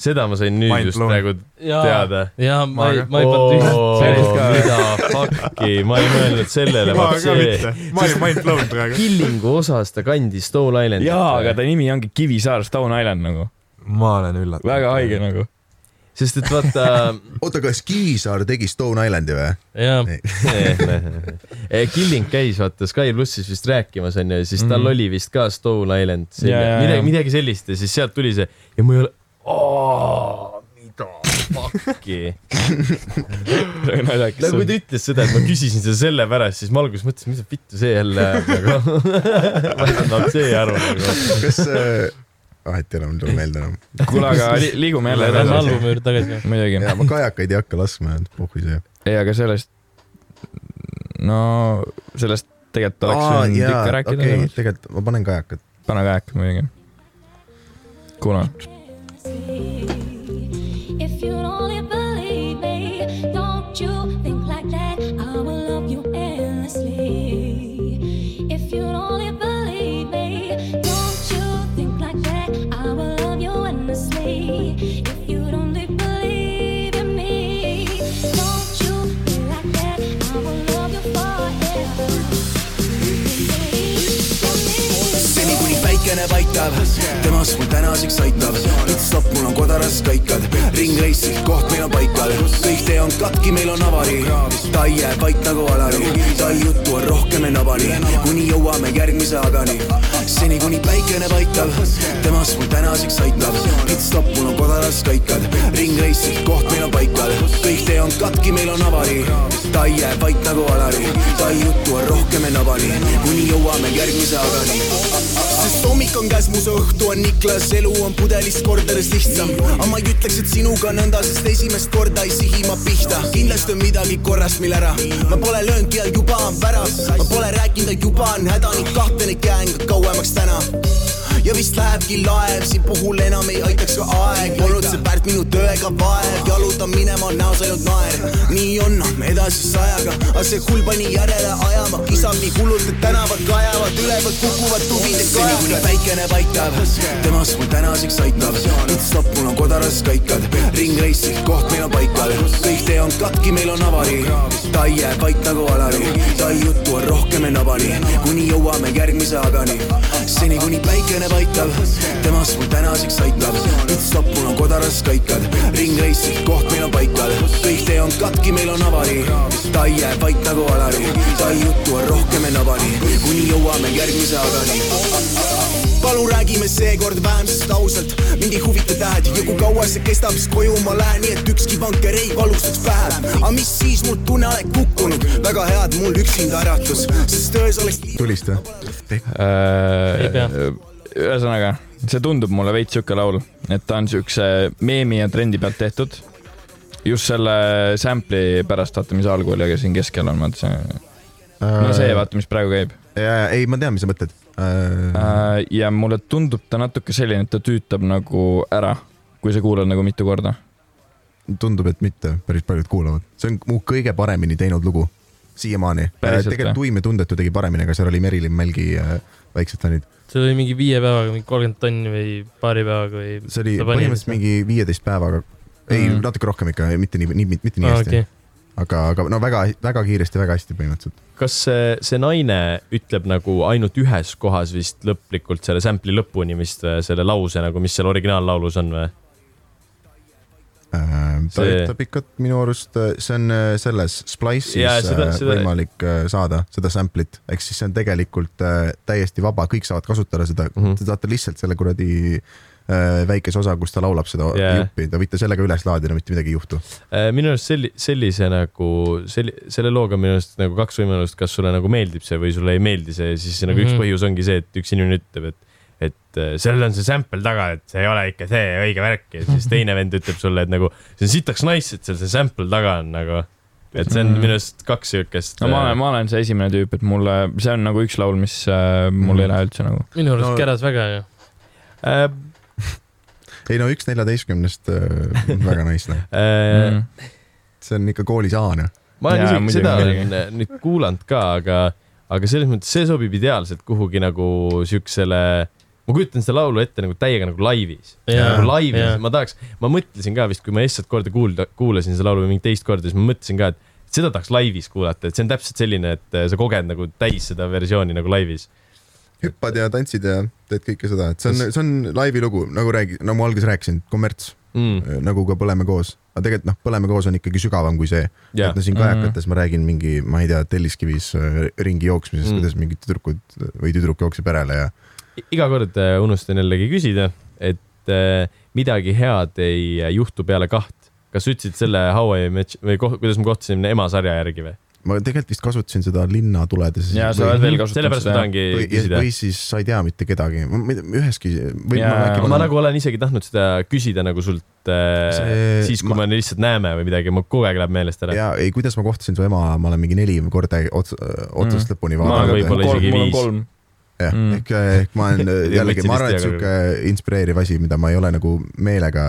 seda ma sain nüüd Mind just praegu teada. ja ma ei, ma ei pannud üht. mida fuck'i, ma ei mõelnud sellele. ma ka mitte, ma olin mind blown praegu. Killingu osas ta kandis Stone Islandit. jaa, aga ta nimi ongi Kivisaar Stone Island nagu ma olen üllatunud. väga haige nagu sest et vaata. oota, kas Kivisaar tegi Stone Islandi või? jah. Killing käis vaata Sky plussis vist rääkimas onju, siis tal mm -hmm. oli vist ka Stone Island, midagi, midagi sellist ja siis sealt tuli see ja ma ei ole, mida fuck'i nagu kui ta ütles seda, et ma küsisin seda sellepärast, siis ma alguses mõtlesin, mida vittu see jälle nagu ma ei saanud see aru nagu. kas äh, vahet ei ole, mul ei tule meelde enam. kuule, aga li liigume jälle edasi. Lähme albumi juurde tagasi. muidugi. ja ma kajakaid ei hakka laskma, pohhu see. ei, aga sellest, no sellest tegelikult oleks võinud ikka rääkida. okei okay,, tegelikult ma panen kajakad. pane kajakad muidugi. kuule. If you only temast mul tänaseks aitab. pitstop mul on kodaras kaikad, ringreis, koht meil on paikal. kõik tee on katki, meil on avari. ta ei jää vait nagu Alari, ta juttu on rohkem enne avani, kuni jõuame järgmise agani. seni kuni päikene paistab, temast mul tänaseks aitab. pitstop mul on kodaras kaikad, ringreis, koht meil on paikal. kõik tee on katki, meil on avari. ta ei jää vait nagu Alari, ta juttu on rohkem enne avani, kuni jõuame järgmise agani sest hommik on käes, mu see õhtu on Niklas, elu on pudelist kordades lihtsam. aga ma ei ütleks, et sinuga nõnda, sest esimest korda ei sihi ma pihta. kindlasti on midagi korrast meil ära. ma pole lööngi all, juba on värav. ma pole rääkinud, juba on häda, nii kahtlane käen ka kauemaks täna ja vist lähebki laev, siin puhul enam ei aitaks ka aeg. olnud see väärt minu töö ega vaev, jalutan minema näos ainult naer. nii on edasi sajaga, aga see hull pani järele ajama, kisab nii hullult, et tänavad kajavad, ülevalt kukuvad tuvid ja kajad. kuni päikene paistab, temast mul tänaseks aitab. pitstop mul on kodaras kaikad, ringreis, koht meil on paikal. kõik tee on katki, meil on avari. ta ei jää vait nagu Alari, ta juttu on rohkem enne avani, kuni jõuame järgmise agani. seni kuni päikene paistab, temast mul tänaseks aitab. pitstop mul on kodaras kaikad, ringreis, koht meil on paikal. kõik tee on katki, meil on avari. ta ei jää vait nagu Alari, ta ei juttu on rohkem enne avani, kuni jõuame järgmise agani. palun räägime seekord vähem, sest ausalt mind ei huvita tähed ja kui kaua see kestab, siis koju ma lähen, nii et ükski vanker ei valustaks pähe. aga mis siis, mul tunne oled kukkunud, väga hea, et mul üksinda äratus, sest öös oleks tulist või? Ei pea. Äh, ühesõnaga, see tundub mulle veits siuke laul, et ta on siukse meemi ja trendi pealt tehtud. just selle sample'i pärast, vaata, mis algul ja siin keskel on, vaata see, no see, vaata, mis praegu käib. jaa, ei, ma tean, mis sa mõtled äh,. ja mulle tundub ta natuke selline, et ta tüütab nagu ära, kui sa kuulad nagu mitu korda. tundub, et mitte, päris paljud kuulavad, see on mu kõige paremini teinud lugu siiamaani. Päriselt tegelikult? Tuim ja Tundetu tegi paremini, aga seal oli Merilin Mälgi äh, väiksed fännid. see oli mingi viie päevaga, mingi kolmkümmend tonni või paari päevaga või. see oli põhimõtteliselt mingi viieteist päevaga, ei Mm. natuke rohkem ikka, mitte nii, nii, mitte nii aa, hästi okei. aga, aga no väga, väga kiiresti, väga hästi põhimõtteliselt. kas see, see naine ütleb nagu ainult ühes kohas vist lõplikult selle sample'i lõpuni vist selle lause nagu, mis seal originaallaulus on või? Äh, ta See- ütleb ikka, minu arust äh, see on äh, selles Splice'is Jaa, seda- seda- võimalik saada seda sample'it, ehk siis see on tegelikult täiesti vaba, kõik saavad kasutada seda mm. -hmm. te saate lihtsalt selle kuradi väikese osa, kus ta laulab seda yeah. juppi, te võite sellega üles laadida, mitte midagi ei juhtu. Minu arust selli-, sellise nagu, selli-, selle looga on minu arust nagu kaks võimalust, kas sulle nagu meeldib see või sulle ei meeldi see, siis nagu mm -hmm. üks Mhm. põhjus ongi see, et üks inimene ütleb, et et äh, seal on see sample taga, et see ei ole ikka see õige värk ja siis teine vend ütleb sulle, et nagu see on sitaks nice, et seal see sample taga on nagu, et see on Mhm. minu arust kaks siukest. no ma olen, ma olen see esimene tüüp, et mulle, see on nagu üks laul, mis äh, mul ei lähe üldse nagu. minu arust No- käras väga ju. äh,. ei no üks neljateistkümnest äh, väga nice noh, Äh, Mm. see on ikka koolis A noh. ma olen Jaa, isegi seda olen äh, nüüd kuulanud ka, aga, aga selles mõttes see sobib ideaalselt kuhugi nagu siuksele, ma kujutan seda laulu ette nagu täiega nagu laivis. Jaa, nagu laivis jaa., ma tahaks, ma mõtlesin ka vist, kui ma esimest korda kuulda, kuulasin seda laulu või mingi teist korda, siis ma mõtlesin ka, et seda tahaks laivis kuulata, et see on täpselt selline, et äh, sa koged nagu täis seda versiooni nagu laivis. hüppad ja tantsid ja teed kõike seda, et see on, see on laivi lugu, nagu räägi, no ma alguses rääkisin, kommerts Mm, nagu ka Põleme koos, aga tegelikult noh, Põleme koos on ikkagi sügavam kui see. jah et no siin kajakates ma räägin mingi, ma ei tea, Telliskivis äh, ringi jooksmisest Mm. mm., kuidas mingid tüdrukud või tüdruk jookseb järele ja iga kord äh, unustan jällegi küsida, et äh, midagi head ei äh, juhtu peale kaht. kas sa ütlesid selle How I Met või kuidas ma kohtasin ema sarja järgi või? ma tegelikult vist kasutasin seda linna tuledes. ja sa oled veel kasutanud sellepärast ma seda. tahangi või, küsida. või siis sa ei tea mitte kedagi, üheski ma ma panen- nagu olen isegi tahtnud seda küsida nagu sult See- siis, kui ma- me lihtsalt näeme või midagi, mul kogu aeg läheb meelest ära. ja ei, kuidas ma kohtasin su ema, ma olen mingi neli korda ots, otsast Mm. lõpuni Ma vaadanud. võib-olla isegi mul on viis. kolm. Jah Mm. ehk, ehk ma olen jällegi, mõtlesin ma arvan, et sihuke inspireeriv asi, mida ma ei ole nagu meelega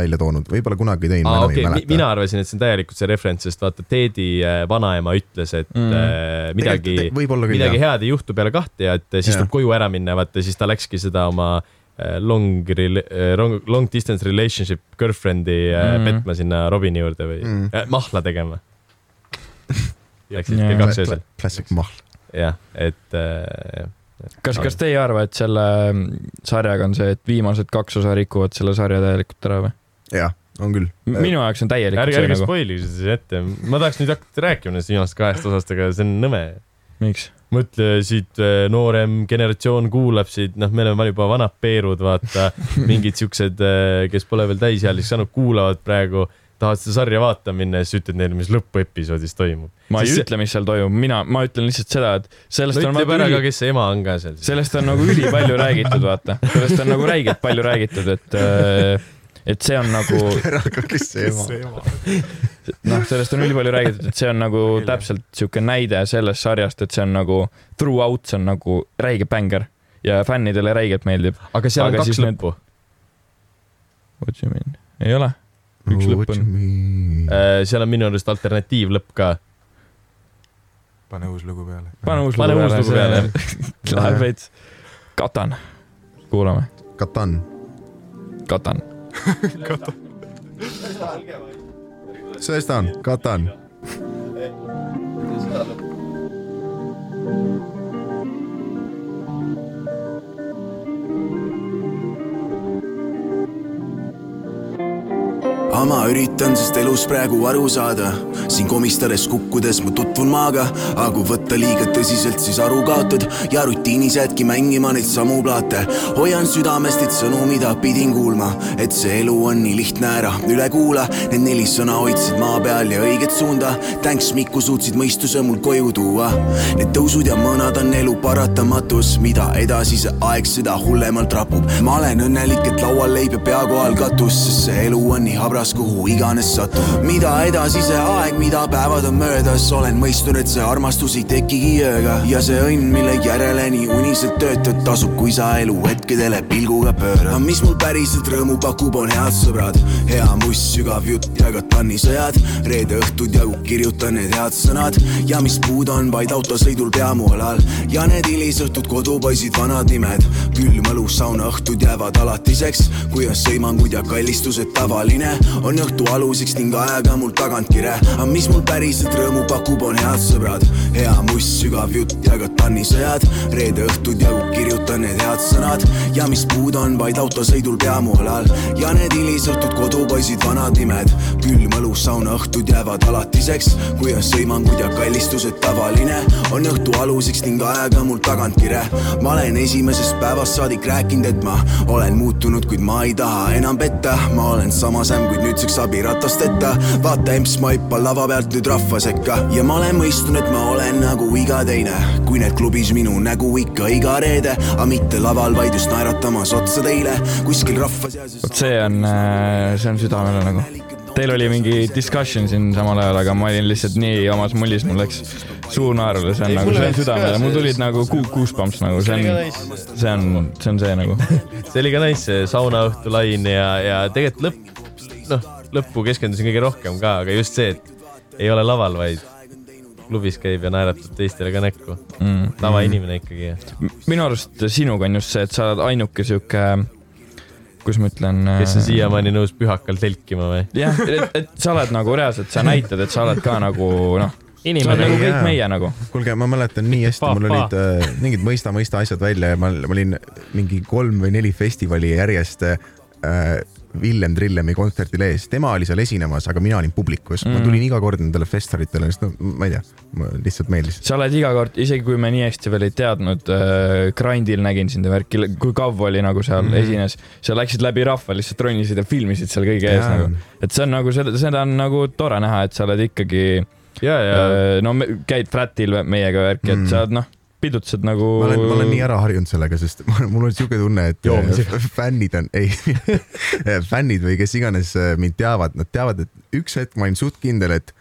välja toonud, võib-olla kunagi tõin, ma aa, enam okei ei okay., mäleta. mina arvasin, et see on täielikult see referents, sest vaata, Teedi äh, vanaema ütles, et Mm. midagi, midagi jah, head ei juhtu peale kahte ja et siis tuleb koju ära minna, vaata siis ta läkski seda oma äh, long, long, long distance relationship girlfriend'i mm. Petma sinna Robini juurde või mm. Äh, mahla tegema. Läksid kell kaks öösel, klassik mahl. jah, et äh, kas, kas te ei arva, et selle sarjaga on see, et viimased kaks osa rikuvad selle sarja täielikult ära või? jah, on küll. minu jaoks on täielikult ärge, see ärge nagu, spoilige seda ette, ma tahaks nüüd hakata rääkima nendest viimasest kahest osast, aga see on nõme miks? mõtle siit äh, noorem generatsioon kuulab siit, noh, me oleme juba vanad peerud, vaata, mingid siuksed, kes pole veel täisealiseks saanud, kuulavad praegu, tahavad seda sarja vaatama minna ja siis ütled neile, mis lõpuepisoodis toimub. ma ei Siis- ütle, mis seal toimub, mina, ma ütlen lihtsalt seda, et sellest no on ütleb vaata ära ka, üli, kes see ema on ka seal. sellest on nagu ülipalju räägitud, vaata, sellest on nagu räigelt palju räägitud, et äh, et see on nagu ära ka, kes see ema. noh, sellest on ülipalju räägitud, et see on nagu täpselt sihuke näide sellest sarjast, et see on nagu throughout, see on nagu räige bänger ja fännidele räigelt meeldib. aga seal on aga kaks siis need- lõppu. What you mean? ei ole? Üks lõpp on. Äh, seal on minu arust alternatiivlõpp ka. pane uus lugu peale. pane uus Pane lugu uus peale peale., läheb veits. Katan, kuulame, Katan. Katan. sellest ta on, Katan. Aga ma üritan sest elus praegu aru saada, siin komistades kukkudes ma tutvun maaga, aga kui võtta liiga tõsiselt, siis aru kaotad ja rutiinis jäädki mängima neid samu plaate. hoian südamest neid sõnu, mida pidin kuulma, et see elu on nii lihtne, ära üle kuula. Need neli sõna hoidsid maa peal ja õiget suunda. Thanks Miku suutsid mõistuse mul koju tuua. Need tõusud ja mõõnad on elu paratamatus, mida edasi see aeg, seda hullemalt rapub. ma olen õnnelik, et laual leib ja pea kohal katus, sest see elu on nii habras, kuhu iganes satub. mida edasi see aeg, mida päevad on möödas, olen mõistnud, et see armastus ei tekigi ööga ja see õnn, mille järele nii uniselt töötad, tasub, kui sa elu hetkedele pilguga pöörad. mis mul päriselt rõõmu pakub, on head sõbrad, hea muss, sügav jutt ja ka tannisõjad. reede õhtud jagu kirjutan need head sõnad ja mis puudu on vaid autosõidul peamualal ja need hilisõhtud kodupoisid, vanad nimed. külm õlu, saunaõhtud jäävad alatiseks, kui on sõimangud ja kallistused tavaline, on õhtu aluseks ning ajaga mul tagantkire. aga mis mul päriselt rõõmu pakub, on head sõbrad, hea muss, sügav jutt ja ka tannisõjad. reede õhtud jagu kirjutan need head sõnad ja mis puudu on vaid autosõidul peamualal ja need hilisõhtud kodupoisid, vanad nimed. külm õlu, saunaõhtud jäävad alatiseks, kui on sõimangud ja kallistused tavaline, on õhtu aluseks ning ajaga mul tagantkire. ma olen esimesest päevast saadik rääkinud, et ma olen muutunud, kuid ma ei taha enam petta, ma olen sama sämm, kuid nüüdseks abiratasteta. vaata emps, ma hüppan lava pealt nüüd rahva sekka ja ma olen mõistnud, et ma olen nagu iga teine, kui need klubis minu nägu ikka iga reede, aga mitte laval, vaid just naeratamas otsa teile kuskil rahva seas. vot see on, see on südamele nagu. Teil oli mingi discussion siin samal ajal, aga ma olin lihtsalt nii omas mullis, mul läks suu naerule, see on Ei, nagu, see on südamele, mul tulid nagu kuu, goosebumps nagu, see on, see on, see on see nagu. see oli ka nice, see saunaõhtu lain ja, ja tegelikult lõpp, noh, lõppu keskendusin kõige rohkem ka, aga just see, et ei ole laval, vaid klubis käib ja naeratab teistele ka näkku Mm. tavainimene ikkagi. minu arust sinuga on just see, et sa oled ainuke sihuke, kuidas ma ütlen. kes on siiamaani nõus pühakal telkima või? jah, et, et sa oled nagu reaalselt, sa näitad, et sa oled ka nagu noh, inimene nagu kõik meie nagu. kuulge, ma mäletan nii hästi, mul olid äh, mingid mõista-mõista asjad välja ja ma, ma olin mingi kolm või neli festivali järjest äh, Villem Trillemi kontserdil ees, tema oli seal esinemas, aga mina olin publikus mm., ma tulin iga kord nendele festivalidele, sest no ma ei tea, lihtsalt meeldis. sa oled iga kord, isegi kui me nii hästi veel ei teadnud äh,, Grindil nägin sind ja värki, kui Kav oli nagu seal mm esines, sa läksid läbi rahva, lihtsalt ronisid ja filmisid seal kõige ees nagu. et see on nagu seda, seda on nagu tore näha, et sa oled ikkagi ja, ja äh, no käid flatil meiega värki, et Mm. sa oled noh, pidutused nagu. ma olen, ma olen nii ära harjunud sellega, sest mul on siuke tunne, et Joomisega. äh, fännid on, ei, fännid või kes iganes äh, mind teavad, nad teavad, et üks hetk ma olin suht kindel, et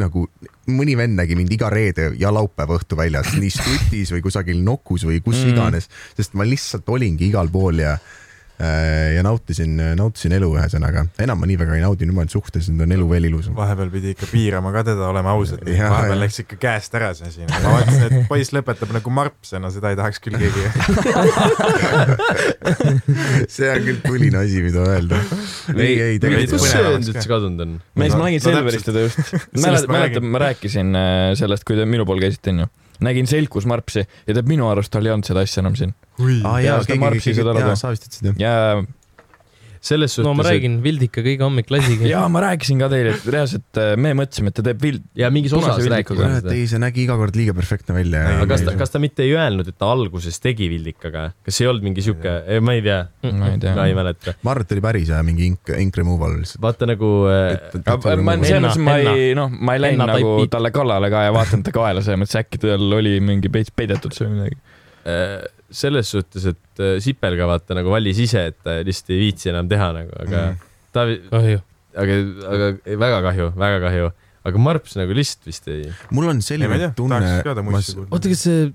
nagu mõni vend nägi mind iga reede ja laupäeva õhtu väljas, nii Stutis või kusagil Nokus või kus Mm. iganes, sest ma lihtsalt olingi igal pool ja ja nautisin, nautisin elu ühesõnaga. enam ma nii väga ei naudi, nüüd ma olen suhtes, nüüd on elu veel ilusam. vahepeal pidi ikka piirama ka teda, oleme ausad. Vahepeal jah. läks ikka käest ära see asi. ma vaatasin, et poiss lõpetab nagu marpse, no seda ei tahaks küll keegi. see on küll tuline asi, mida öelda. ei, ei kus tegelikult see põnevamaks nüüd üldse kadunud on? mees, ma nägin no Selverist teda just. Mäletad, ma rääkisin äh, sellest, kui te minu pool käisite, onju. Nägin Selkus Marpsi ja tead, minu arust tal ei olnud seda asja enam siin. aa Jaa, keegi, Marpsi keegi, jaa, sa vist ütlesid jah. ja, selles suhtes no ma räägin, Vildika kõige hommik lasiga. ja ma rääkisin ka teile, et reaalselt äh, me mõtlesime, et ta teeb vild-. ja mingis osas Punase rääkis vildikuga. seda. ei, see nägi iga kord liiga perfektne välja. aga kas ta, kas ta mitte ei öelnud, et ta alguses tegi Vildikaga? kas ei olnud mingi sihuke, ma ei tea, ma ei tea ma ei mäleta. ma arvan, et oli päris hea mingi ink, ink removal lihtsalt. vaata nagu äh, ma, selles mõttes ma ei, noh, ma ei läinud nagu talle kallale ka ja vaadanud ta kaela, selles mõttes äkki tal oli mingi peidetud see või midagi. Selles suhtes, et äh, Sipel ka vaata nagu valis ise, et ta lihtsalt ei viitsi enam teha nagu, aga mm. ta, kahju. aga, aga ei, väga kahju, väga kahju, aga Marps nagu lihtsalt vist ei. mul on ei, ei selline tea, tunne oota, kas see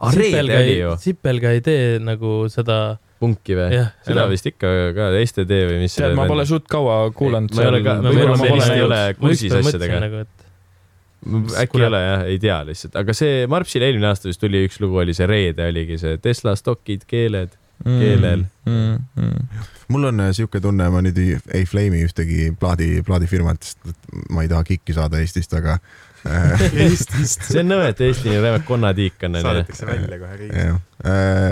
Ah, Sipelga ei Sipelga ei tee nagu seda, punki või? seda vist ikka ka STD või mis. tead, ma pole suht kaua kuulanud. ma ei ole ka- ma ei ole kursis asjadega. Nagu, et äkki Kuule. ei ole jah, ei tea lihtsalt, aga see Marpsil eelmine aasta vist tuli üks lugu, oli see reede oligi see Tesla stokid, keeled. keelel. mm,. Mm. mul on äh, siuke tunne, ma nüüd ei, ei flame'i ühtegi plaadi, plaadifirmat, sest ma ei taha kikki saada Eestist, aga Eestist. see on nõme, et Eesti nii räme konnatiik on saadetakse välja kohe riigist. jah,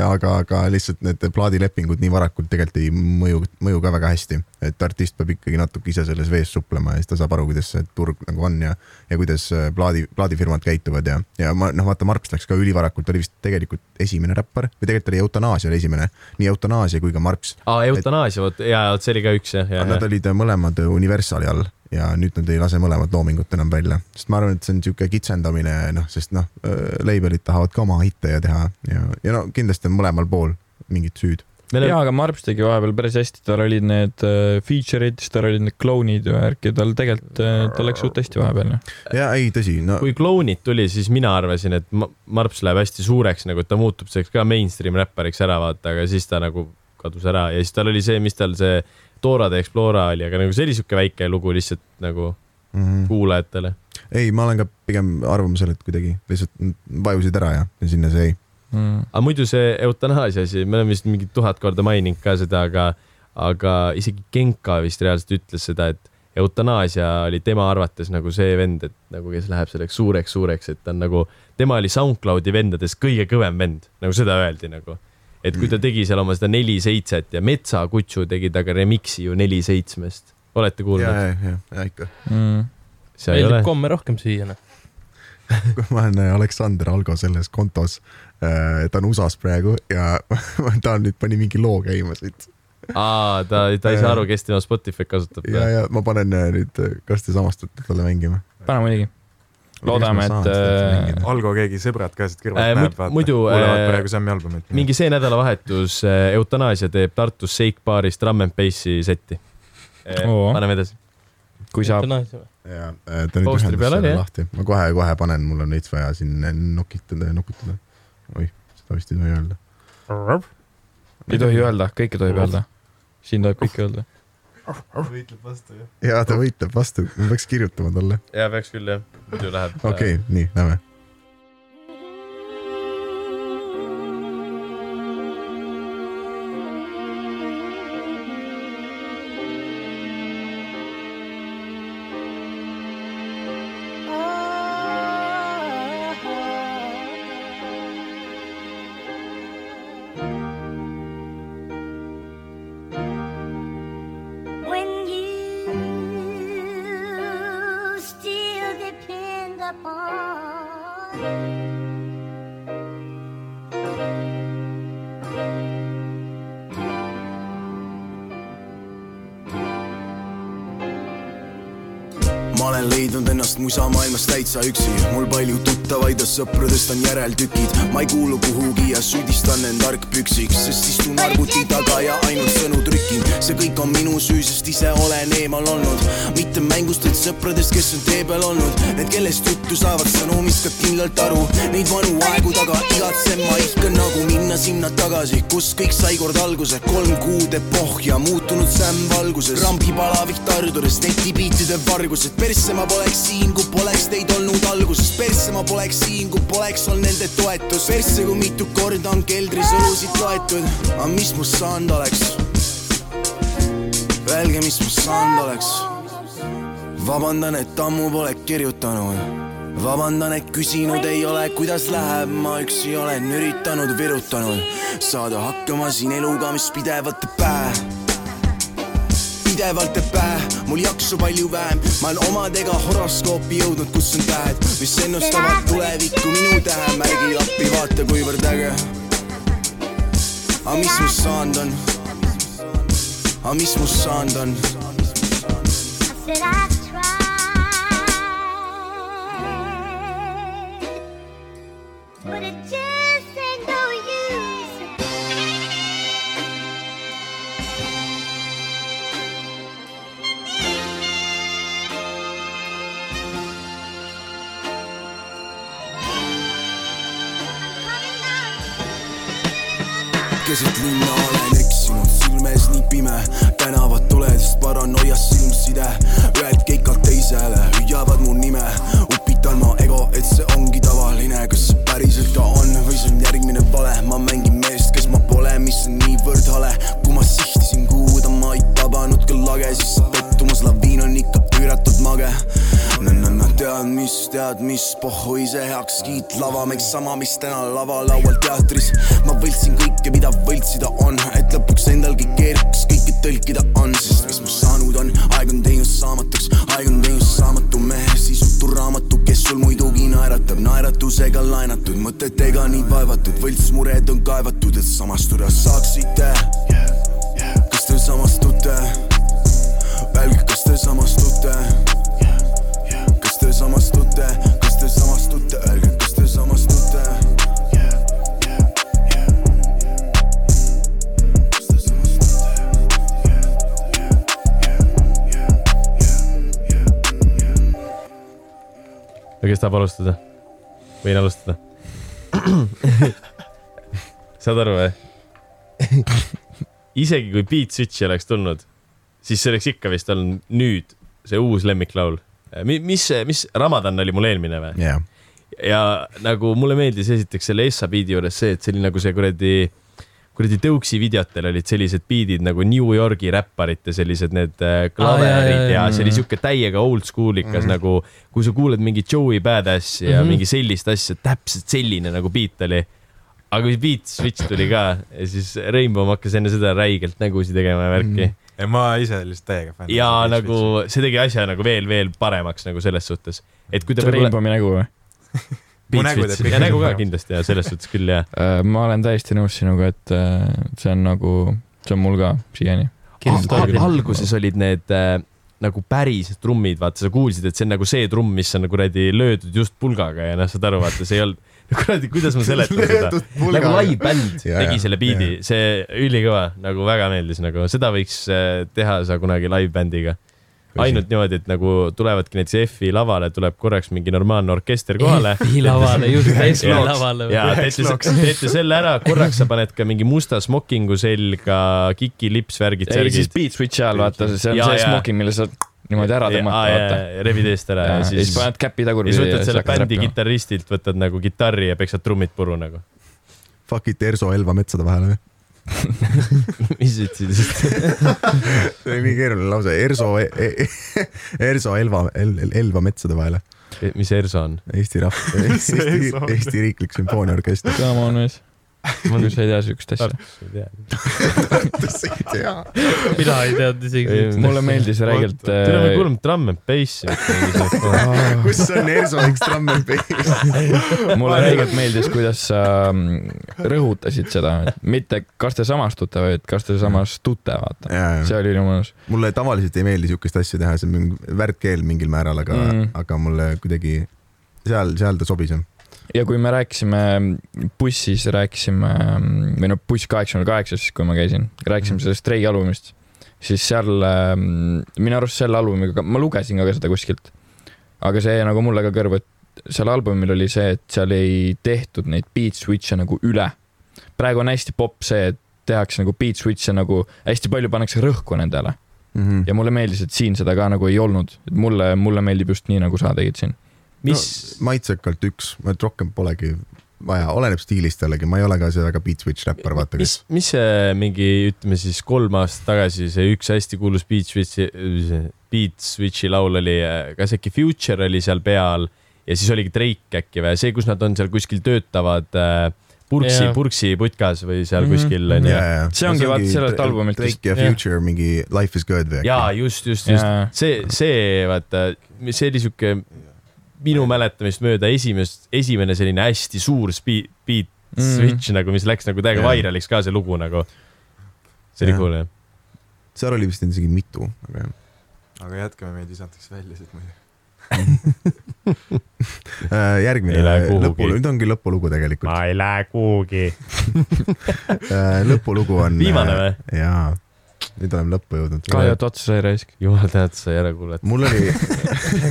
aga, aga lihtsalt need plaadilepingud nii varakult tegelikult ei mõju, mõju ka väga hästi, et artist peab ikkagi natuke ise selles vees suplema ja siis ta saab aru, kuidas see turg nagu on ja, ja kuidas äh, plaadi, plaadifirmad käituvad ja, ja ma noh, vaata Marps läks ka ülivarakult, oli vist tegelikult esimene räppar või tegelikult oli Eutanaasia oli esimene, nii Eutanaasia kui ka Marps. aa, eutanaasia, vot ja, vot see oli ka üks jah, jah, Nad olid mõlemad Universali all ja nüüd nad ei lase mõlemat loomingut enam välja, sest ma arvan, et see on sihuke kitsendamine, noh, sest noh, label'id tahavad ka oma hitte ja teha ja, ja no kindlasti on mõlemal pool mingid süüd. meil jaa, aga Marps tegi vahepeal päris hästi, tal olid need äh, feature'id, siis tal olid need klounid ja värk ja tal tegelikult, tal läks suht hästi vahepeal. ja ei, tõsi, no kui klounid tuli, siis mina arvasin, et Ma- Marps läheb hästi suureks nagu, et ta muutub selleks ka mainstream räppariks ära vaata, aga siis ta nagu kadus ära ja siis tal oli see, mis tal see Dora de Explora oli, aga nagu see oli siuke väike lugu lihtsalt nagu mm, -hmm. kuulajatele. ei, ma olen ka pigem arvamusel, et kuidagi lihtsalt vajusid ära ja, ja sinna see jäi. Mm. aga muidu see eutanaasia asi, me oleme vist mingi tuhat korda maininud ka seda, aga, aga isegi Genka vist reaalselt ütles seda, et eutanaasia oli tema arvates nagu see vend, et nagu kes läheb selleks suureks-suureks, et ta on nagu, tema oli SoundCloudi vendadest kõige kõvem vend, nagu seda öeldi nagu. Et kui ta tegi seal oma seda neli seitset ja Metsa Kutsu tegi temaga remix'i ju neli seitsmest, olete kuulnud? ja, ja, ja ikka. Mm. meeldib, komme rohkem süüa, noh. ma olen äh, Aleksander Algo selles kontos. ta on USA-s praegu ja ta on nüüd pani mingi loo käima siit aa, ta, ta ei saa aru, kes tema Spotify'd kasutab. ja, ja ma panen äh, nüüd, kas te samastate talle mängima? pane muidugi. loodame, et äh, Algo keegi sõbrad ka siit kõrvalt Äh, näeb, vaata. muidu, äh, praegu Sammi albumit. mingi see nädalavahetus äh, Eutanaasia teeb Tartus Shake baaris Drum n Bassi setti. Oo. paneme edasi. kui saab, ja äh, ta nüüd oli, selle lahti, ma kohe-kohe panen, mul on veits vaja siin nokitada ja nukutada. oih, seda vist ei tohi öelda. ei tohi öelda, kõike tohib öelda. siin tohib kõike öelda. võitleb vastu, jah. ja ta võitleb vastu, ma peaks kirjutama talle. ja peaks küll jah, muidu läheb. okei okay,, nii, lähme. Täitsa üksi, mul palju tuttavaid ja sõpradest on järeltükid, ma ei kuulu kuhugi ja süüdistan end argpüksiks, sest istun arvuti taga ja ainult sõnu trükin. see kõik on minu süü, sest ise olen eemal olnud, mitte mängust, vaid sõpradest, kes on tee peal olnud. Need, kellest juttu saavad sõnumist ka kindlalt aru, neid vanu aegu taga igatsen ma ihkan nagu minna sinna tagasi, kus kõik sai kord alguse, kolm kuud epohh ja muutunud sämmvalguses, rambipalavik tardudes, netibiitide vargused, persse ma poleks siin, kui poleks teid olnud alguses, persse ma poleks siin, kui poleks olnud nende toetus, persse kui mitu korda on keldris õlusid loetud, aga mis must saanud oleks? Öelge, mis must saanud oleks? vabandan, et ammu pole kirjutanud, vabandan, et küsinud ei ole, kuidas läheb, ma üksi olen üritanud, virutanud, saada hakkama siin eluga, mis pidevalt teeb pähe pidevalt teeb pähe, mul jaksu palju vähem, ma olen omadega horoskoopi jõudnud, kus on tähed, mis ennustavad tulevikku minu tähemärgil appi, vaata kuivõrd äge. aga mis must saanud on? aga mis must saanud on? Keset linna olen eksinud, silmes nii pime, tänavad tuledest paranoias silmside, ühelt keikalt teisele hüüavad mu nime, upitan ma ego, et see ongi tavaline, kas see päriselt ka on või see on järgmine vale, ma mängin meest, kes ma pole, mis on niivõrd hale, kui ma sihtisin kuuda, ma ei tabanud küll lage, siis see pettumus laviin on ikka püüratud mage. na-na-na tead mis, tead mis pohhui see heakskiit lava meiks sama mis täna lavalaual teatris. Ma võltsin kõike mida võltsida on et lõpuks endalgi keerukas kõike tõlkida on sest mis must saanud on? Aeg on teinud saamatuks aeg on teinud saamatu mehe sisutu raamatu kes sul muidugi naeratab. Naeratusega laenatud mõtetega nii vaevatud võltsmured on kaevatud et samastuda saaksite. te samastute öelge kas te samastute kas te samastute, kas te samastute, öelge, kas te samastute. no kes tahab alustada? võin alustada saad aru või? isegi kui Beat Switchi oleks tulnud, siis see oleks ikka vist olnud nüüd see uus lemmiklaul. mis, mis Ramadan oli mul eelmine või? jah, ja nagu mulle meeldis esiteks selle Essa biidi juures see, et see oli nagu see kuradi, kuradi tõuksi videotel olid sellised biidid nagu New Yorgi räpparite sellised need äh, klaverid jaa, ja see oli sihuke täiega old school ikas mm -hmm. nagu, kui sa kuuled mingit Joey Badassi ja mm. -hmm. mingi sellist asja, täpselt selline nagu beat oli. Aga kui beat switch tuli ka ja siis Rainbow hakkas enne seda räigelt nägusid tegema ja värki mm. ja ma ise lihtsalt täiega fänn. ja nagu see tegi asja nagu veel, veel paremaks nagu selles suhtes, et kui ta see Rainbow'i nägu või? Mu nägu teeb kõik ja nägu ka kindlasti ja selles suhtes küll jah Äh, ma olen täiesti nõus sinuga, et äh, see on nagu, see on mul ka siiani. Al- alguses olid need äh, nagu päris trummid, vaata, sa kuulsid, et see on nagu see trumm, mis on nagu kuradi löödud just pulgaga ja noh, saad aru, vaata, see ei olnud, kuradi, kuidas ma seletan seda, nagu live-bänd tegi selle biidi, see ülikõva, nagu väga meeldis, nagu seda võiks äh, teha sa kunagi live-bändiga. ainult niimoodi, et nagu tulevadki näiteks F-i lavale, tuleb korraks mingi normaalne orkester kohale. F-i lavale, just F-i Ja- lavale. ja teete, teete selle ära, korraks sa paned ka mingi musta smokingu selga, kiki, lips, värgid, ei, siis särgid. beat switch'i ajal vaata, see on Jaa, see smoking, mille sa niimoodi ära tõmmata, vaata. revid eest ära ja, ja ja siis siis, paned käpi ja tagurpidi siis võtad selle bändi kitarristilt, võtad nagu kitarri ja peksad trummid puru nagu. Fuck it, Erso Elva metsade vahele või? mis sa ütlesid just? see oli nii keeruline lause, Erso, Erso Elva, Elva metsade vahele. mis Erso on? Eesti rahv-, Eesti. Eesti Riiklik Sümfooniaorkester. Come on mees, kui sa ei tea siukest asja. Tartus ei tea. mina ei teadnud isegi. mulle meeldis räigelt. tule me kuulame drum and bassi. kus on Erso üks trumm and bass? mulle räigelt meeldis, kuidas sa mm, rõhutasid seda, mitte kas te samastute, vaid kas te samastute, vaata. see oli nii mõnus. mulle tavaliselt ei meeldi siukest asja teha, see on värdkeel mingil määral, aga mm., aga mulle kuidagi seal, seal ta sobis jah. Ja kui me rääkisime bussis, rääkisime või noh, buss kaheksa null kaheksa, siis kui ma käisin, rääkisime sellest Stray albumist, siis seal ähm, minu arust selle albumiga, ma lugesin ka seda kuskilt, aga see nagu mulle ka kõrvu, et seal albumil oli see, et seal ei tehtud neid beat switch'e nagu üle. praegu on hästi popp see, et tehakse nagu beat switch'e nagu hästi palju pannakse rõhku nendele Mm -hmm. ja mulle meeldis, et siin seda ka nagu ei olnud, et mulle, mulle meeldib just nii, nagu sa tegid siin. Mis no,, maitsekalt üks, rohkem polegi vaja, oleneb stiilist jällegi, ma ei ole ka see väga beat switch räppar, vaata mis kes,, mis see mingi, ütleme siis kolm aastat tagasi see üks hästi kuulus Beat Switchi, Beat Switchi laul oli, kas äkki Future oli seal peal ja siis oligi Drake äkki või see, kus nad on seal kuskil töötavad äh, Purksi Jaa., Purksi putkas või seal Mhm. kuskil onju. See ongi vaata sellelt albumilt. Drake ja. Future mingi Life is good või jaa, just, just, just Jaa. see, see vaata, see oli sihuke minu mäletamist mööda esimest, esimene selline hästi suur speed, beat Mhm. switch nagu, mis läks nagu täiega Jaa. vairaliks ka see lugu nagu. see oli Jah. cool jah. seal oli vist isegi mitu, aga jah aga jätkame, meid visatakse välja siit muidu. Äh, järgmine Ei lähe kuhugi. lõpu, nüüd ongi lõpulugu tegelikult. ei lähe kuhugi. Äh, lõpulugu on. Viimane või? jaa, nüüd oleme lõppu jõudnud. kahju, et otsa sai raisk. jumal tänatud, sai ära kuulata. mul oli,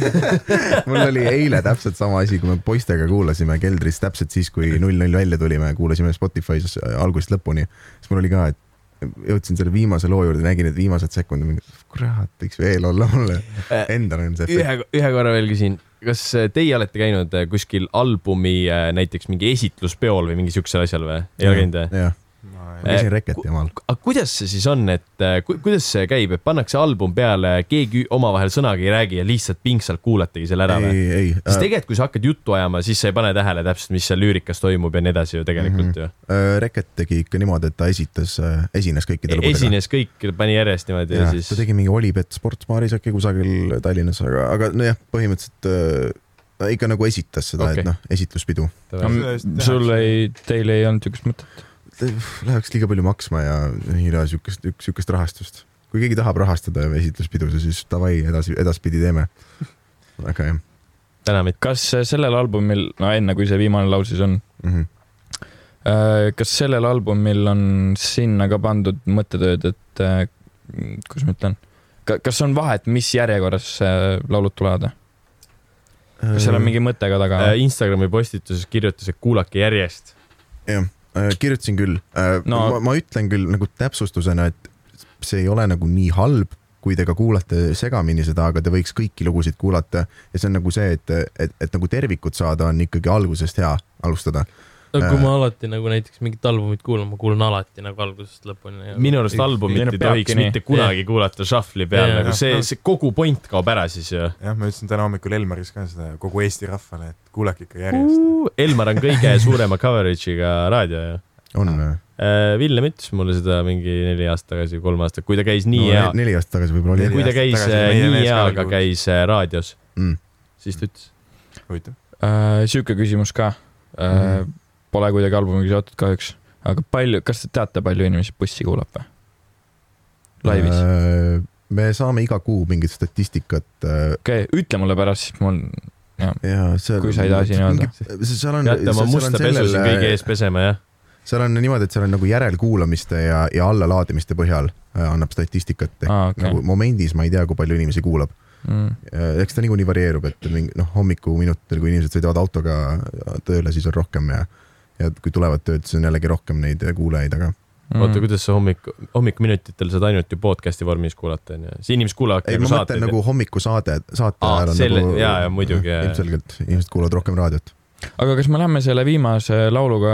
mul oli eile täpselt sama asi, kui me poistega kuulasime keldris täpselt siis, kui null null välja tulime, kuulasime Spotify's algusest lõpuni, siis mul oli ka, et jõudsin selle viimase loo juurde, nägin, et viimased sekundid, kurat, võiks veel olla mulle. Endal on see ühe, ühe korra veel küsin, kas teie olete käinud äh, kuskil albumi äh, näiteks mingi esitluspeol või mingi siuksel asjal või? ei ole käinud või? Ma käisin Reketi maal. aga kuidas see siis on, et äh, ku, kuidas see käib, et pannakse album peale, keegi omavahel sõnagi ei räägi ja lihtsalt pingsalt kuulategi selle ära või? ei, ei. sest tegelikult, kui sa hakkad juttu ajama, siis sa ei pane tähele täpselt, mis seal lüürikas toimub ja nii edasi ju tegelikult mm -hmm. äh, Reket tegi ikka niimoodi, et ta esitas, esines kõikide ju. lugudega. esines kõik, pani järjest niimoodi ja, ja siis... ta. tegi mingi Olipet sportsbaaris äkki kusagil Tallinnas, aga, aga nojah, põhimõtteliselt äh, ta ikka nagu esitas seda okay., et noh, esitluspidu. sul ei, teil ei olnud siukest mõtet? Läheks liiga palju maksma ja ei ole siukest, siukest rahastust. kui keegi tahab rahastada esitluspidusid, siis davai, edasi, edaspidi teeme. aga jah täna mitte. kas sellel albumil, no enne kui see viimane laul siis on, mm. -hmm. kas sellel albumil on sinna ka pandud mõttetööd, et äh, kuidas ma ütlen, kas on vahet, mis järjekorras äh, laulud tulevad? kas seal on mingi mõte ka taga? Instagrami postituses kirjutas, et kuulake järjest. jah, kirjutasin küll No- no.. Ma, ma ütlen küll nagu täpsustusena, et see ei ole nagu nii halb, kui te ka kuulate segamini seda, aga te võiks kõiki lugusid kuulata ja see on nagu see, et, et, et nagu tervikut saada, on ikkagi algusest hea alustada. No kui Äh. ma alati nagu näiteks mingit albumit kuulan, ma kuulan alati nagu algusest lõpuni. minu arust albumit ei, no tohiks nii. mitte kunagi kuulata shuffle'i peal, Jaa. nagu see Jah., see kogu point kaob ära siis ju. jah, ma ütlesin täna hommikul Elmaris ka seda kogu Eesti rahvale, et kuulake ikka järjest. Elmar on kõige suurema coverage'iga raadio ju. on või? Villem ütles mulle seda mingi neli aastat tagasi, kolm aastat, kui ta käis nii hea, neli aastat tagasi võib-olla oli kui ta käis äh, nii mees ka hea, oli aga kuulnud. käis äh, raadios, mm.. siis ta ütles. huvitav. Äh, sihuke küsimus ka äh, Mhm.. Pole kuidagi albumiga seotud kahjuks, aga palju, kas te teate, palju inimesi bussi kuulab või? laivis? Äh, me saame iga kuu mingit statistikat äh, okei okay,, ütle mulle pärast, siis mul, ja seal. Kui sa ei taha siin öelda. seal on. teate, ma musta pesu siin kõigi ees pesema, jah. seal on niimoodi, et seal on nagu järelkuulamiste ja, ja allalaadimiste põhjal äh, annab statistikat ehk ah, okay. nagu momendis ma ei tea, kui palju inimesi kuulab. mm.. eks ta niikuinii varieerub, et mingi noh, hommikuminutil, kui inimesed sõidavad autoga tööle, siis on rohkem ja, ja kui tulevad töölt, siis on jällegi rohkem neid kuulajaid, aga Mm. oota, kuidas sa hommik, hommikuminutitel saad ainult ju podcast'i vormis kuulata, onju. siis inimesed kuulavad ei, ma mõtlen nagu hommikusaade, saate Aa, ajal on selle- nagu. jaa, jaa, muidugi, ilmselgelt inimesed kuulavad rohkem raadiot. aga kas me lähme selle viimase lauluga,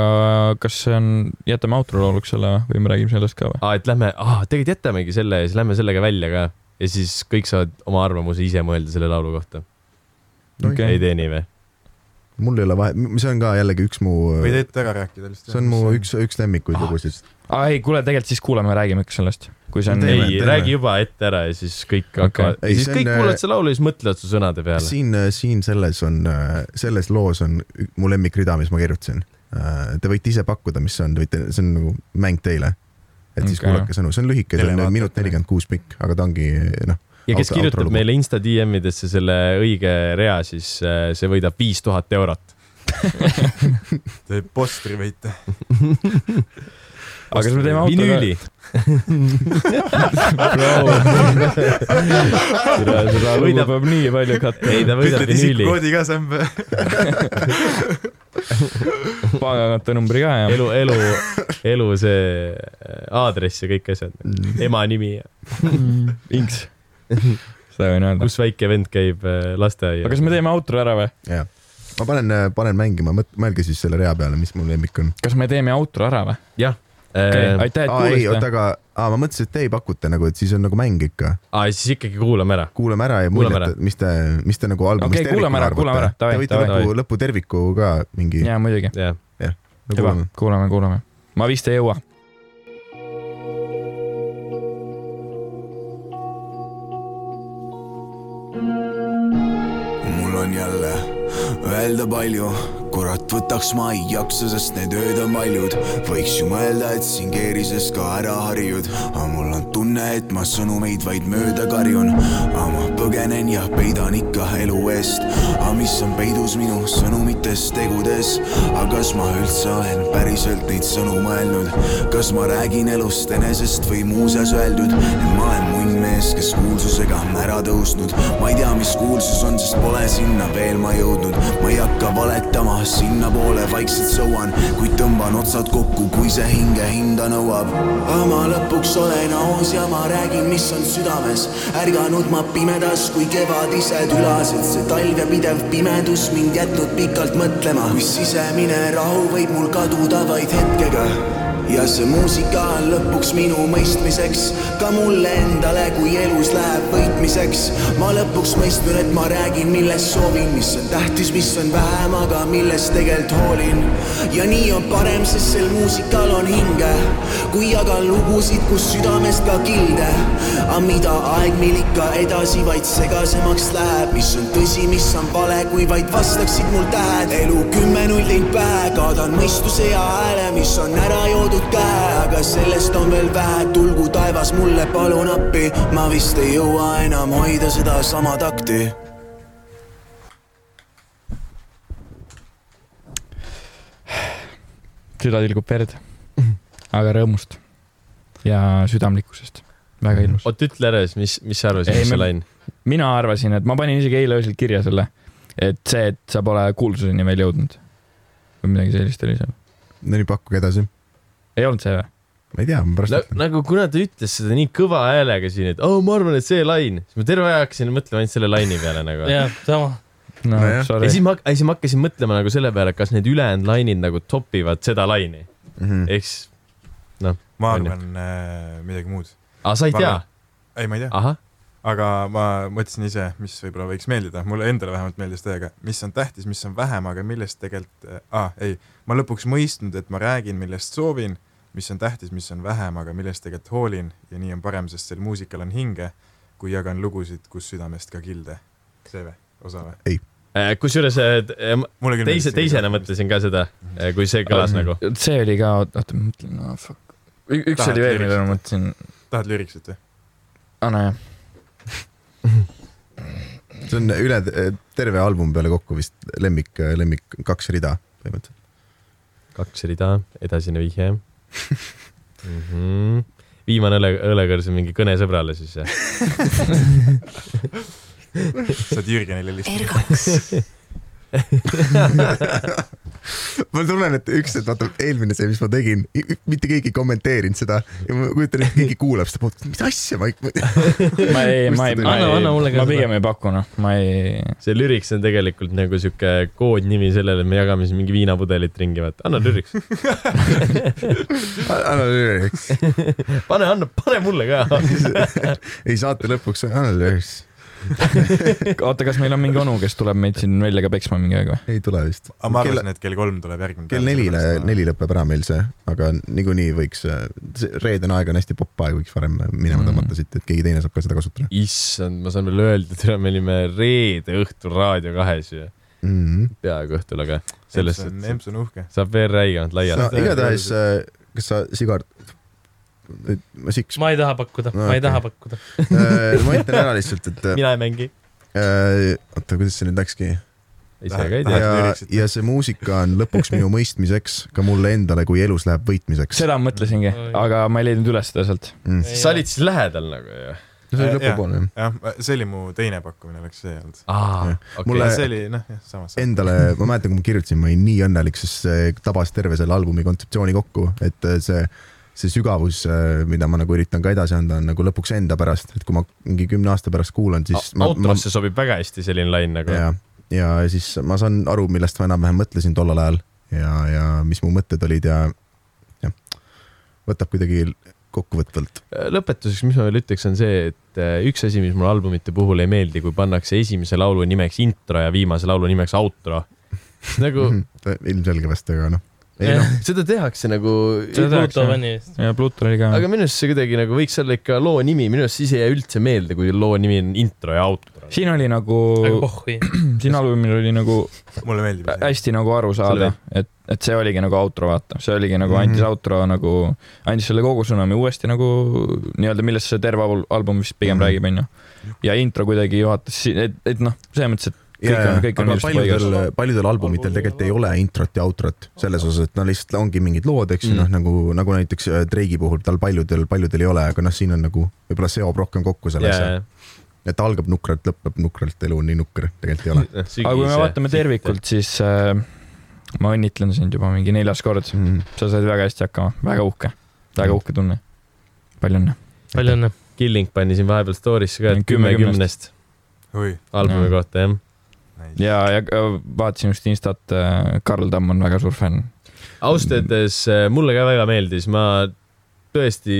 kas see on, jätame outro lauluks selle või me räägime sellest ka või? aa, et lähme, aa, tegelikult jätamegi selle ja siis lähme sellega välja ka. ja siis kõik saavad oma arvamuse ise mõelda selle laulu kohta. Okei. ei tee nii või? Mul ei ole vahet, see on ka jällegi üks mu, võid ette ära rääkida lihtsalt. see on mu üks, üks lemmikuid Ah. lugusid. aa ei, kuule, tegelikult siis kuulame, räägime ikka sellest, kui see on ei, räägi juba ette ära ja siis kõik Okei. hakkavad siis see on, kõik äh, kuulavad seda laulu ja siis mõtlevad su sõnade peale. siin, siin selles on, selles loos on mu lemmikrida, mis ma kirjutasin. Te võite ise pakkuda, mis see on, te võite, see on nagu mäng teile. et siis Okei. kuulake sõnu, see on lühike, see on minut nelikümmend kuus pikk, aga ta ongi noh, ja kes auto- kirjutab outrolugu. meile Insta DM idesse selle õige rea, siis äh, see võidab viis tuhat eurot. Te postri võite. aga kas me teeme auto vinüüli. seda Võidab- peab nii palju katta. ei, ta võidab vinüüli. isikukoodi ka, Sämb. pangakontonumbri ka ja. elu, elu, elu see äh, aadress ja kõik asjad, ema nimi, Inks. seda võin öelda. kus väike vend käib äh, lasteaias. aga kas me teeme outro ära või? jah. ma panen, panen mängima, mõelge siis selle rea peale, mis mu lemmik on. kas me teeme outro ära või? jah. okei, aa, aitäh, et aa ei, oota, kuulasite. aga aa, ma mõtlesin, et te ei pakute nagu, et siis on nagu mäng ikka. siis ikkagi kuulame ära. kuulame ära ja Kuulame muljet, mis te, mis te nagu albumist Okei, kuulame ära, kuulame ära. Davai, Te võite davai. lõpu, lõpu terviku ka mingi. jaa, muidugi. jah, hüva, kuulame, kuulame. ma vist ei jõua. Öelda palju, kurat võtaks ma ei jaksa, sest need ööd on paljud. võiks ju mõelda, et siin keerises ka ära harjud, aga mul on tunne, et ma sõnumeid vaid mööda karjun. aga ma põgenen ja peidan ikka elu eest, aga mis on peidus minu sõnumites, tegudes. aga kas ma üldse olen päriselt neid sõnu mõelnud, kas ma räägin elust enesest või muuseas öeldud, et ma olen munnmees, kes kuulsusega on ära tõusnud. ma ei tea, mis kuulsus on, sest pole sinna veel ma jõudnud. ma ei hakka valetama, sinnapoole vaikselt sõuan, kuid tõmban otsad kokku, kui see hinge hinda nõuab. aga ma lõpuks olen aus ja ma räägin, mis on südames. ärganud ma pimedas kui kevadised ülased, see talv ja pidev pimedus mind jätnud pikalt mõtlema, kui sisemine rahu võib mul kaduda vaid hetkega ja see muusika on lõpuks minu mõistmiseks ka mulle endale, kui elus läheb võitmiseks. ma lõpuks mõistnud, et ma räägin, millest soovin, mis on tähtis, mis on vähem, aga millest tegelikult hoolin. ja nii on parem, sest sel muusikal on hinge, kui jagan lugusid, kus südamest ka kilde. aga mida aeg meil ikka edasi vaid segasemaks läheb, mis on tõsi, mis on vale, kui vaid vastaksid mul tähed. elu kümme null teinud pähe, kaadan mõistuse ja hääle, mis on ära joodud käe, aga sellest on veel vähe, tulgu taevas mulle palun appi, ma vist ei jõua enam hoida sedasama takti süda tilgub verd, aga rõõmust ja südamlikkusest, väga ilus. oot, ütle ära siis, mis, mis sa arvasid, mis see lain? mina arvasin, et ma panin isegi eile öösel kirja selle, et see, et sa pole kuulsuseni veel jõudnud või midagi sellist oli seal. no nii, pakkuge edasi. Ei olnud see või? ma ei tea, ma pärast ütlen. nagu kuna ta ütles seda nii kõva häälega siin, et oo oh,, ma arvan, et see lain, siis ma terve aja hakkasin mõtlema ainult selle laini peale nagu. ja jah, sama. no Nojah. sorry siis. ma, siis ma hakkasin mõtlema nagu selle peale, kas need ülejäänud lainid nagu topivad seda laini, Mhm. ehk siis, ma On ju. arvan äh, midagi muud. aa, sa ei Ma tea ei, ma ei tea, aga ma mõtlesin ise, mis võib-olla võiks meeldida, mulle endale vähemalt meeldis täiega, mis on tähtis, mis on vähem, aga millest tegelikult ah, ei, ma lõpuks mõistnud, et ma räägin, millest soovin, mis on tähtis, mis on vähem, aga millest tegelikult hoolin ja nii on parem, sest sel muusikal on hinge, kui jagan lugusid, kus südamest ka kilde. see või, osa või? Äh, kusjuures äh, teise, teisena mõtlesin ka seda, kui see kõlas nagu. see oli ka, oota ma mõtlen, no fuck. üks Tahad oli veel, mida ma mõtlesin, tahad lüüriksit või? aa nojah, see on üle terve albumi peale kokku vist lemmik, lemmik kaks rida põhimõtteliselt. kaks rida, edasine vihje mm. -hmm. viimane õle, õlekõrs on mingi kõne sõbrale siis jah? saad Jürgenile helistada. R2 ma tunnen, et üks, et vaata eelmine see, mis ma tegin, mitte keegi ei kommenteerinud seda ja ma kujutan ette, keegi kuulab seda poolt, mis asja ma ei. ma ei, ma ei, ma Anna- anna ei, mulle ka ma pigem ei paku noh, ma ei, see Lyrics on tegelikult nagu sihuke koodnimi sellele, et me jagame siin mingi viinapudelit ringi, vaata, anna Lyrics. anna lyrics, pane, anna, pane mulle ka. ei saate lõpuks, anna lyrics, oota, kas meil on mingi onu, kes tuleb meid siin välja ka peksma mingi aeg või? ei tule vist. aga ma arvasin, et kell kolm tuleb järgmine. kell nelile, neli lõpeb ära meil see, aga niikuinii võiks, see reedene aeg on hästi popp aeg, võiks varem minema Mm. tõmmata siit, et keegi teine saab ka seda kasutada issand, ma saan veel öelda, et me olime reede õhtul Raadio kahes ju, mm. -hmm. peaaegu õhtul, aga selles Emps on, uhke. saab veel räigemalt no laiali. igatahes, kas sa, Sigar, ma siks, ma ei taha pakkuda No ma ei okei. taha pakkuda. ma ütlen ära lihtsalt, et mina ei mängi, äh, oota, kuidas see nüüd läkski ise ka ei tea. ja ja see muusika on lõpuks minu mõistmiseks ka mulle endale, kui elus läheb võitmiseks. seda ma mõtlesingi aga ma ei leidnud üles seda sealt. Mm. sa olid siis lähedal nagu ju? see oli Äh, lõpupoole jah. jah, see oli mu teine pakkumine, oleks see olnud. aa, Mulle- see oli noh, jah, samas. Endale, ma mäletan, kui ma kirjutasin, ma olin nii õnnelik, sest see tabas terve selle albumi kontseptsiooni kokku, et äh, see, see sügavus, mida ma nagu üritan ka edasi anda, on nagu lõpuks enda pärast, et kui ma mingi kümne aasta pärast kuulan, siis ma, ma, autosse sobib väga hästi selline lain nagu. ja, ja siis ma saan aru, millest ma enam-vähem mõtlesin tollel ajal ja, ja mis mu mõtted olid ja jah, võtab kuidagi kokkuvõtvalt. lõpetuseks, mis ma veel ütleks, on see, et äh, üks asi, mis mulle albumite puhul ei meeldi, kui pannakse esimese laulu nimeks intro ja viimase laulu nimeks outro. nagu ilmselge vast, aga noh. Ei noh, seda tehakse nagu, Pluto fänni eest. ja Pluto oli ka. aga minu arust see kuidagi nagu võiks olla ikka loo nimi, minu arust siis ei jää üldse meelde, kui loo nimi on intro ja outro. siin oli nagu, siin albumil oli nagu mulle meeldib see. hästi nagu aru saada, et, et see oligi nagu outro, vaata, see oligi nagu Mhm. andis outro nagu, andis selle kogu sõnumi uuesti nagu nii-öelda, millest see terve al- album vist pigem Mhm. räägib, onju. ja intro kuidagi juhatas, et, et noh, selles mõttes, et on, kõik on aga ilusti paigas. paljudel, paljudel albumitel tegelikult ei ole introt ja outrot selles osas, et no lihtsalt ongi mingid lood, eks ju Mm. noh, nagu, nagu näiteks äh, Drake'i puhul tal paljudel, paljudel ei ole, aga noh, siin on nagu võib-olla seob rohkem kokku selle asja, et algab nukralt, lõpeb nukralt, elu on nii nukker, tegelikult ei ole. aga kui me vaatame tervikult, siis äh, ma õnnitlen sind juba mingi neljas kord, Mm. sa said väga hästi hakkama, väga uhke, väga uhke tunne. palju õnne. palju õnne. Killing pani siin vahepeal story'sse ka, et Kümme kümnest oi, albumi kohta jah. ja, ja äh, vaatasin just Instat, Karl Tamm on väga suur fänn. ausalt öeldes äh, mulle ka väga meeldis, ma tõesti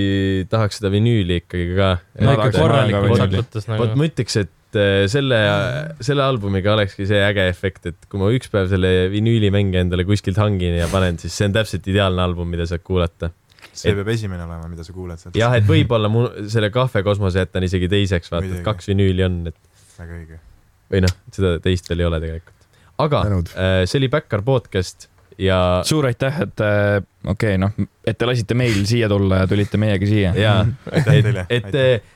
tahaks seda vinüüli ikkagi ka. Ma tahaks korralikult väga sakutas vot nagu. ma ütleks, et äh, selle, selle albumiga olekski see äge efekt, et kui ma üks päev selle vinüülimänge endale kuskilt hangin ja panen, siis see on täpselt ideaalne album, mida saad kuulata. see Et- peab esimene olema, mida sa kuulad sealt. jah, et võib-olla mu selle kahvekosmose jätan isegi teiseks, vaata, et kaks vinüüli on, et väga õige. Või noh, seda teist veel ei ole tegelikult. aga Tänud. äh, see oli Backyard podcast ja, suur aitäh, et äh, okei okay,, noh, et te lasite meil siia tulla ja tulite meiega siia. ja aitäh et teile,. et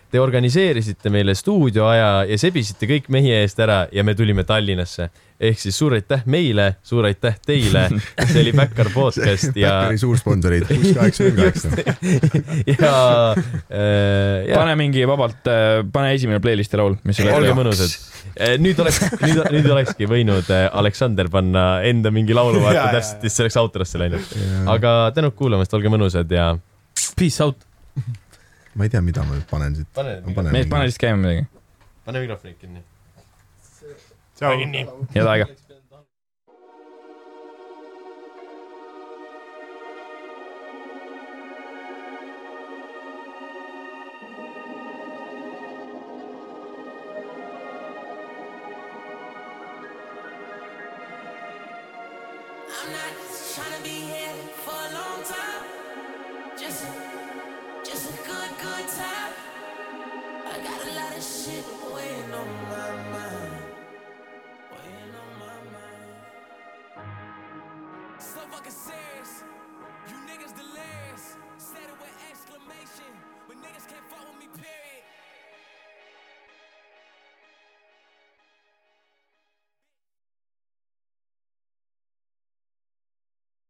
te, te organiseerisite meile stuudioaja ja sebisite kõik meie eest ära ja me tulime Tallinnasse. ehk siis suur aitäh meile, suur aitäh teile. see oli Backyard podcast ja, Backeri suursponsorid, kuus kaheksa null kaheksa. ja, äh, ja pane mingi vabalt, pane esimene playlisti laul, mis sul olge mõnusad. nüüd oleks, nüüd, nüüd olekski võinud äh, Aleksander panna enda mingi laulu, vaata täpselt, siis see oleks outrosse läinud. aga tänud kuulamast, olge mõnusad ja. Peace out. Ma ei tea, mida ma nüüd panen siit. mees, pane lihtsalt käima midagi. pane mikrofoni kinni. tšau. head aega.